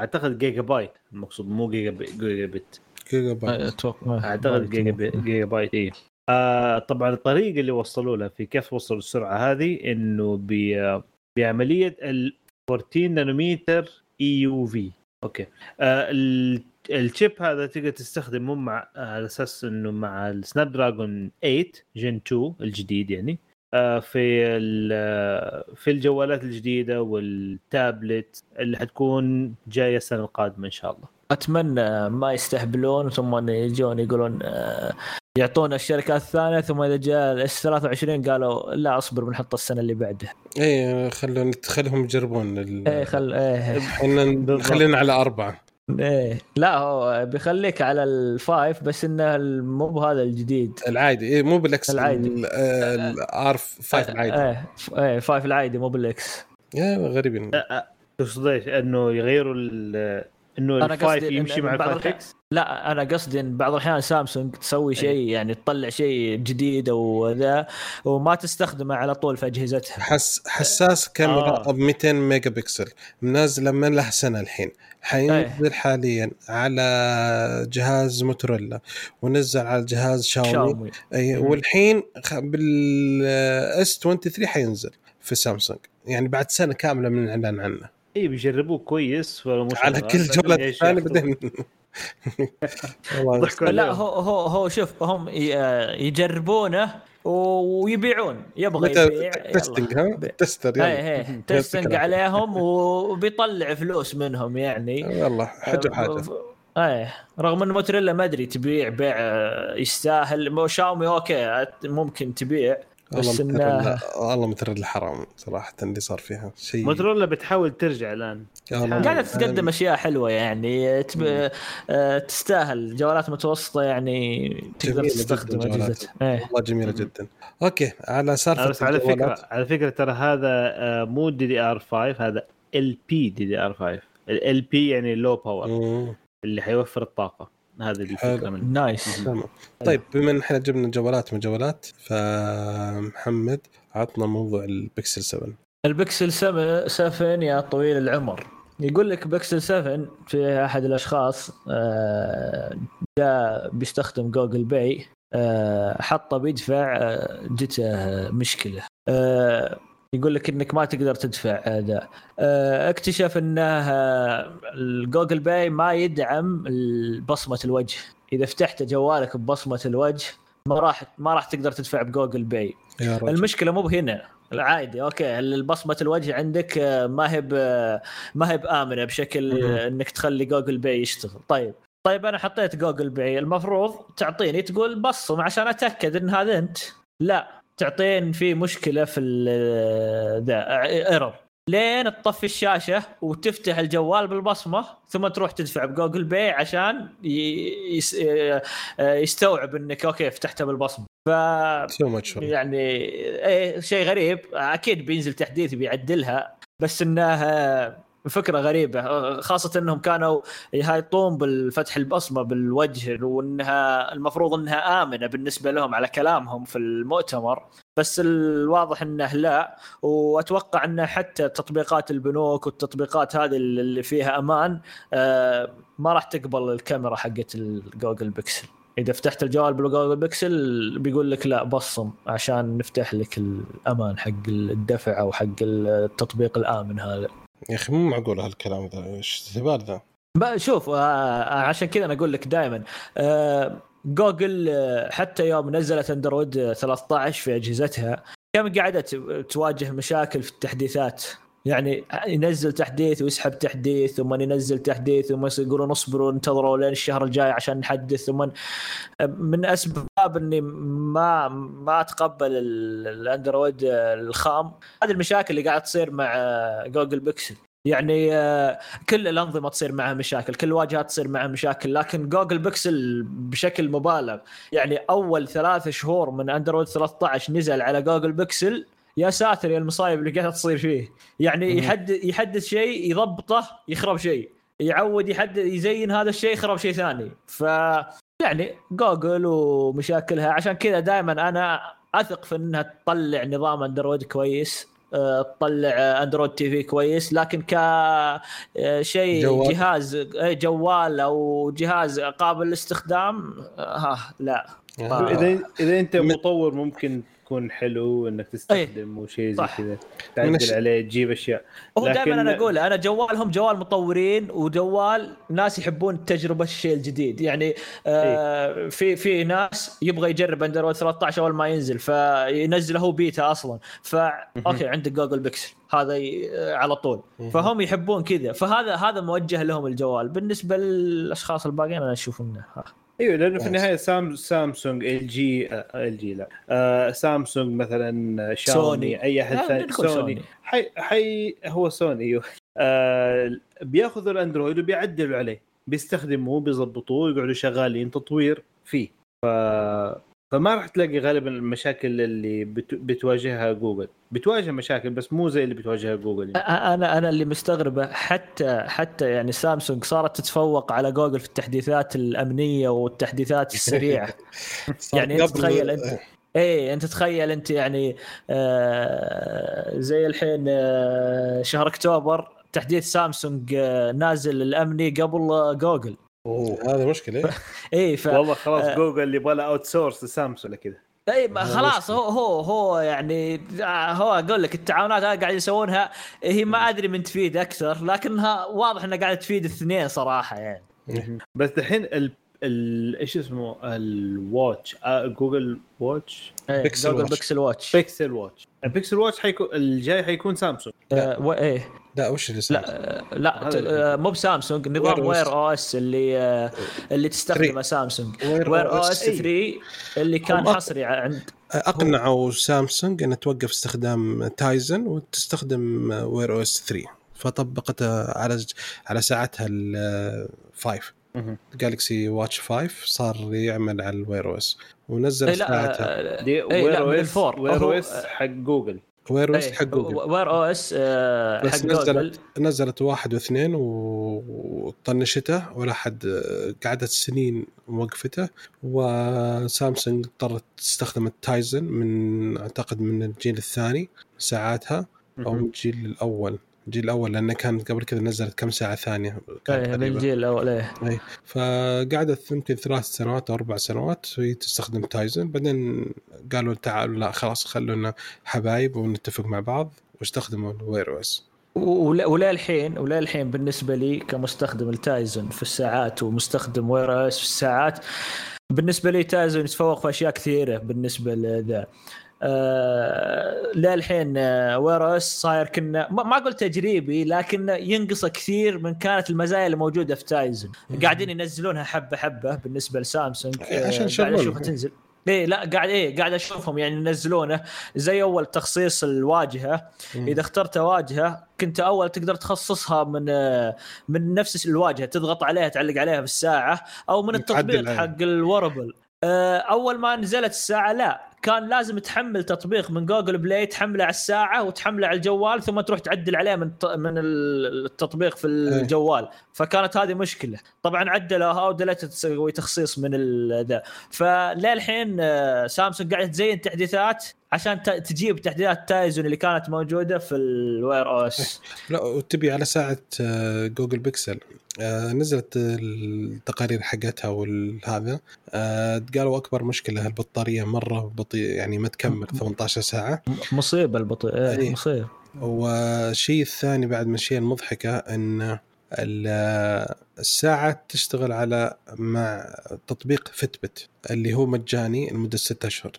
أعتقد جيجا بايت المقصود مو جيجا بت جيجا بت جيجا بايت أتوقع أعتقد جيجا, بي... جيجا بايت اي آه طبعا الطريقة اللي وصلوا لها في كيف وصلوا السرعة هذه إنه ب... بعملية ال 14 نانومتر EUV okay. آه ال... ال chip هذا تقدر تستخدمه مع على أساس إنه مع السناب دراجون 8 Gen 2 الجديد يعني. آه، في ال- في الجوالات الجديدة والتابلت اللي حتكون جاية السنة القادمة إن شاء الله. أتمنى ما يستهبلون ثم يجون يقولون آه، يعطونا الشركات الثانية ثم إذا جاء ال S 23 قالوا لا أصبر بنحط السنة اللي بعده اي خلونا خلهم يجربون ال- إيه خل إيه. خلينا على أربعة. إيه. لا هو بيخليك على ال five بس إنه مو بهذا الجديد. العادي. إيه مو بالإكس العادي. الار 5 العادي. إيه إيه five العادي مو بال X. يا غريبين تقصد إيش إنه يغيروا إنه أنا ال five يمشي مع بعض ال five الأحيان- X لا أنا قصدي إن بعض الأحيان سامسونج تسوي شيء يعني تطلع شيء جديد أو ذا وما تستخدمه على طول في أجهزتها. حس حساس كاميرا آه. ب 200 ميجا بكسل منزله من له سنة الحين. حينزل حاليا على جهاز موتوريلا ونزل على جهاز شاومي. شاومي. مم. والحين بالاس 23 حينزل في سامسونج. يعني بعد سنة كاملة من الاعلان عنه. اي بيجربوه كويس ولا مش على كل جولات الثانية بعدين لا. هو هو هو شوف هم ي- يجربونه ويبيعون. يبغى متى يبيع تستنج ها؟ تستر يلا إيه إيه تستنق عليهم وبيطلع فلوس منهم يعني. يلا حاجة. حاجة إيه. رغم ان موتوريلا ما أدري تبيع بيع آه، يستاهل. شاومي أوكي ممكن تبيع. بس إنه والله مثل الحرام صراحة اللي صار فيها. شيء موتورولا بتحاول ترجع الآن. قاعدة أنا- تقدم أشياء حلوة يعني تب... آه، تستاهل. جوالات متوسطة يعني تقدر جميلة تستخدم. اجهزتها إيه. والله جميلة جدا. okay على سالفة بس على فكرة. على فكرة ترى هذا آه، مو دي دي ار 5 هذا ال بي دي دي ار 5 ال بي يعني لو باور. اللي حيوفر الطاقة. هذه الفكرة. منه nice. تمام طيب بما إن إحنا جبنا جوالات من جوالات فمحمد عطنا موضوع البكسل 7 البكسل 7 7 يا طويل العمر. يقول لك بكسل 7 في أحد الأشخاص آه، جاء بيستخدم جوجل باي آه، حطه بيدفع آه، جته مشكلة. يقول لك إنك ما تقدر تدفع هذا. آه، اكتشف إنه آه، الجوجل باي ما يدعم بصمة الوجه. إذا فتحت جوالك ببصمة الوجه ما راح ما راح تقدر تدفع بجوجل باي المشكلة مو بهنا عادي okay البصمه الوجه عندك آه، ما هي ما هي بآمنة بشكل. آه، إنك تخلي جوجل باي يشتغل. طيب. طيب أنا حطيت جوجل باي المفروض تعطيني تقول بصم عشان أتأكد إن هذا أنت. لا. تعطين في مشكلة في ال- ذا error لين تطفي الشاشة وتفتح الجوال بالبصمة ثم تروح تدفع بجوجل باي عشان آه، يستوعب إنك أوكي فتحتها بالبصمة. ف يعني إيه شيء غريب. أكيد بينزل تحديث بيعدلها بس إنها فكرة غريبة خاصة إنهم كانوا يهايطون بالفتح البصمة بالوجه وإنها المفروض إنها آمنة بالنسبة لهم على كلامهم في المؤتمر بس الواضح إنه لا وأتوقع إنه حتى تطبيقات البنوك والتطبيقات هذه اللي فيها أمان آه، ما راح تقبل الكاميرا حقت الجوجل بيكسل. إذا فتحت الجوال بالجوجل بيكسل بيقول لك لا بصم عشان نفتح لك الأمان حق الدفع أو حق التطبيق الآمن هذا. يا أخي مو معقول هالكلام ذا إيش الهبال ذا؟ شوف آه، عشان كذا أنا أقول لك دائما جوجل آه، حتى يوم نزلت أندرويد 13 في أجهزتها كم قاعدة ت- تواجه مشاكل في التحديثات؟ يعني ينزل تحديث ويسحب تحديث ثم ينزل تحديث ثم يقولون اصبروا انتظروا لين الشهر الجاي عشان نحدث ثم من أسباب إني ما ما أتقبل الأندرويد الخام. هذه المشاكل اللي قاعد تصير مع Google Pixel. يعني آه، كل الأنظمة تصير معها مشاكل كل الواجهات تصير معها مشاكل لكن Google Pixel بشكل مبالغ. يعني أول ثلاث شهور من أندرويد 13 نزل على Google Pixel يا ساتر يا المصايب اللي قاعدة تصير فيه. يعني يحدث يحدث شيء يضبطه يخرب شيء. يعود يحدث يزين هذا الشيء يخرب شيء ثاني. ف يعني جوجل ومشاكلها عشان كذا دائما أنا أثق في إنها تطلع نظام أندرويد كويس تطلع Android TV كويس لكن كشيء جوال. جهاز جوال أو جهاز قابل للاستخدام ها لا اذا إذا أنت مطور ممكن يكون حلو انك تستخدم أيه. وشيء زي كذا. تعدل عليه تجيب أشياء. هو لكن... دائما أنا أقول أنا جوالهم جوال مطورين وجوال ناس يحبون تجربه الشيء الجديد. يعني آه أيه. في في ناس يبغى يجرب اندرويد 13 أول ما ينزل فينزله هو بيتا أصلا. ف okay عندك Google Pixel هذا على طول. فهم يحبون كذا. فهذا هذا موجه لهم الجوال. بالنسبة للأشخاص الباقيين أنا أشوف إنه أيوه لأنه في النهاية سام سامسونج إل جي إل جي لا آه سامسونج مثلا شاومي أي أحد ثاني سوني. حي حي هو سوني أيوه. آه بياخذوا الأندرويد وبيعدلوا عليه. بيستخدموه بيظبطوه يقعدوا شغالين تطوير فيه. ف فما راح تلاقي غالبا المشاكل اللي بتواجهها جوجل. بتواجه مشاكل بس مو زي اللي بتواجهها جوجل يعني. أنا أنا اللي مستغربه حتى حتى يعني سامسونج صارت تتفوق على جوجل في التحديثات الأمنية والتحديثات السريعة. يعني أنت تخيل أنت إيه أنت تخيل أنت يعني آه زي الحين آه شهر أكتوبر تحديث سامسونج آه نازل الأمني قبل جوجل. أوه هذا مشكلة. إيه ف... والله خلاص آه. جوجل يبغى له outsource لسامسونج كذا. اي خلاص هو هو هو يعني هو أقول لك التعاونات هذه قاعد يسوونها هي ما أدري من تفيد أكثر لكنها واضح إنها قاعدة تفيد الاثنين صراحة يعني. بس الحين ال... ال... إيش اسمه؟ ال watch آه Google Watch Pixel Google Pixel Watch Pixel Watch ال Pixel Watch حيكون الجاي حيكون سامسونج آه و... إيه. لا وش اللي لا لا مو بسامسونج نظام Wear OS اللي آه، اللي تستخدمه سامسونج. Wear OS 3 اللي كان حصري عند اقنعوا سامسونج انها توقف استخدام Tizen وتستخدم Wear OS 3 فطبقتها على على ساعتها ال five Galaxy Watch 5 صار يعمل على ال Wear OS ونزل ساعتها. OS Wear OS حق جوجل Wear OS حق جوجل Wear OS حق جوجل نزلت واحد واثنين وطنشته ولا حد قعدت سنين موقفته وسامسونج اضطرت تستخدم ال Tizen من أعتقد من الجيل الثاني ساعاتها أو من الجيل الأول. الجيل الأول لأنه كانت قبل كذا نزلت كم ساعة ثانية؟ إيه بالجيل الأول إيه. اي فقعدت يمكن ثلاث سنوات أو أربع سنوات وهي تستخدم Tizen. بعدين قالوا تعالوا لا خلاص خلونا حبايب ونتفق مع بعض واستخدموا ال Wear OS. ولا الحين ولا الحين بالنسبة لي كمستخدم ال Tizen في الساعات ومستخدم Wear OS في الساعات بالنسبة لي Tizen يتفوق في أشياء كثيرة بالنسبة لذا. آه للحين آه ويروس صاير كنا ما قلت تجريبي لكن ينقصه كثير من كانت المزايا اللي موجودة في تايزن قاعدين ينزلونها حبة حبة بالنسبة لسامسونج آه عشان قاعد أشوفها تنزل. إيه لا قاعد إيه قاعد أشوفهم يعني ينزلونه زي أول تخصيص الواجهة. مم. إذا اخترت واجهة كنت أول تقدر تخصصها من آه، من نفس الواجهة تضغط عليها تعلق عليها بالساعة أو من التطبيق حق الوربل آه، أول ما نزلت الساعة لا. كان لازم تحمل تطبيق من Google Play تحمله على الساعة وتحمله على الجوال ثم تروح تعدل عليه من من التطبيق في إيه. الجوال. فكانت هذه مشكلة. طبعا عدلوها ودلت تسوي تخصيص من ذا. فللحين آه، سامسونج قاعدة تزين تحديثات عشان تجيب تحديثات Tizen اللي كانت موجودة في ال Wear OS لا وتبي على ساعة آه، Google Pixel. آه، نزلت التقارير حقتها والهذا. قالوا أكبر مشكلة البطاريه مرة بطيء يعني ما تكمل 18 ساعة. مصيبة البطيء. إيه مصيبة. والشيء الثاني بعد من الشيء المضحكه إن الساعة تشتغل على مع تطبيق فتبت اللي هو مجاني لمدة ستة أشهر.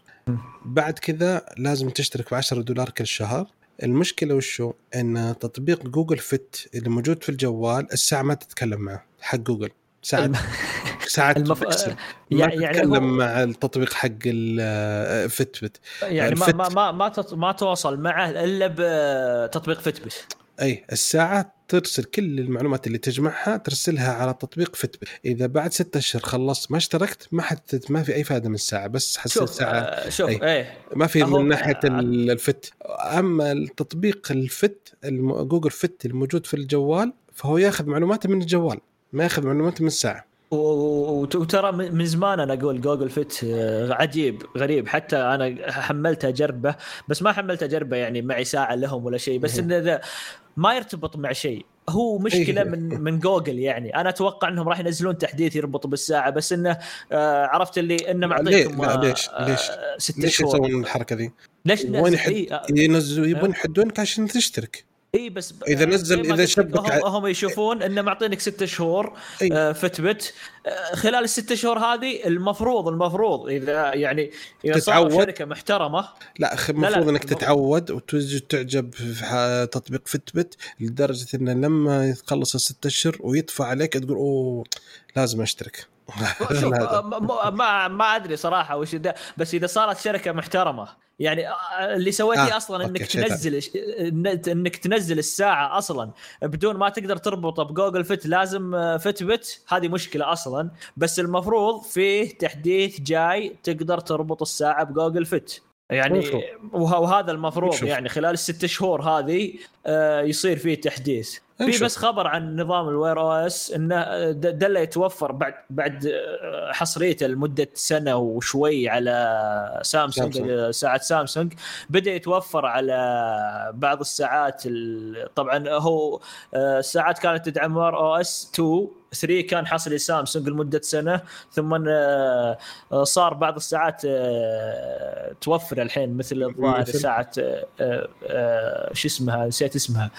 بعد كذا لازم تشترك ب 10 دولار كل شهر. المشكلة وشو؟ إن تطبيق جوجل فيت اللي موجود في الجوال الساعة ما تتكلم معه حق جوجل. ساعه ساعة المف... بيكسل. ما يعني يعني تتكلم هو مع التطبيق حق الفيت فيت يعني ما الفت. ما ما ما, تت- ما تواصل معه إلا بتطبيق فتبت أي الساعة ترسل كل المعلومات اللي تجمعها ترسلها على تطبيق فيت إذا بعد ستة أشهر خلصت ما اشتركت ما حت ما في أي فائده من الساعة بس حسيت شوف ساعه آه، شوف أي. إيه. ما في من ناحية آه، ال- الفت. أما التطبيق الفت جوجل فت الموجود في الجوال فهو ياخذ معلوماته من الجوال ما ياخذ معلوماته من الساعة. وترى من زمان أنا أقول جوجل فيت آه، عجيب غريب. حتى أنا حملته أجربة بس ما حملته أجربة يعني معي ساعة لهم ولا شيء بس مهم. انه ما يرتبط مع شيء. هو مشكلة إيه. من من جوجل يعني. أنا أتوقع إنهم راح ينزلون تحديث يربط بالساعة بس إنه آه، عرفت اللي إنه معطيكم لا، آه، ليش- ليش؟ آه، ست ليش يسوون الحركة ذي؟ ليش وين يحد اي آه، ينزلوا يبون يحدونك عشان تشترك. إي بس إذا آه، نزل- لك، شبك هم, هم يشوفون إنه معطينك ستة شهور أي. آه، فتبت آه، خلال الست شهور هذه المفروض المفروض إذا يعني إذا صار تتعود. شركة محترمة لا المفروض إنك تتعود وتجي تعجب في تطبيق فتبت لدرجة إنه لما يخلص الست أشهر ويدفع عليك تقول أوه لازم أشترك شوف ما ما, أدري صراحة وش ده بس إذا صارت شركة محترمة يعني آه، اللي سويتيه آه، أصلا إنك. تنزل إنك تنزل الساعة أصلا بدون ما تقدر تربطه بجوجل فيت لازم آه، فتبت هذه مشكلة أصلا بس المفروض فيه تحديث جاي تقدر تربط الساعة بجوجل فيت. يعني وهذا المفروض. يعني خلال الست شهور هذه آه، يصير فيه تحديث. في. بس خبر عن نظام ال Wear OS إنه د- دله يتوفر بعد بعد آه، حصريته لمدة سنة وشوي على سامسونج سامسونج. ساعة سامسونج بدأ يتوفر على بعض الساعات ال- طبعا هو آه، الساعات كانت تدعم Wear OS 2 3 كان حصري سامسونج لمده سنة ثم آه، آه، صار بعض الساعات آه، توفر الحين مثل الظاهر؟ ساعة شو اسمها نسيت اسمها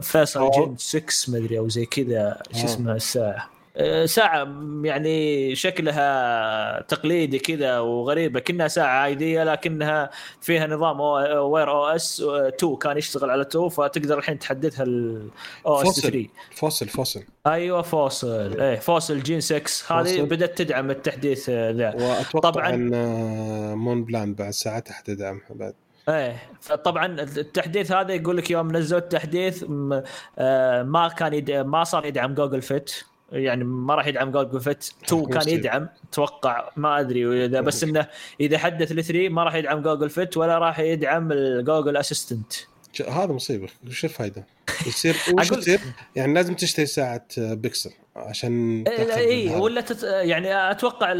فوسل. Gen 6 مدري أو زي كذا شو. اسمها الساعة ساعة م- يعني شكلها تقليدي كذا وغريبة كأنها ساعة عادية لكنها فيها نظام Wear OS 2 كان يشتغل على 2 فتقدر الحين تحدثها الاو اس فوصل. 3 فاصل فاصل أيوه فوصل إيه فوصل جين 6 هذه. بدأت تدعم التحديث آه، ذا. وأتوقع طبعاً. إن آه، مون بلان بعد ساعات حتدعمها بعد. إيه فطبعا التحديث هذا يقول لك يوم نزلوا التحديث آه، ما كان يد... ما صار يدعم Google Fit يعني ما راح يدعم Google Fit 2 كان. يدعم. أتوقع ما أدري إذا بس إنه إذا حدث ل 3 ما راح يدعم Google Fit ولا راح يدعم ال Google Assistant هذا مصيبة وش الفايدة؟ يصير وش يصير؟ يعني لازم تشتري ساعة بيكسل عشان اي هذا. ولا تت... يعني أتوقع ال...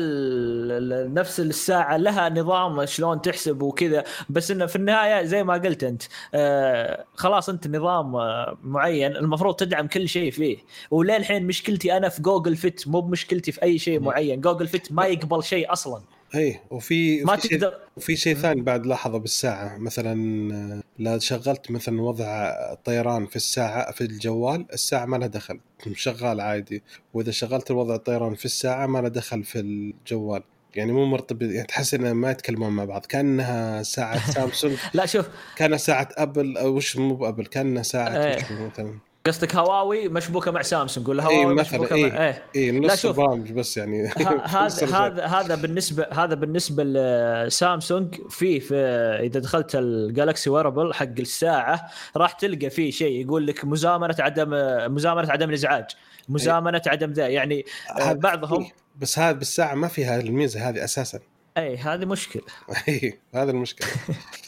ال- نفس الساعة لها نظام شلون تحسب وكذا بس إنه في النهاية زي ما قلت أنت آه خلاص أنت نظام آه معين المفروض تدعم كل شيء فيه وللحين مشكلتي أنا في Google Fit مو بمشكلتي في أي شيء معين Google Fit ما يقبل شيء أصلا اي وفي ما تقدر وفي شيء ثاني بعد لاحظه بالساعة. مثلا لا شغلت مثلا وضع طيران في الساعة في الجوال الساعة ما لها دخل. شغال عادي. وإذا شغلت الوضع الطيران في الساعة ما لها دخل في الجوال. يعني مو مرتبط يعني تحس انها ما يتكلمون مع بعض. كأنها ساعة سامسونج. لا شوف كأنها ساعة أبل. أو وش مو بأبل؟ كأنها ساعة إيه. مثلا. قصدك هواوي مشبوكة مع سامسونج ولا اي هواوي مثلا مشبوكة اي مع إيه. اي لا، نص شوف. البرامج بس يعني. هذا هذا هذا بالنسبة هذا بالنسبة لسامسونج في في إذا دخلت ال Galaxy Wearable حق الساعة راح تلقى فيه شيء يقول لك مزامنة عدم مزامنة عدم الإزعاج مزامنة عدم ذا يعني آه، بعضهم. بس هذا بالساعة ما فيها الميزة هذه أساسا. اي هذه مشكلة. اي هذا المشكلة.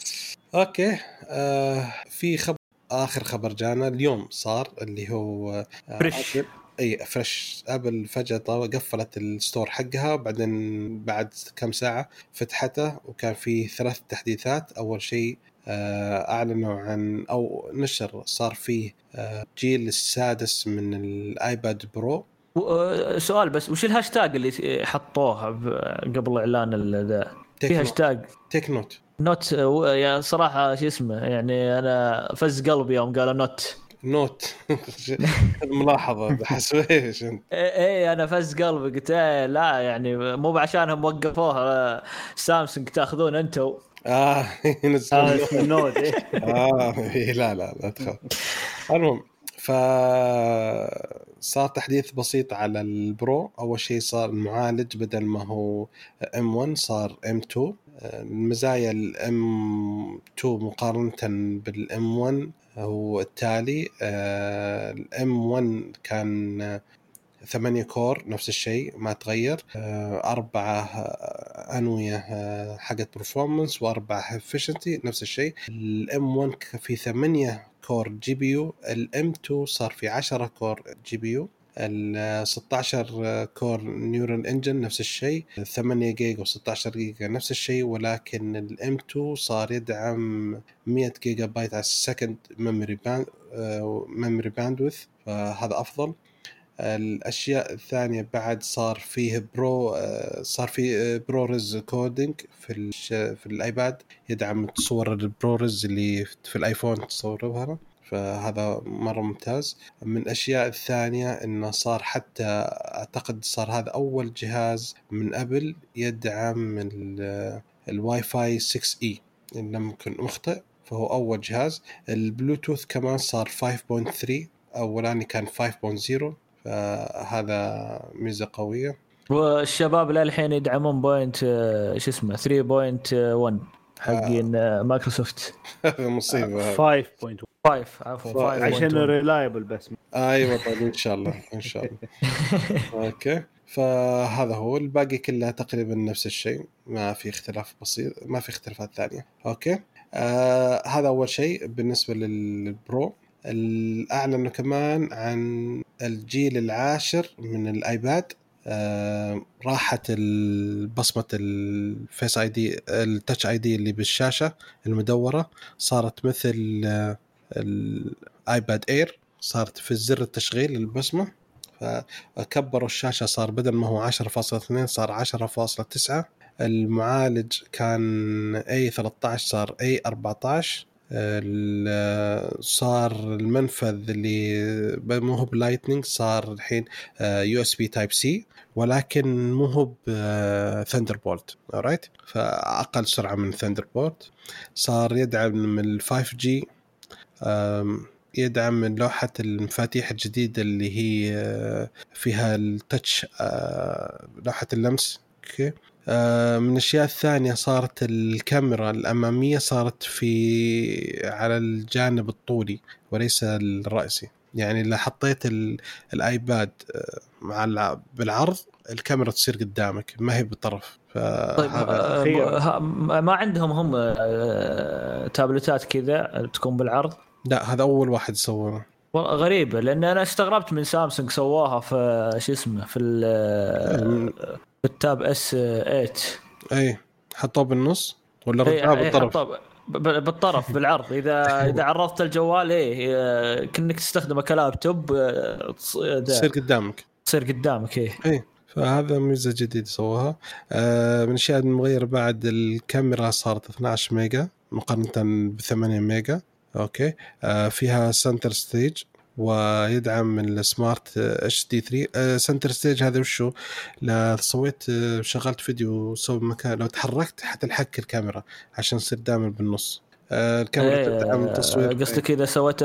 أوكي آه في خبر آخر خبر جانا اليوم صار اللي هو آه fresh. أبل- إي fresh ابل فجأة قفلت ال store حقها بعدين بعد كم ساعة فتحته وكان في ثلاث تحديثات. أول شيء آه، أعلنوا عن أو نشر صار فيه آه، جيل السادس من الآيباد برو. آه، سؤال بس وش الهاشتاج اللي حطوه قبل إعلان ذا؟ في هاشتاج. تيك نوت نوت آه، يا صراحة شو اسمه يعني أنا فز قلبي يوم قالوا نوت نوت ملاحظة حسويش أنت؟ إيه إيه، أنا فز قلبي قلت إيه لا يعني مو بعشانهم وقفوها آه، سامسونج تأخذون أنتم آه ينزل آه إيه. آه إيه، لا لا لا تخاف. المهم ف صار تحديث بسيط على البرو. أول شيء صار المعالج بدل ما هو M1 صار M2 المزايا ال M2 مقارنة بال M1 هو التالي. ال M1 كان ثمانية core نفس الشيء ما تغير. آه، أربعة آه، أنوية آه، حقت performance وأربعة efficiency نفس الشيء. ال M1 في ثمانية core GPU ال M2 صار في 10 core GPU ال 16 core Neural Engine نفس الشيء. 8 جيجا و16 جيجا نفس الشيء ولكن ال M2 صار يدعم 100 جيجا بايت على ال second memory band memory bandwidth فهذا أفضل. الأشياء الثانية بعد صار فيه Pro آه، صار في ProRes coding في. في الآيباد يدعم صور ال ProRes اللي في الآيفون تصورها فهذا مرة ممتاز. من الأشياء الثانية إنه صار حتى أعتقد صار هذا أول جهاز من أبل يدعم ال- الواي فاي 6 اي ان لم يكن مخطئ فهو أول جهاز. البلوتوث كمان صار 5.3 أولاني كان 5.0 فهذا ميزة قوية. والشباب للحين يدعمون point آه، شو اسمه 3.1 حقين آه، مايكروسوفت. مصيبة هذا. 5.1 5 عفوا 5 عشان reliable بس. أيوه طيب إن شاء الله إن شاء الله. أوكي. فهذا هو الباقي كله تقريبا نفس الشيء ما في اختلاف بسيط ما في اختلافات ثانية. أوكي. آه هذا أول شيء بالنسبة لل Pro. اعلنوا كمان عن الجيل العاشر من الآيباد آه راحت بصمة ال Face ID ال Touch ID اللي بالشاشة المدورة صارت مثل آه، الايباد Air صارت في زر التشغيل البصمة فكبروا الشاشة صار بدل ما هو 10.2 صار 10.9 المعالج كان A 13 صار A 14 ال- صار المنفذ اللي مو هو ب Lightning صار الحين USB Type-C ولكن مو هو ب Thunderbolt right فأقل سرعة من Thunderbolt صار يدعم ال 5 G يدعم لوحة المفاتيح الجديدة اللي هي آه، فيها ال touch آه، لوحة اللمس okay من الأشياء الثانية صارت الكاميرا الأمامية صارت في على الجانب الطولي وليس الرأسي. يعني إذا حطيت ال- الآيباد آه، مع الع- بالعرض الكاميرا تصير قدامك ما هي بالطرف طيب فهذا آه، ما عندهم هم آه، تابلتات كذا تكون بالعرض؟ لا هذا أول واحد والله غريبة لأن أنا استغربت من سامسونج سواها في شو اسمه في ال- في ال Tab S 8 اي حطوه بالنص؟ ولا رجعوه بالطرف؟ بالطرف بالعرض. إذا إذا عرضت الجوال إيه آه، كأنك تستخدمه كلابتوب آه، ده، تصير قدامك. تصير قدامك إيه إي فهذا ميزة جديدة سووها. آه من الاشياء المغيره بعد الكاميرا صارت 12 ميجا مقارنة ب 8 ميجا. okay. آه فيها Center Stage ويدعم ال Smart HDR 3 Center Stage هذا وشو؟ لا سويت آه، شغلت فيديو سوي مكان لو تحركت حتنحك الكاميرا عشان تصير دائما بالنص. آه الكاميرا إيه، تدعم تصوير قصدك إذا سويت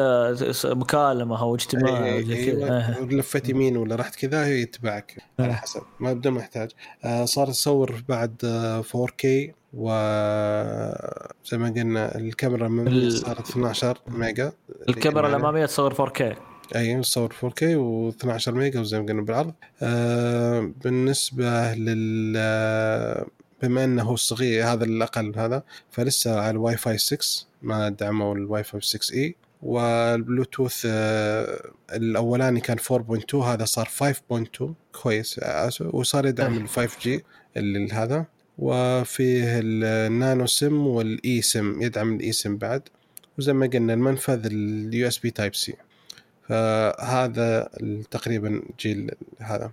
مكالمة أو اجتماع أي- زي أي- كذا أيوة. آه. لفيت يمين ولا رحت كذا يتبعك على آه. حسب ما بدون ما يحتاج آه، صار يصور بعد آه، 4K و زي ما قلنا الكاميرا من ال- صارت 12 ميجا الكاميرا اللي- الأمامية تصور 4K أي تصور 4K و12 ميجا وزي ما قلنا بالعرض آه بالنسبة لل آه، بما انه هو صغير هذا الأقل هذا فلسه على الواي فاي 6 ما دعموا الواي فاي 6 إي. والبلوتوث آه الأولاني كان 4.2 هذا صار 5.2 كويس وصار يدعم ال 5 G اللي هذا. وفيه ال nano SIM وال eSIM يدعم ال eSIM بعد. وزي ما قلنا المنفذ ال USB Type-C. فهذا تقريبا جيل هذا.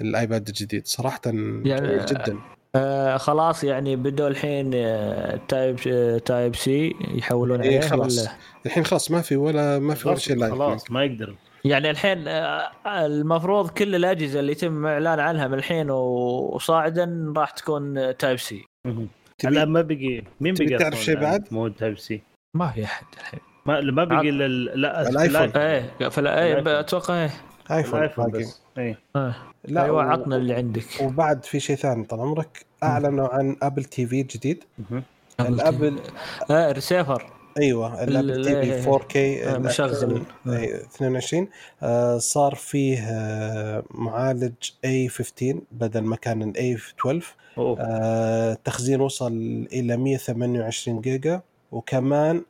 الآيباد الجديد صراحة جميل جدا. آه خلاص يعني بدوا الحين آه، Type آه، Type-C يحولون إيه عليه خلاص. ولا الحين خلاص ما في ولا ما في ولا شيء لايف خلاص ما يقدر يعني الحين آه، المفروض كل الأجهزة اللي يتم إعلان عنها من الحين وصاعدا راح تكون Type-C تبي لا ما بقي مين بقي تعرف شيء بعد؟ مود تايب سي ما في أحد الحين ما ما بقي إلا ال- لا الآيفون. إيه فلا إيه. أتوقع إيه آيفون الآيفون. بس اي آه. لا أيوه و- عطنا اللي عندك وبعد في شيء ثاني طال عمرك أعلنوا عن ابل تي في جديد. الابل آه ريسيفر أيوه الابل ال- تي. في 4 كي آه، مشغل. اي 22 آه، صار فيه آه، معالج A 15 بدل ما كان ال A 12 أوه. آه، التخزين وصل إلى 128 جيجا وكمان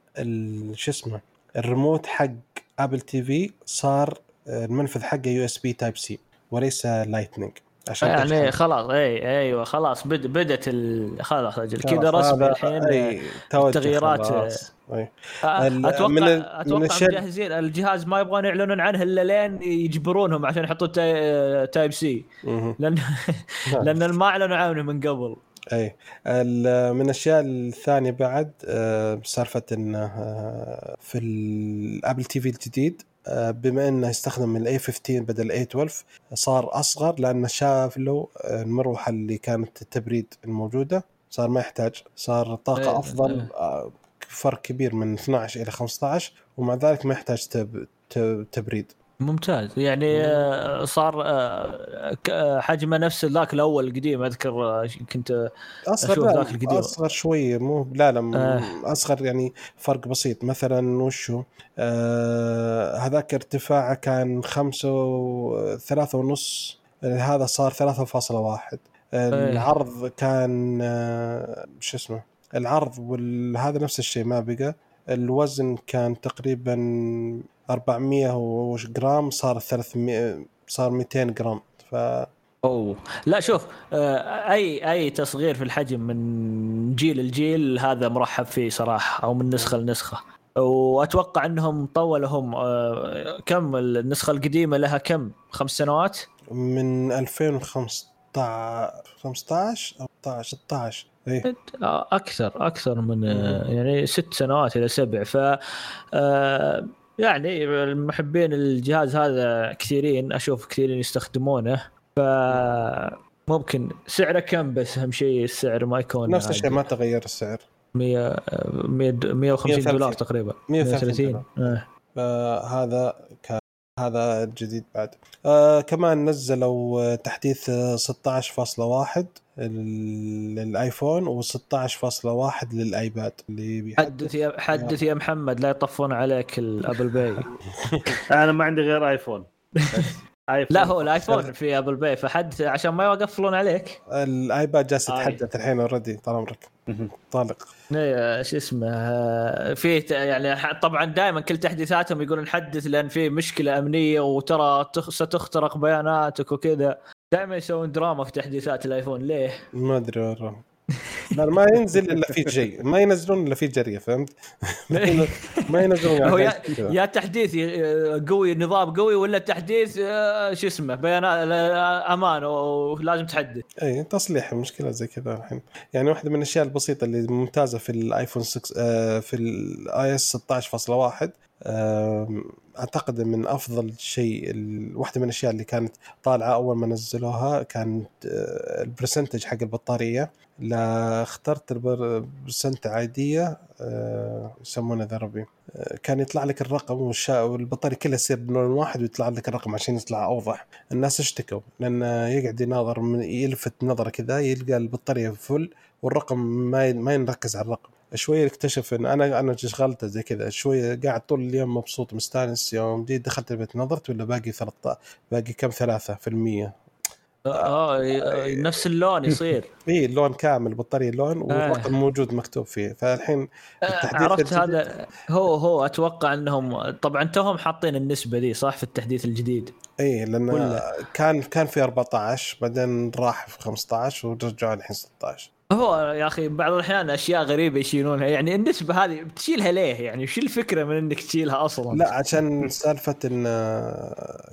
شو اسمه الريموت حق Apple TV صار آه، المنفذ حقه USB Type-C وليس Lightning عشان يعني تشحن. خلاص إي أيوه خلاص بد بدت ال... خلاص أجل كذا رسمي الحين أي، التغييرات،. أي. آه، أتوقع من ال- من أتوقع الشيء- مجهزين الجهاز ما يبغون يعلنون عنه إلا لين يجبرونهم عشان يحطوا Ty... Type-C. لأن لأن ما أعلنوا عنه من قبل إي من الأشياء الثانية بعد آه، سالفة انه آه، في ال Apple TV الجديد بما أنه يستخدم ال A 15 بدل ال A 12 صار أصغر لأنه شاف له آه، المروحة اللي كانت التبريد الموجودة صار ما يحتاج صار طاقة إيه، أفضل إيه. آه، فرق كبير من 12 إلى 15 ومع ذلك ما يحتاج تب- تبريد ممتاز. يعني آه، صار آه، آه، حجمه نفس ذاك الأول القديم أذكر كنت أصغر أشوف لا ذاك القديم. أصغر شوية مو لا لا آه. أصغر يعني فرق بسيط. مثلا وشو؟ آه هذاك ارتفاعه كان خمسة و- ثلاثة ونص هذا صار ثلاثة فاصلة واحد. العرض كان آه شو اسمه؟ العرض وهذا نفس الشيء ما بقى. الوزن كان تقريبا 400 وش جرام صار 300 صار 200 جرام. ف أوه. لا شوف آه، أي أي تصغير في الحجم من جيل لجيل هذا مرحب فيه صراحة أو من نسخة لنسخة. وأتوقع إنهم طولوا هم آه، كم؟ النسخة القديمة لها كم؟ خمس سنوات؟ من 2015 15 أو 16 16 اي آه، أكثر أكثر من يعني ست سنوات إلى سبع. ف يعني المحبين الجهاز هذا كثيرين أشوف كثيرين يستخدمونه ف ممكن سعره كم بس أهم شيء السعر ما يكون نفس الشيء. ما تغير السعر 100 100 150 دولار 130. تقريبا 130 130 آه. فهذا كان هذا الجديد بعد آه كمان نزلوا تحديث آه، 16.1 لل- للآيفون و16.1 للآيباد اللي بيحدث حدث يا حدث يا محمد لا يطفون عليك ال Apple Pay. أنا ما عندي غير آيفون. لا هو الآيفون في Apple Pay فحدث عشان ما يقفلون عليك. الآيباد جالس آي. يتحدث الحين already طال عمرك. طالق. إيه، شو اسمه آه، في يعني ح- طبعا دائما كل تحديثاتهم يقولون حدث لأن في مشكلة أمنية وترى تخ- ستخترق بياناتك وكذا. دائما يسوون دراما في تحديثات الآيفون ليه؟ ما أدري والله لا ما ينزل إلا في شيء ما ينزلون إلا في جريه فهمت؟ ما ين- ما ينزلون هو يا, يعني. يا تحديث قوي نظام قوي ولا تحديث آه، شو اسمه بيانات آه، أمان ولازم تحدث إي تصليح المشكلة زي كذا الحين يعني واحدة من الأشياء البسيطة اللي ممتازة في الآيفون 6 آه، في ال iOS 16.1 آم، أعتقد من أفضل شيء واحدة من الأشياء اللي كانت طالعة أول ما نزلوها كانت آه، ال percentage حق البطارية. لا اخترت ال percent عادية آه، يسمونه ذا ربي. آه، كان يطلع لك الرقم. والبطارية كلها تصير بلون واحد ويطلع لك الرقم عشان يطلع أوضح. الناس اشتكوا لأن يقعد يناظر من يلفت نظرة كذا يلقى البطارية full والرقم ما ما ينركز على الرقم. شوية اكتشف إن أنا أنا شغلته زي كذا شوية قاعد طول اليوم مبسوط مستانس يوم جيت دخلت البيت. نظرت ولا باقي 13 باقي كم ثلاثة في المية؟ آه ي- نفس اللون يصير. اي اللون كامل البطاريه لون والرقم موجود مكتوب فيه. فالحين التحديث عرفت الجديد- هذا. هو هو أتوقع إنهم طبعا توهم حاطين النسبة دي صح في التحديث الجديد؟ اي لأن كان كان في 14 بعدين راح في 15 ورجعوا الحين 16 هو يا أخي بعض الأحيان أشياء غريبة يشيلونها. يعني النسبة هذه بتشيلها ليه؟ يعني وش الفكرة من إنك تشيلها أصلا؟ لا عشان سالفة إن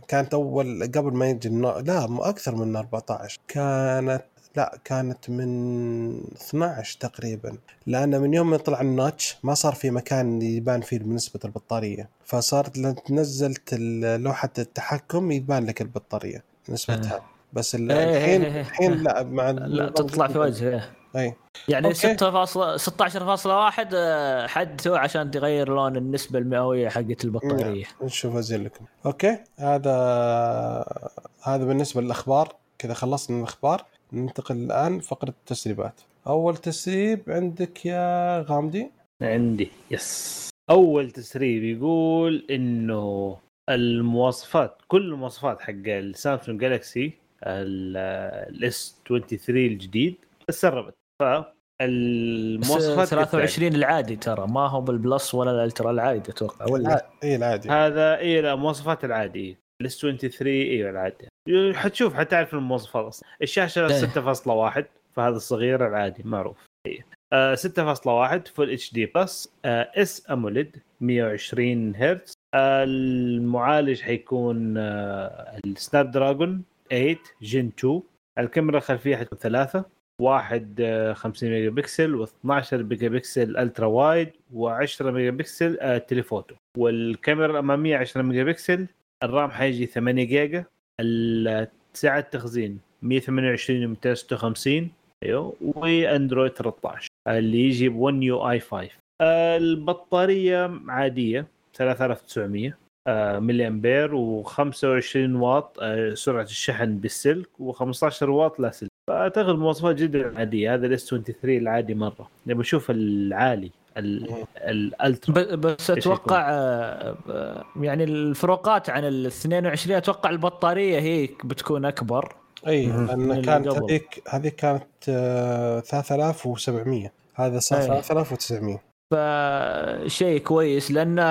كانت أول قبل ما يجي. لا أكثر من 14 كانت لا كانت من 12 تقريبا. لأن من يوم ما طلع النوتش ما صار في مكان يبان فيه نسبه البطارية. فصارت لما نزلت لوحة التحكم يبان لك البطارية نسبتها. بس إيه، الحين إيه، إيه. الحين لا مع لا تطلع في وجهه. أي. يعني أوكي. 6 فاصلة 16.1 آه، حدثوا عشان تغير لون النسبة المئوية حقت البطارية. نشوف أزين لكم. okay هذا هذا بالنسبة للأخبار. كذا خلصنا من الأخبار. ننتقل الآن فقره التسريبات. أول تسريب عندك يا غامدي؟ عندي yes. أول تسريب يقول إنه المواصفات كل المواصفات حق ال Samsung Galaxy ال S 23 الجديد. تسربت. ف المواصفات 23 العادي ترى. ما هو بال Plus ولا ال Ultra العادي أتوقع ولا؟ اي العادي. هذا اي لا مواصفات العادي. ال S 23 أيوه العادي. حتشوف حتعرف المواصفات أصلا الشاشة إيه. 6.1 فهذا الصغير العادي معروف. إيه. آه 6.1 Full HD Plus S AMOLED 120 هرتز. آه المعالج حيكون آه ال Snapdragon 8 Gen 2 الكاميرا الخلفية حتكون ثلاثة. واحد آه، 50 ميجا بكسل و12 megapixel ultra wide و10 ميجا بكسل آه، telephoto. والكاميرا الأمامية 10 megapixel ال RAM حيجي 8 جيجا. سعة التخزين 128 و 256 أيوه. وأندرويد 13 اللي يجي ب 1 يو آي 5 آه، البطارية عادية 3900 آه، ملي امبير و25 واط آه، سرعة الشحن بالسلك و15 واط لا سلك. فأعتقد مواصفات جدا عادية. هذا ال S 23 العادي مرة. نبي نشوف العالي ال- ال Ultra. بس أتوقع آه، آه، يعني الفروقات عن ال 22 أتوقع البطارية هي بتكون أكبر إي. لأن كانت. هذيك هذيك كانت آه، 3700 هذا صار إيه. 3900 فشيء كويس لأنه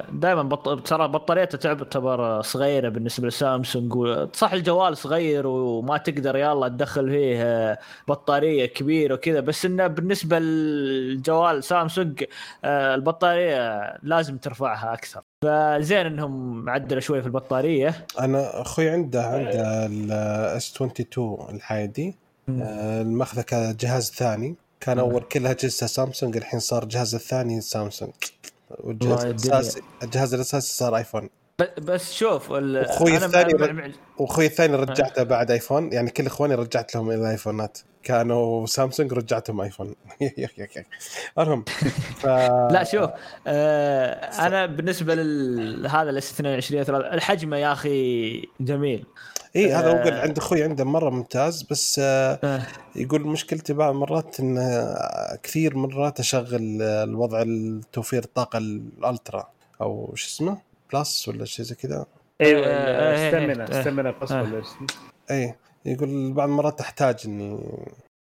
دائما بط... ترى بطاريته تعتبر صغيرة بالنسبة لسامسونج صح الجوال صغير وما تقدر يلا تدخل فيه بطارية كبيرة وكذا بس إنه بالنسبة للجوال سامسونج آه، البطارية لازم ترفعها أكثر. فزين إنهم عدلوا شوي في البطارية. أنا أخوي عنده عنده الاس 22 الحادي. آه، الماخذه كجهاز ثاني. كان. أول كل اجهزه سامسونج الحين صار الجهاز الثاني سامسونج. والجهاز. الاساسي الجهاز الأساسي صار ايفون بس شوف أنا الثاني مع- وأخوي الثاني رجعته بعد ايفون يعني كل إخواني رجعت لهم إلى ايفونات كانوا سامسونج رجعتهم ايفون المهم ف لا شوف آه أنا بالنسبة لهذا ال S 22 3 الحجم يا أخي جميل. اي إيه، هذا هو آه. قال عند أخوي عنده مرة ممتاز بس آه، آه. يقول مشكلتي بعض المرات إن آه، كثير مرات أشغل آه، الوضع التوفير الطاقة ال ultra أو شو اسمه plus ولا شيء زي كذا أيوه آه، آه، استمنا آه، استمنا بس آه. ولا اسمه اي يقول بعض المرات أحتاج إني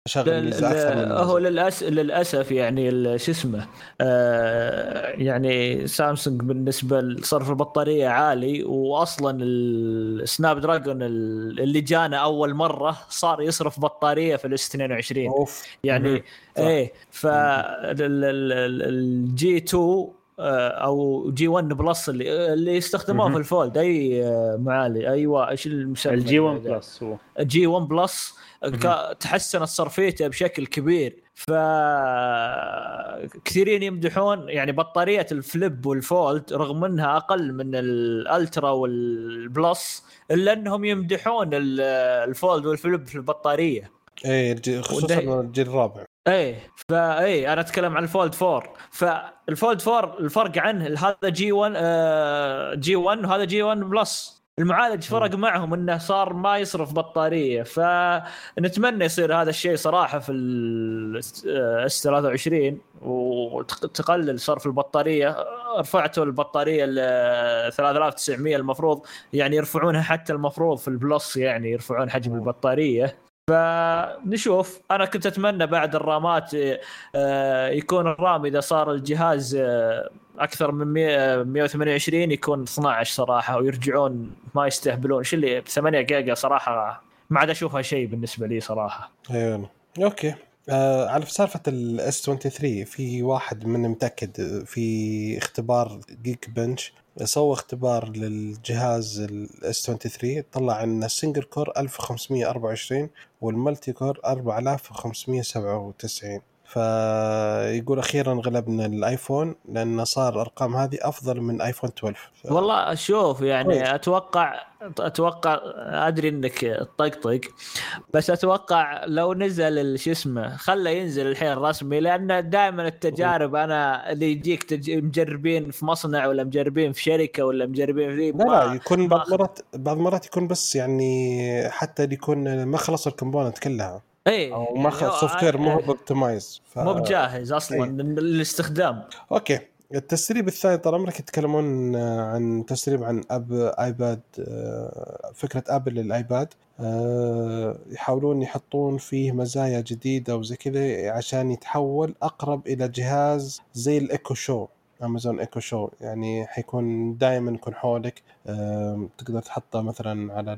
اشغل هو. للأس... للأسف يعني شو اسمه آه يعني سامسونج بالنسبة لصرف البطارية عالي واصلا ال Snapdragon ال- اللي جانا أول مرة صار يصرف بطارية في ال S 22 أوف يعني. إيه فالجي 2 آه، أو Gen 1 Plus اللي اللي يستخدموه مهم. في ال Fold. أي آه، معالج أيوه إيش المسمى؟ الجي 1 هذا؟ Plus هو. Gen 1 Plus تحسنت صرفيته بشكل كبير. ف كثيرين يمدحون يعني بطارية ال Flip وال Fold رغم إنها أقل من ال Ultra وال Plus إلا إنهم يمدحون ال- ال Fold وال Flip في البطارية. اي الجي- خصوصا الجيل الرابع. إيه فاي أنا أتكلم عن ال Fold 4 فال Fold 4 الفرق عنه هذا جي 1 آه، جي 1 وهذا جي 1 بلس المعالج فرق معهم إنه صار ما يصرف بطارية. فنتمنى يصير هذا الشيء صراحة في ال S 23 وتقلل صرف البطارية. رفعتوا البطارية ل 3900 المفروض يعني يرفعونها حتى المفروض في ال Plus يعني يرفعون حجم البطارية. فنشوف. أنا كنت أتمنى بعد ال RAMات آه، يكون ال RAM إذا صار الجهاز آه، أكثر من 100 128 يكون 12 صراحة ويرجعون ما يستهبلون. شو اللي 8 جيجا صراحة ما عاد أشوفها شيء بالنسبة لي صراحة. أيوه. أوكي. آه على سالفة ال S 23 في واحد من متأكد في اختبار Geekbench سوى اختبار للجهاز ال S 23 طلع إن ال single core 1524 وال multi core 4597 فيقول أخيرا غلبنا الآيفون لأن صار ارقام هذه أفضل من آيفون 12 ف... والله شوف يعني كويس. أتوقع أتوقع أدري إنك تطقطق بس أتوقع لو نزل شو اسمه خله ينزل الحين رسمي لأن دائما التجارب أنا اللي يجيك تج... مجربين في مصنع ولا مجربين في شركة ولا مجربين في لا لا يكون بعض المرات بعض المرات يكون بس يعني حتى يكون ما خلص ال component كلها اي أو ما خلص software مو هو optimize ف... مو بجاهز أصلا إيه. للاستخدام. أوكي. التسريب الثاني طال عمرك يتكلمون آه، عن تسريب عن اب آيباد آه، فكرة ابل للآيباد. آه، يحاولون يحطون فيه مزايا جديدة وزي كذا عشان يتحول أقرب إلى جهاز زي ال Echo Show أمازون Echo Show. يعني حيكون دائما يكون حولك تقدر تحطه مثلا على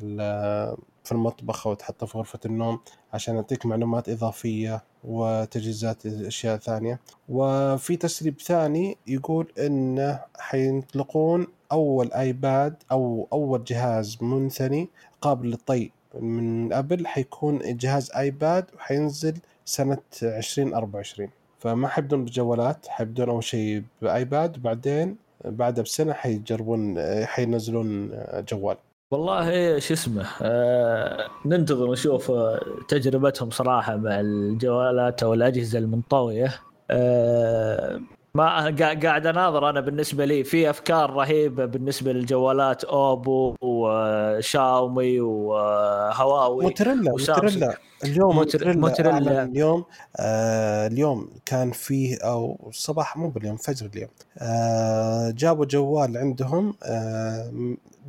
في المطبخ أو تحطه في غرفة النوم عشان يعطيك معلومات إضافية وتجهيزات أشياء ثانية. وفي تسريب ثاني يقول إنه حينطلقون أول آيباد أو أول جهاز منثني قابل للطي. من ابل حيكون جهاز آيباد وحينزل سنة 2024 فما حيبدون بجوالات حيبدون أول شيء بآيباد وبعدين بعدها بسنة حيجربون حينزلون جوال. والله شو اسمه آه ننتظر ونشوف آه، تجربتهم صراحة مع الجوالات أو الأجهزة المنطوية آه ما قا- قاعد أناظر أنا بالنسبة لي في أفكار رهيبة بالنسبة للجوالات أوبو وشاومي وهواوي موتوريلا وسامسونج. موتوريلا اليوم موتر- موتوريلا, موتوريلا. أعلن اليوم آه اليوم كان فيه أو الصباح مو باليوم فجر اليوم آه جابوا جوال عندهم آه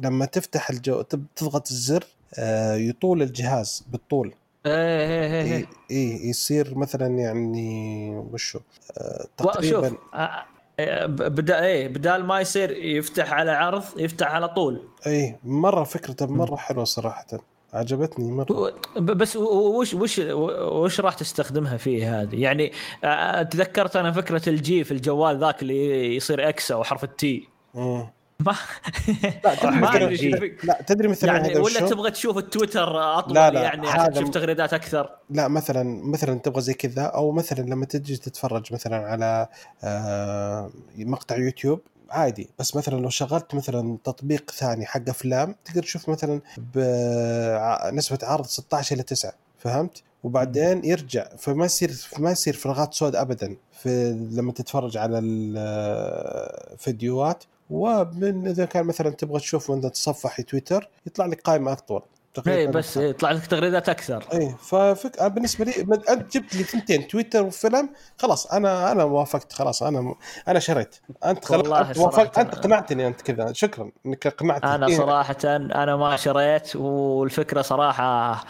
لما تفتح الجو تضغط الزر آه يطول الجهاز بالطول. إيه إيه إيه إيه. إيه يصير مثلا يعني وشو آه شوف تقريبا آه، آه، بدا إيه بدال ما يصير يفتح على عرض يفتح على طول. اي مرة فكرته مرة حلوة صراحة. عجبتني مرة. بس وش وش وش راح تستخدمها فيه هذه؟ يعني تذكرت أنا فكرة الجي في الجوال ذاك اللي يصير X أو حرف ال T مم. ما لا تدري ما لا تدري مثلا يعني ولا؟ تبغى تشوف التويتر اطول لا، لا، يعني عشان تشوف تغريدات أكثر. لا مثلا مثلا تبغى زي كذا أو مثلا لما تجي تتفرج مثلا على آه، مقطع يوتيوب عادي. بس مثلا لو شغلت مثلا تطبيق ثاني حق أفلام تقدر تشوف مثلا بنسبه عرض 16 إلى 9 فهمت؟ وبعدين يرجع فما يصير ما يصير فراغات سود ابدا في لما تتفرج على الفيديوهات ومن إذا كان مثلا تبغى تشوف وأنت تتصفح تويتر يطلع لك قائمة اطول اي بس إيه، يطلع لك تغريدات أكثر. اي ففك بالنسبة لي أنت جبت لي ثنتين تويتر وفيلم خلاص أنا أنا وافقت خلاص أنا أنا شريت. أنت خلاص والله أنت وافقت أنت قنعتني أنت كذا شكرا إنك اقنعتني أنا إيه. صراحة أنا ما شريت والفكرة صراحة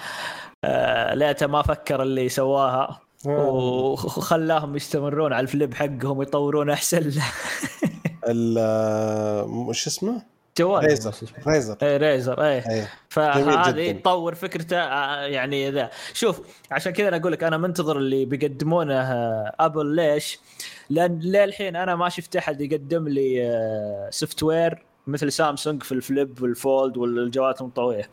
آه، ليته ما فكر اللي سواها. آه. وخلاهم يستمرون على ال flip حقهم يطورون أحسن. ال- مش اسمه؟ جوال. Razr. Razr. إيه Razr اي فهذه جداً. تطور فكرته آه، يعني ذا شوف عشان كذا أنا أقول لك أنا منتظر اللي بيقدمونه آه، ابل ليش؟ لأن للحين أنا ما شفت أحد يقدم لي software مثل سامسونج في ال flip وال fold والجوالات المطويه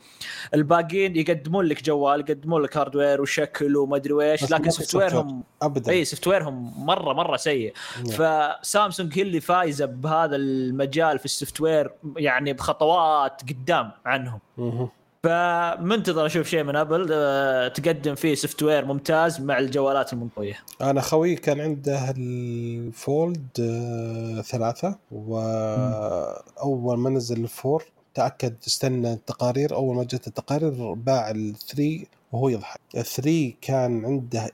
الباقيين يقدمون لك جوال يقدمون لك hardware وشكل وما ادري ويش لكن soft software. ware هم ابدا اي software هم مرة مرة سيء نعم. فسامسونج هي اللي فايزة بهذا المجال في ال software يعني بخطوات قدام عنهم. فمنتظر أشوف شيء من أبل. آه، تقدم فيه software ممتاز مع الجوالات المنطويه أنا خوي كان عنده ال Fold آه، ثلاثة وأول ما نزل ال four تأكد استنى التقارير. أول ما جت التقارير باع ال three وهو يضحك. ال three كان عنده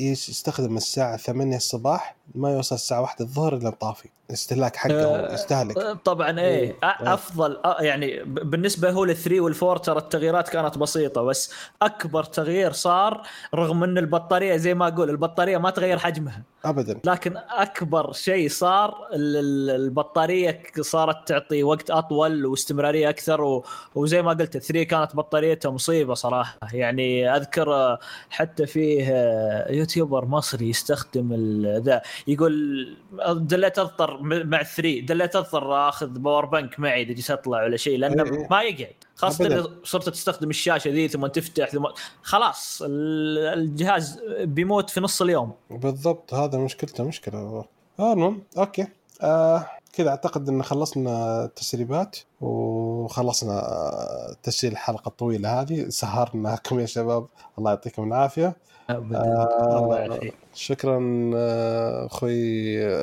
إيش يستخدم الساعة 8 الصباح ما يوصل الساعة 1 الظهر إلا طافي. استهلاك حقه آه، يستهلك آه، طبعا إيه إيه. أ- أفضل يعني ب- بالنسبة هو لل three وال four ترى التغييرات كانت بسيطة بس أكبر تغيير صار رغم إن البطارية زي ما أقول البطارية ما تغير حجمها. ابدا. لكن أكبر شيء صار ال- ال- البطارية صارت تعطي وقت أطول واستمرارية أكثر. وزي ما قلت ال three كانت بطاريته مصيبة صراحة. يعني يعني أذكر آه، حتى فيه آه، YouTuber مصري يستخدم ذا يقول ظليت أضطر م- مع 3 ظليت أضطر آخذ power bank معي إذا جيت أطلع ولا شيء إيه، إيه. لأنه ما يقعد خاصة. إذا صرت تستخدم الشاشة ذي ثم تفتح ثم خلاص ال- الجهاز بيموت في نص اليوم بالضبط هذا مشكلته مشكلة آه المهم okay آه كذا أعتقد إن خلصنا التسريبات وخلصنا آه، تسجيل الحلقة الطويلة هذه. سهرناكم يا شباب. الله يعطيكم العافية. ابدا. آه، الله يعافيك شكرا آه، أخوي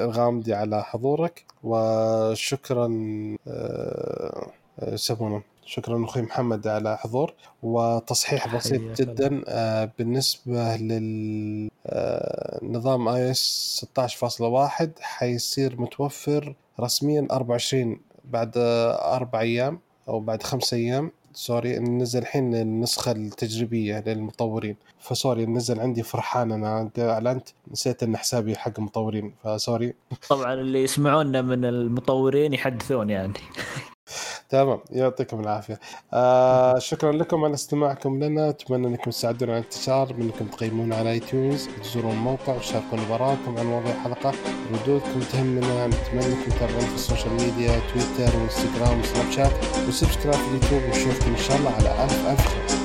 الغامدي على حضورك. وشكرا آه، آه، يسمونه؟ شكرا أخوي محمد على حضور. وتصحيح بسيط جدا آه، بالنسبة للنظام اي اس 16.1 حيصير متوفر رسميا 24 بعد أربع أيام أو بعد خمس أيام. sorry نزل الحين النسخة التجريبية للمطورين. ف sorry نزل عندي فرحان أنا. أعلنت؟ نسيت إن حسابي حق مطورين. ف sorry. طبعا اللي يسمعونا من المطورين يحدثون يعني. تمام يعطيكم العافية. آه شكرا لكم على استماعكم لنا. أتمنى أنكم تساعدونا على الانتشار منكم تقيمونا على iTunes تزورون الموقع وتشاركون بآراءكم عن مواضيع الحلقة. ردودكم تهمنا نتمنى أنكم تتابعونا في ال social media تويتر وإنستغرام وسناب شات. وسبسكرايب في اليوتيوب ونشوفكم إن شاء الله على ألف ألف خير.